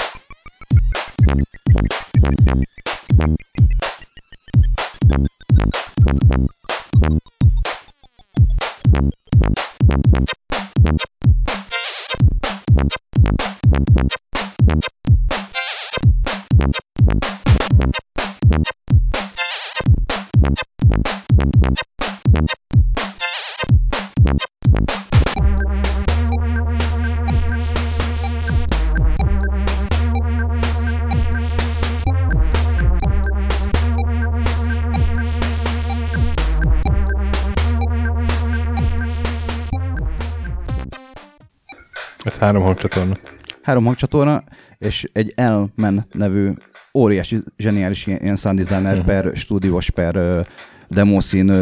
Speaker 1: Három hangcsatorna.
Speaker 4: három hangcsatorna, és egy Elmen nevű óriási, zseniális ilyen, sound designer
Speaker 1: Mhm.
Speaker 4: per stúdiós per demószín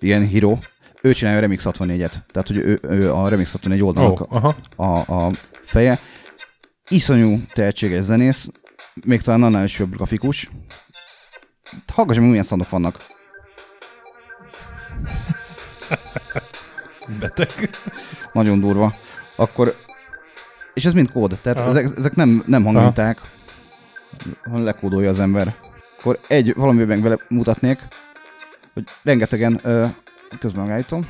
Speaker 4: ilyen híró. Ő csinálja a Remix 64-et. Tehát, hogy ő, ő a Remix 64 oldalnak
Speaker 1: Oh, aha.
Speaker 4: a, a feje. Iszonyú tehetséges zenész, még talán annál is jobb grafikus. Hallgass meg, milyen szandok vannak.
Speaker 1: Beteg.
Speaker 4: Nagyon durva. Akkor, és ez mind kód, tehát
Speaker 1: Aha.
Speaker 4: ezek, ezek nem, nem hangminták, hanem lekódolja az ember. Akkor egy valamiben vele mutatnék, hogy rengetegen, ö, közben megállítom.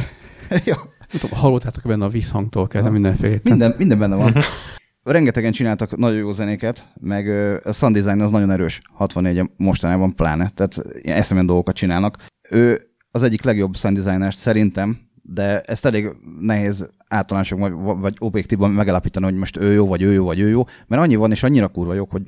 Speaker 4: ja,
Speaker 2: Nem tudom, hallottátok benne a vízhangtól kezdve mindenféle.
Speaker 4: minden, minden benne van. Rengetegen csináltak nagyon jó zenéket, meg a sound design az nagyon erős, 64 mostanában pláne, tehát ilyen eszemben dolgokat csinálnak. Ő az egyik legjobb sound designer szerintem, de ezt elég nehéz általánosok vagy, vagy objektívban megállapítani, hogy most ő jó, vagy ő jó, vagy ő jó, mert annyi van, és annyira kurva jók, hogy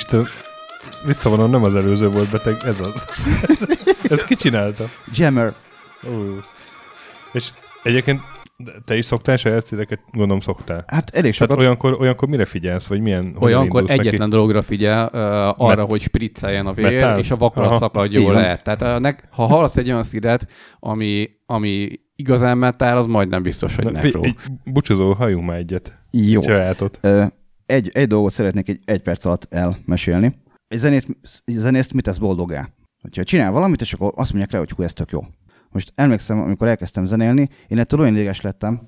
Speaker 1: Úristen, visszavonom, nem az előző volt beteg, ez az. ez ki csinálta?
Speaker 4: Jammer.
Speaker 1: Ó. És egyébként te is szoktál saját színeket? Gondolom szoktál.
Speaker 4: Hát elég
Speaker 1: Tehát
Speaker 4: sokat.
Speaker 1: olyankor, olyankor mire figyelsz, vagy milyen?
Speaker 2: Olyankor
Speaker 1: indulsz neki?
Speaker 2: egyetlen dologra figyel, uh, arra,
Speaker 1: Met-
Speaker 2: hogy spricceljen a vér,
Speaker 1: Metál?
Speaker 2: és a vakra
Speaker 1: Aha.
Speaker 2: szakadj
Speaker 4: Így
Speaker 2: jól. Tehát uh, nek, ha hallasz egy olyan szídet, ami, ami igazán metál, az majdnem biztos, hogy nekró.
Speaker 1: bucsozó, halljunk már egyet.
Speaker 4: Jó.
Speaker 1: Sajátot.
Speaker 4: Ö, egy, egy dolgot szeretnék egy, egy perc alatt elmesélni. Egy, zenét, egy zenészt mit tesz boldogá? Hogyha csinál valamit, és akkor azt mondják rá, hogy hú, ez tök jó. Most emlékszem, amikor elkezdtem zenélni, én ettől olyan ideges lettem,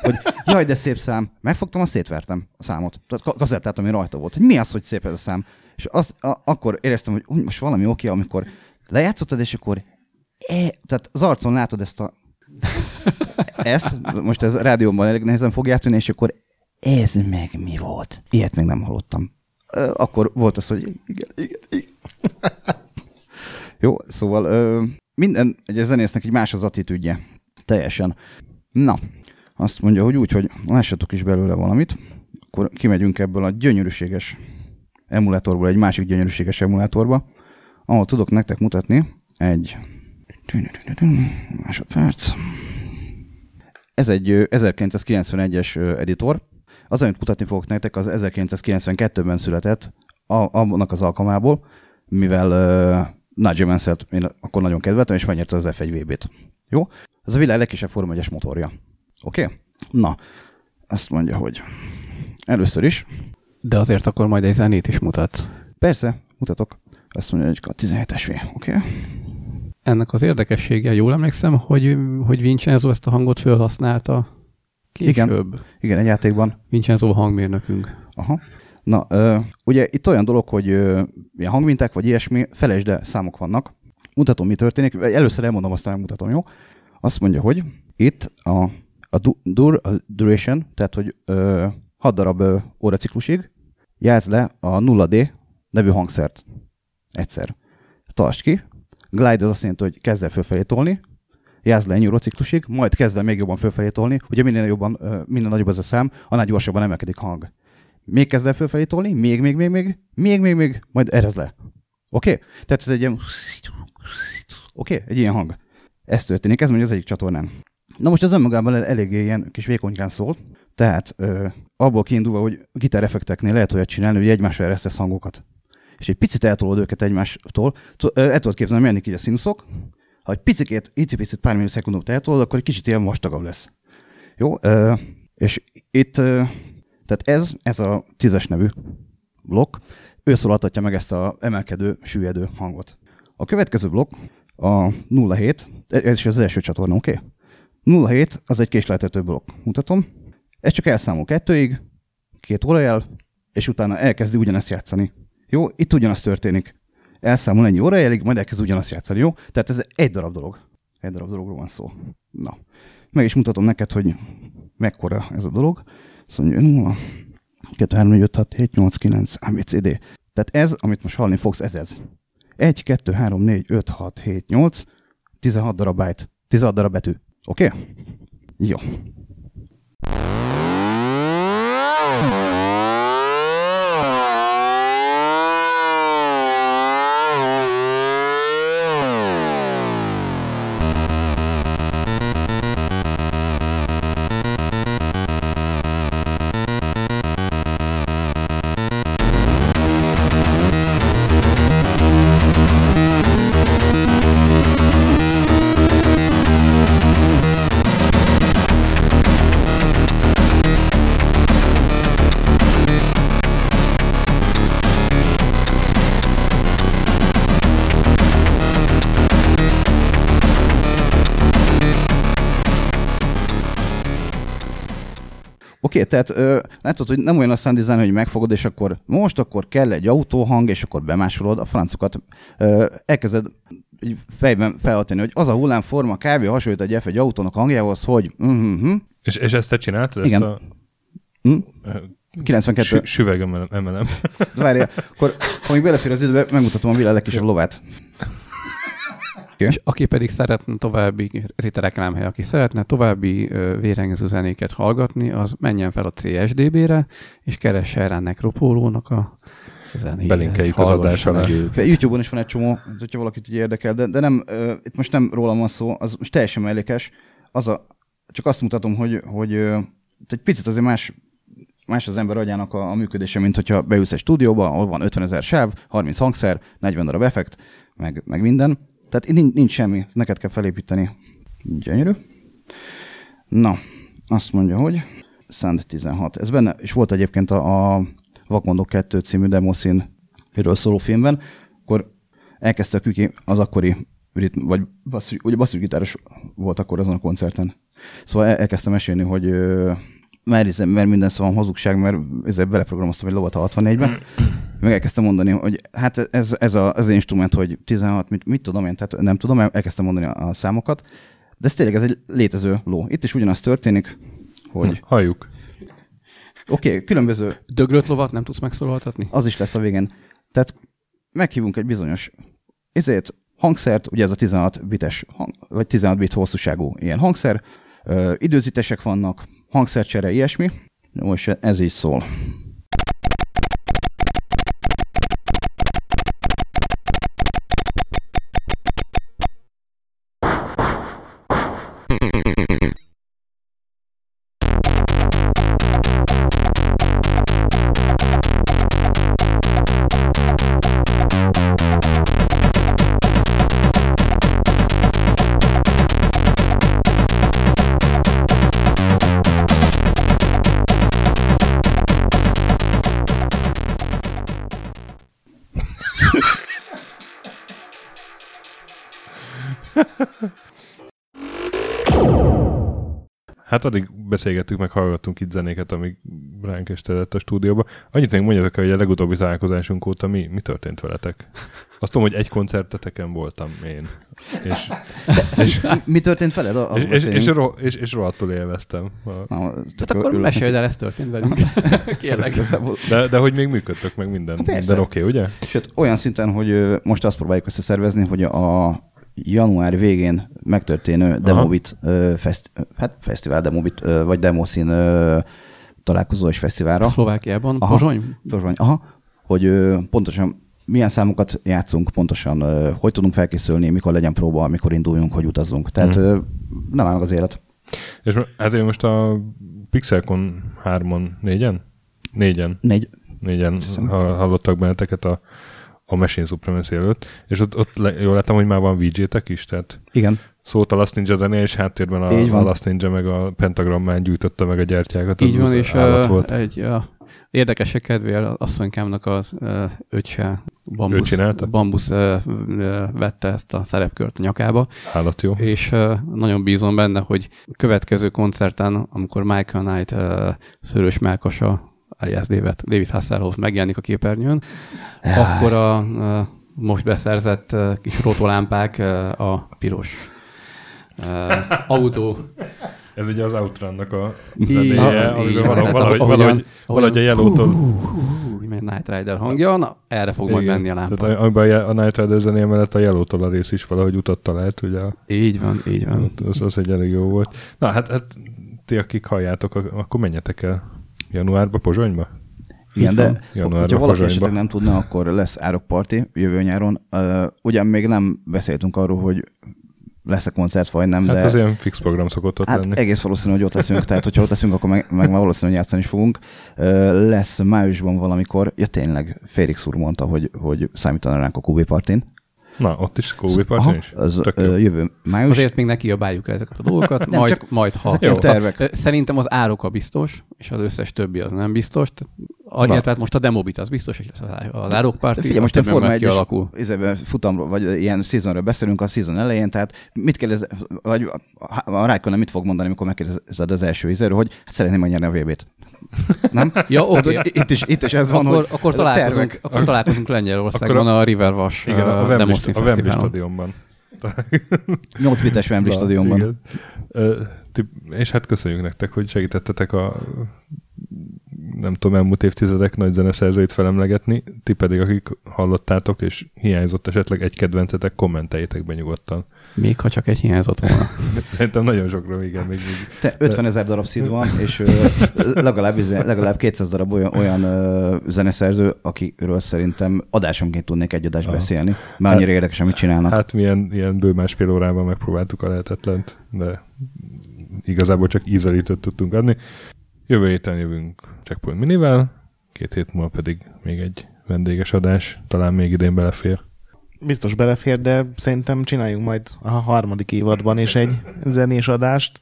Speaker 4: hogy jaj, de szép szám. Megfogtam, azt szétvertem a számot. Tehát ka- kazettát, ami rajta volt. Hogy mi az, hogy szép ez a szám? És azt, a, akkor éreztem, hogy úgy, most valami oké, amikor lejátszottad, és akkor e, tehát az arcon látod ezt a ezt, most ez rádióban elég nehezen fog átvenni, és akkor ez meg mi volt? Ilyet még nem hallottam. Akkor volt az, hogy igen, igen, igen. Jó, szóval minden egy zenésznek egy más az attitűdje. Teljesen. Na, azt mondja, hogy úgy, hogy lássatok is belőle valamit, akkor kimegyünk ebből a gyönyörűséges emulátorból egy másik gyönyörűséges emulátorba, ahol tudok nektek mutatni egy másodperc. Ez egy ö, 1991-es ö, editor. Az, amit mutatni fogok nektek, az 1992-ben született, a, annak az alkalmából, mivel uh, Nigel Mansell-t én akkor nagyon kedveltem, és megnyerte az F1 VB-t. Jó? Ez a világ legkisebb Forma 1 motorja. Oké? Okay? Na, azt mondja, hogy először is,
Speaker 2: De azért akkor majd egy zenét is mutat.
Speaker 4: persze, mutatok, azt mondja, hogy a 17-es V. Oké? Okay?
Speaker 2: Ennek az érdekessége, jól emlékszem, hogy, hogy Vincenzo ezt a hangot felhasználta később.
Speaker 4: Igen, egy játékban.
Speaker 2: Vincenzo hangmérnökünk.
Speaker 4: Aha. Na, ö, ugye itt olyan dolog, hogy ö, ilyen hangminták vagy ilyesmi, felejtsd el, számok vannak. Mutatom, mi történik. Először elmondom, aztán mutatom, jó? Azt mondja, hogy itt a, a, du, dur, a duration, tehát hogy ö, 6 darab ö, óraciklusig jelz le a 0D nevű hangszert. Egyszer. Tartsd ki. Glide az azt jelenti, hogy kezd el fölfelé tolni, jelz le ennyi óraciklusig, majd kezd el még jobban fölfelé tolni. Ugye minél, jobban, minél nagyobb ez a szám, annál gyorsabban emelkedik hang még kezd el fölfelé tolni, még, még, még, még, még, még, még, majd erez le. Oké? Okay? Tehát ez egy ilyen... Oké? Okay? Egy ilyen hang. Ez történik, ez mondja az egyik csatornán. Na most ez önmagában el- eléggé ilyen kis vékonykán szól, tehát ö, abból kiindulva, hogy gitáreffekteknél lehet olyat csinálni, hogy egymásra eresztesz hangokat. És egy picit eltolod őket egymástól, t- ö, el tudod képzelni, mennek így a színuszok, ha egy picikét, icipicit pár millisekundumot eltolod, akkor egy kicsit ilyen vastagabb lesz. Jó? Ö, és itt ö, tehát ez, ez a tízes nevű blokk, ő szólaltatja meg ezt a emelkedő, süllyedő hangot. A következő blokk a 07, ez is az első csatorna, oké? Okay? 07 az egy késleltető blokk. Mutatom. Ez csak elszámol kettőig, két órajel, és utána elkezdi ugyanezt játszani. Jó, itt ugyanaz történik. Elszámol ennyi órajelig, majd elkezd ugyanazt játszani, jó? Tehát ez egy darab dolog. Egy darab dologról van szó. Na, meg is mutatom neked, hogy mekkora ez a dolog. Azt mondja, 0, 2, 3, 4, 5, 6, 7, 8, 9, ABCD. Tehát ez, amit most hallani fogsz, ez ez. 1, 2, 3, 4, 5, 6, 7, 8, 16 darab byte, 16 darab betű. Oké? Okay? Jó. Tehát ö, látod, hogy nem olyan a sound design, hogy megfogod, és akkor most akkor kell egy autóhang, és akkor bemásolod a francokat. Ö, elkezded így fejben felhatni, hogy az a hullámforma kb. hasonlít egy F egy autónak hangjához, hogy uh-huh,
Speaker 1: És, és ezt te csináltad?
Speaker 4: Igen.
Speaker 1: Ezt a,
Speaker 4: hm?
Speaker 1: ö,
Speaker 4: 92.
Speaker 1: sü, süveg emelem. emelem.
Speaker 4: Várjál, akkor ha még belefér az időbe, megmutatom a világ legkisebb lovát.
Speaker 2: És aki pedig szeretne további, ez itt a reklámhely, aki szeretne további vérengező zenéket hallgatni, az menjen fel a CSDB-re, és keresse rá Necropólónak a zenét.
Speaker 1: Belinkeljük az adás alá.
Speaker 4: YouTube-on is van egy csomó, hogyha valakit így érdekel, de, de nem, uh, itt most nem rólam van szó, az most teljesen mellékes. Az a, csak azt mutatom, hogy, hogy uh, egy picit azért más, más az ember agyának a, a működése, mint hogyha beülsz egy stúdióba, ahol van 50 ezer sáv, 30 hangszer, 40 darab effekt, meg, meg minden. Tehát nincs, nincs semmi, neked kell felépíteni. Gyönyörű. Na, azt mondja, hogy Sand 16. Ez benne, és volt egyébként a, a Vakmondok 2 című demoszín ről szóló filmben, akkor elkezdte a Küki az akkori ritm, vagy basszus, ugye basszusgitáros volt akkor azon a koncerten. Szóval el, elkezdtem mesélni, hogy mert, mert minden szóval hazugság, mert ezzel beleprogramoztam egy lovat a 64-ben, meg elkezdtem mondani, hogy hát ez, ez, a, ez az instrument, hogy 16, mit, mit tudom én, tehát nem tudom, elkezdtem mondani a, a számokat, de ez tényleg ez egy létező ló. Itt is ugyanaz történik, hogy
Speaker 1: Halljuk.
Speaker 4: oké, okay, különböző
Speaker 2: Döglött lovat nem tudsz megszólaltatni?
Speaker 4: az is lesz a végén. Tehát meghívunk egy bizonyos ezért hangszert, ugye ez a 16 bites, hang, vagy 16 bit hosszúságú ilyen hangszer, ö, időzítesek vannak, hangszercsere, ilyesmi. Most ez így szól.
Speaker 1: Hát addig beszélgettük, meg hallgattunk itt zenéket, amíg ránk estedett a stúdióba. Annyit még mondjatok el, hogy a legutóbbi találkozásunk óta mi, mi történt veletek? Azt tudom, hogy egy koncerteteken voltam én. És, és,
Speaker 4: Mi történt veled? Az
Speaker 1: és, és, és, ro, és, és rohadtul élveztem. A-
Speaker 4: Na,
Speaker 2: Tehát akkor mesélj el, ez történt velünk. Kérlek.
Speaker 1: De, de hogy még működtök, meg minden,
Speaker 4: Persze.
Speaker 1: minden oké, okay, ugye?
Speaker 4: Sőt, olyan szinten, hogy most azt próbáljuk összeszervezni, hogy a január végén megtörténő Demobit ö, feszti- hát fesztivál Demobit, vagy Demoszín ö, találkozó és fesztiválra.
Speaker 2: Szlovákiában,
Speaker 4: Aha.
Speaker 2: Pozsony?
Speaker 4: Pozsony, aha, hogy pontosan milyen számokat játszunk, pontosan hogy tudunk felkészülni, mikor legyen próba, mikor induljunk, hogy utazzunk. Tehát ö, nem áll meg az élet.
Speaker 1: És hát én most a Pixelcon 3-on, 4-en? 4-en.
Speaker 4: Négy,
Speaker 1: Négyen hallottak benneteket a, a Machine Supremacy előtt, és ott, ott le, jól láttam, hogy már van VJ-tek is, tehát
Speaker 4: igen.
Speaker 1: szólt a Last Ninja zené, és háttérben a,
Speaker 4: Így
Speaker 1: a. Last Ninja meg a pentagrammán gyújtotta meg a gyertyákat.
Speaker 2: Így van, és uh,
Speaker 1: volt.
Speaker 2: egy uh, érdekesek kedvéért asszonykámnak az uh, öccse Bambusz? Bambusz ö, ö, vette ezt a szerepkört a nyakába,
Speaker 1: Állat jó.
Speaker 2: és ö, nagyon bízom benne, hogy a következő koncerten, amikor Michael Knight ö, szörös melkasa, alias David, David Hasselhoff megjelenik a képernyőn, akkor a ö, most beszerzett kis rotolámpák a piros autó
Speaker 1: Ez ugye az Outrunnak a zenéje, amiben valahogy,
Speaker 2: Hát,
Speaker 1: valahogy, valahogy, valahogy a
Speaker 2: megy Night Rider hangja, na, erre fog majd
Speaker 1: Igen.
Speaker 2: menni a lámpa.
Speaker 1: Tehát a- amiben a Night Rider zenéje mellett a Yellow-tól a rész is valahogy utat talált, ugye a-
Speaker 2: Így van, így van.
Speaker 1: az, az egy elég jó volt. Na hát, hát ti, akik halljátok, ak- akkor menjetek el januárba, Pozsonyba?
Speaker 4: Igen, de
Speaker 2: van.
Speaker 1: Januárban
Speaker 4: hogyha valaki
Speaker 1: Pozsonyba.
Speaker 4: esetleg nem tudna, akkor lesz árokparti jövő nyáron. Uh, ugyan még nem beszéltünk arról, hogy lesz-e koncert, vagy nem,
Speaker 1: Hát
Speaker 4: de
Speaker 1: az ilyen fix program szokott ott
Speaker 4: hát
Speaker 1: lenni.
Speaker 4: egész valószínű, hogy ott leszünk, tehát hogyha ott leszünk, akkor meg, meg már valószínű, hogy játszani is fogunk. Lesz májusban valamikor, ja tényleg, Félix úr mondta, hogy, hogy számítana ránk a QB partin.
Speaker 1: Na, ott is Kobe Party is?
Speaker 4: az
Speaker 1: Tök jó.
Speaker 4: uh, jövő május.
Speaker 2: Azért még ne kiabáljuk el ezeket a dolgokat,
Speaker 4: Nem,
Speaker 2: majd,
Speaker 4: csak
Speaker 2: majd ha.
Speaker 4: ezek
Speaker 1: Jó.
Speaker 4: jó tervek.
Speaker 2: Szerintem az ároka biztos, és az összes többi az nem biztos. Tehát, annyi,
Speaker 1: Na.
Speaker 2: tehát most a demobit az biztos, hogy lesz az- árokparti.
Speaker 4: Figyelj, most a Forma
Speaker 2: meg
Speaker 4: 1
Speaker 2: kialakul.
Speaker 4: izében futamról, vagy ilyen szezonról beszélünk a szezon elején, tehát mit kérdez, vagy a- a Rájkonen mit fog mondani, amikor megkérdezed az első izéről, hogy hát szeretném megnyerni a VB-t. Nem?
Speaker 2: Ja.
Speaker 4: Tehát, hogy itt, is, itt is ez van,
Speaker 2: Akkor,
Speaker 4: hogy
Speaker 2: akkor,
Speaker 4: a
Speaker 2: találkozunk,
Speaker 4: tervek.
Speaker 2: akkor találkozunk Lengyelországban
Speaker 1: Akkor
Speaker 2: a River Wash
Speaker 1: Igen, a
Speaker 2: uh,
Speaker 1: a Wembley stadionban.
Speaker 4: 8 bites Wembley stadionban.
Speaker 1: igen. Ti, és hát köszönjük nektek, hogy segítettetek a nem tudom, elmúlt évtizedek nagy zeneszerzőit felemlegetni, ti pedig, akik hallottátok, és hiányzott esetleg egy kedvencetek, kommenteljétek be nyugodtan.
Speaker 2: Még ha csak egy hiányzott volna.
Speaker 1: Szerintem nagyon sokra, igen, még, még
Speaker 4: Te 50 ezer darab szíd van, és legalább, izé- legalább 200 darab olyan, olyan zeneszerző, akiről szerintem adásonként tudnék egy adást
Speaker 1: Aha.
Speaker 4: beszélni. Már annyira érdekes, amit csinálnak.
Speaker 1: Hát milyen ilyen bő másfél órában megpróbáltuk a lehetetlent, de igazából csak ízelítőt tudtunk adni. Jövő héten jövünk Checkpoint Minivel, két hét múlva pedig még egy vendéges adás, talán még idén belefér.
Speaker 3: Biztos belefér, de szerintem csináljunk majd a harmadik évadban is egy zenés adást,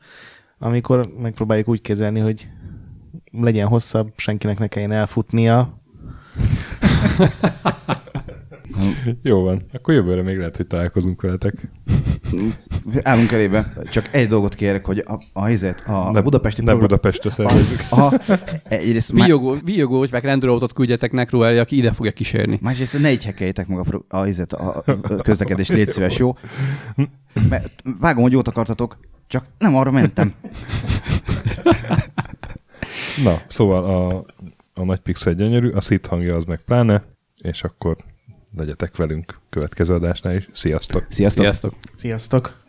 Speaker 3: amikor megpróbáljuk úgy kezelni, hogy legyen hosszabb, senkinek ne kelljen elfutnia.
Speaker 1: Jó van, akkor jövőre még lehet, hogy találkozunk veletek.
Speaker 4: Állunk elébe. Csak egy dolgot kérek, hogy a, a, helyzet, a
Speaker 1: Ne-
Speaker 4: budapesti
Speaker 1: Ne Budapestre szervezzük.
Speaker 4: Aha, egyrészt má,
Speaker 2: Viogó, viogó, hogy meg rendőrautót küldjetek Necro elé, aki ide fogja kísérni.
Speaker 4: másrészt ne így hekeljétek meg a, a, helyzet, a, a közlekedést, légy szíves, jó? Mert vágom, hogy jót akartatok, csak nem arra mentem.
Speaker 1: Na, szóval a, a nagy pixel gyönyörű, a szit hangja az meg pláne, és akkor legyetek velünk következő adásnál is. Sziasztok!
Speaker 4: Sziasztok!
Speaker 2: Sziasztok!
Speaker 3: Sziasztok!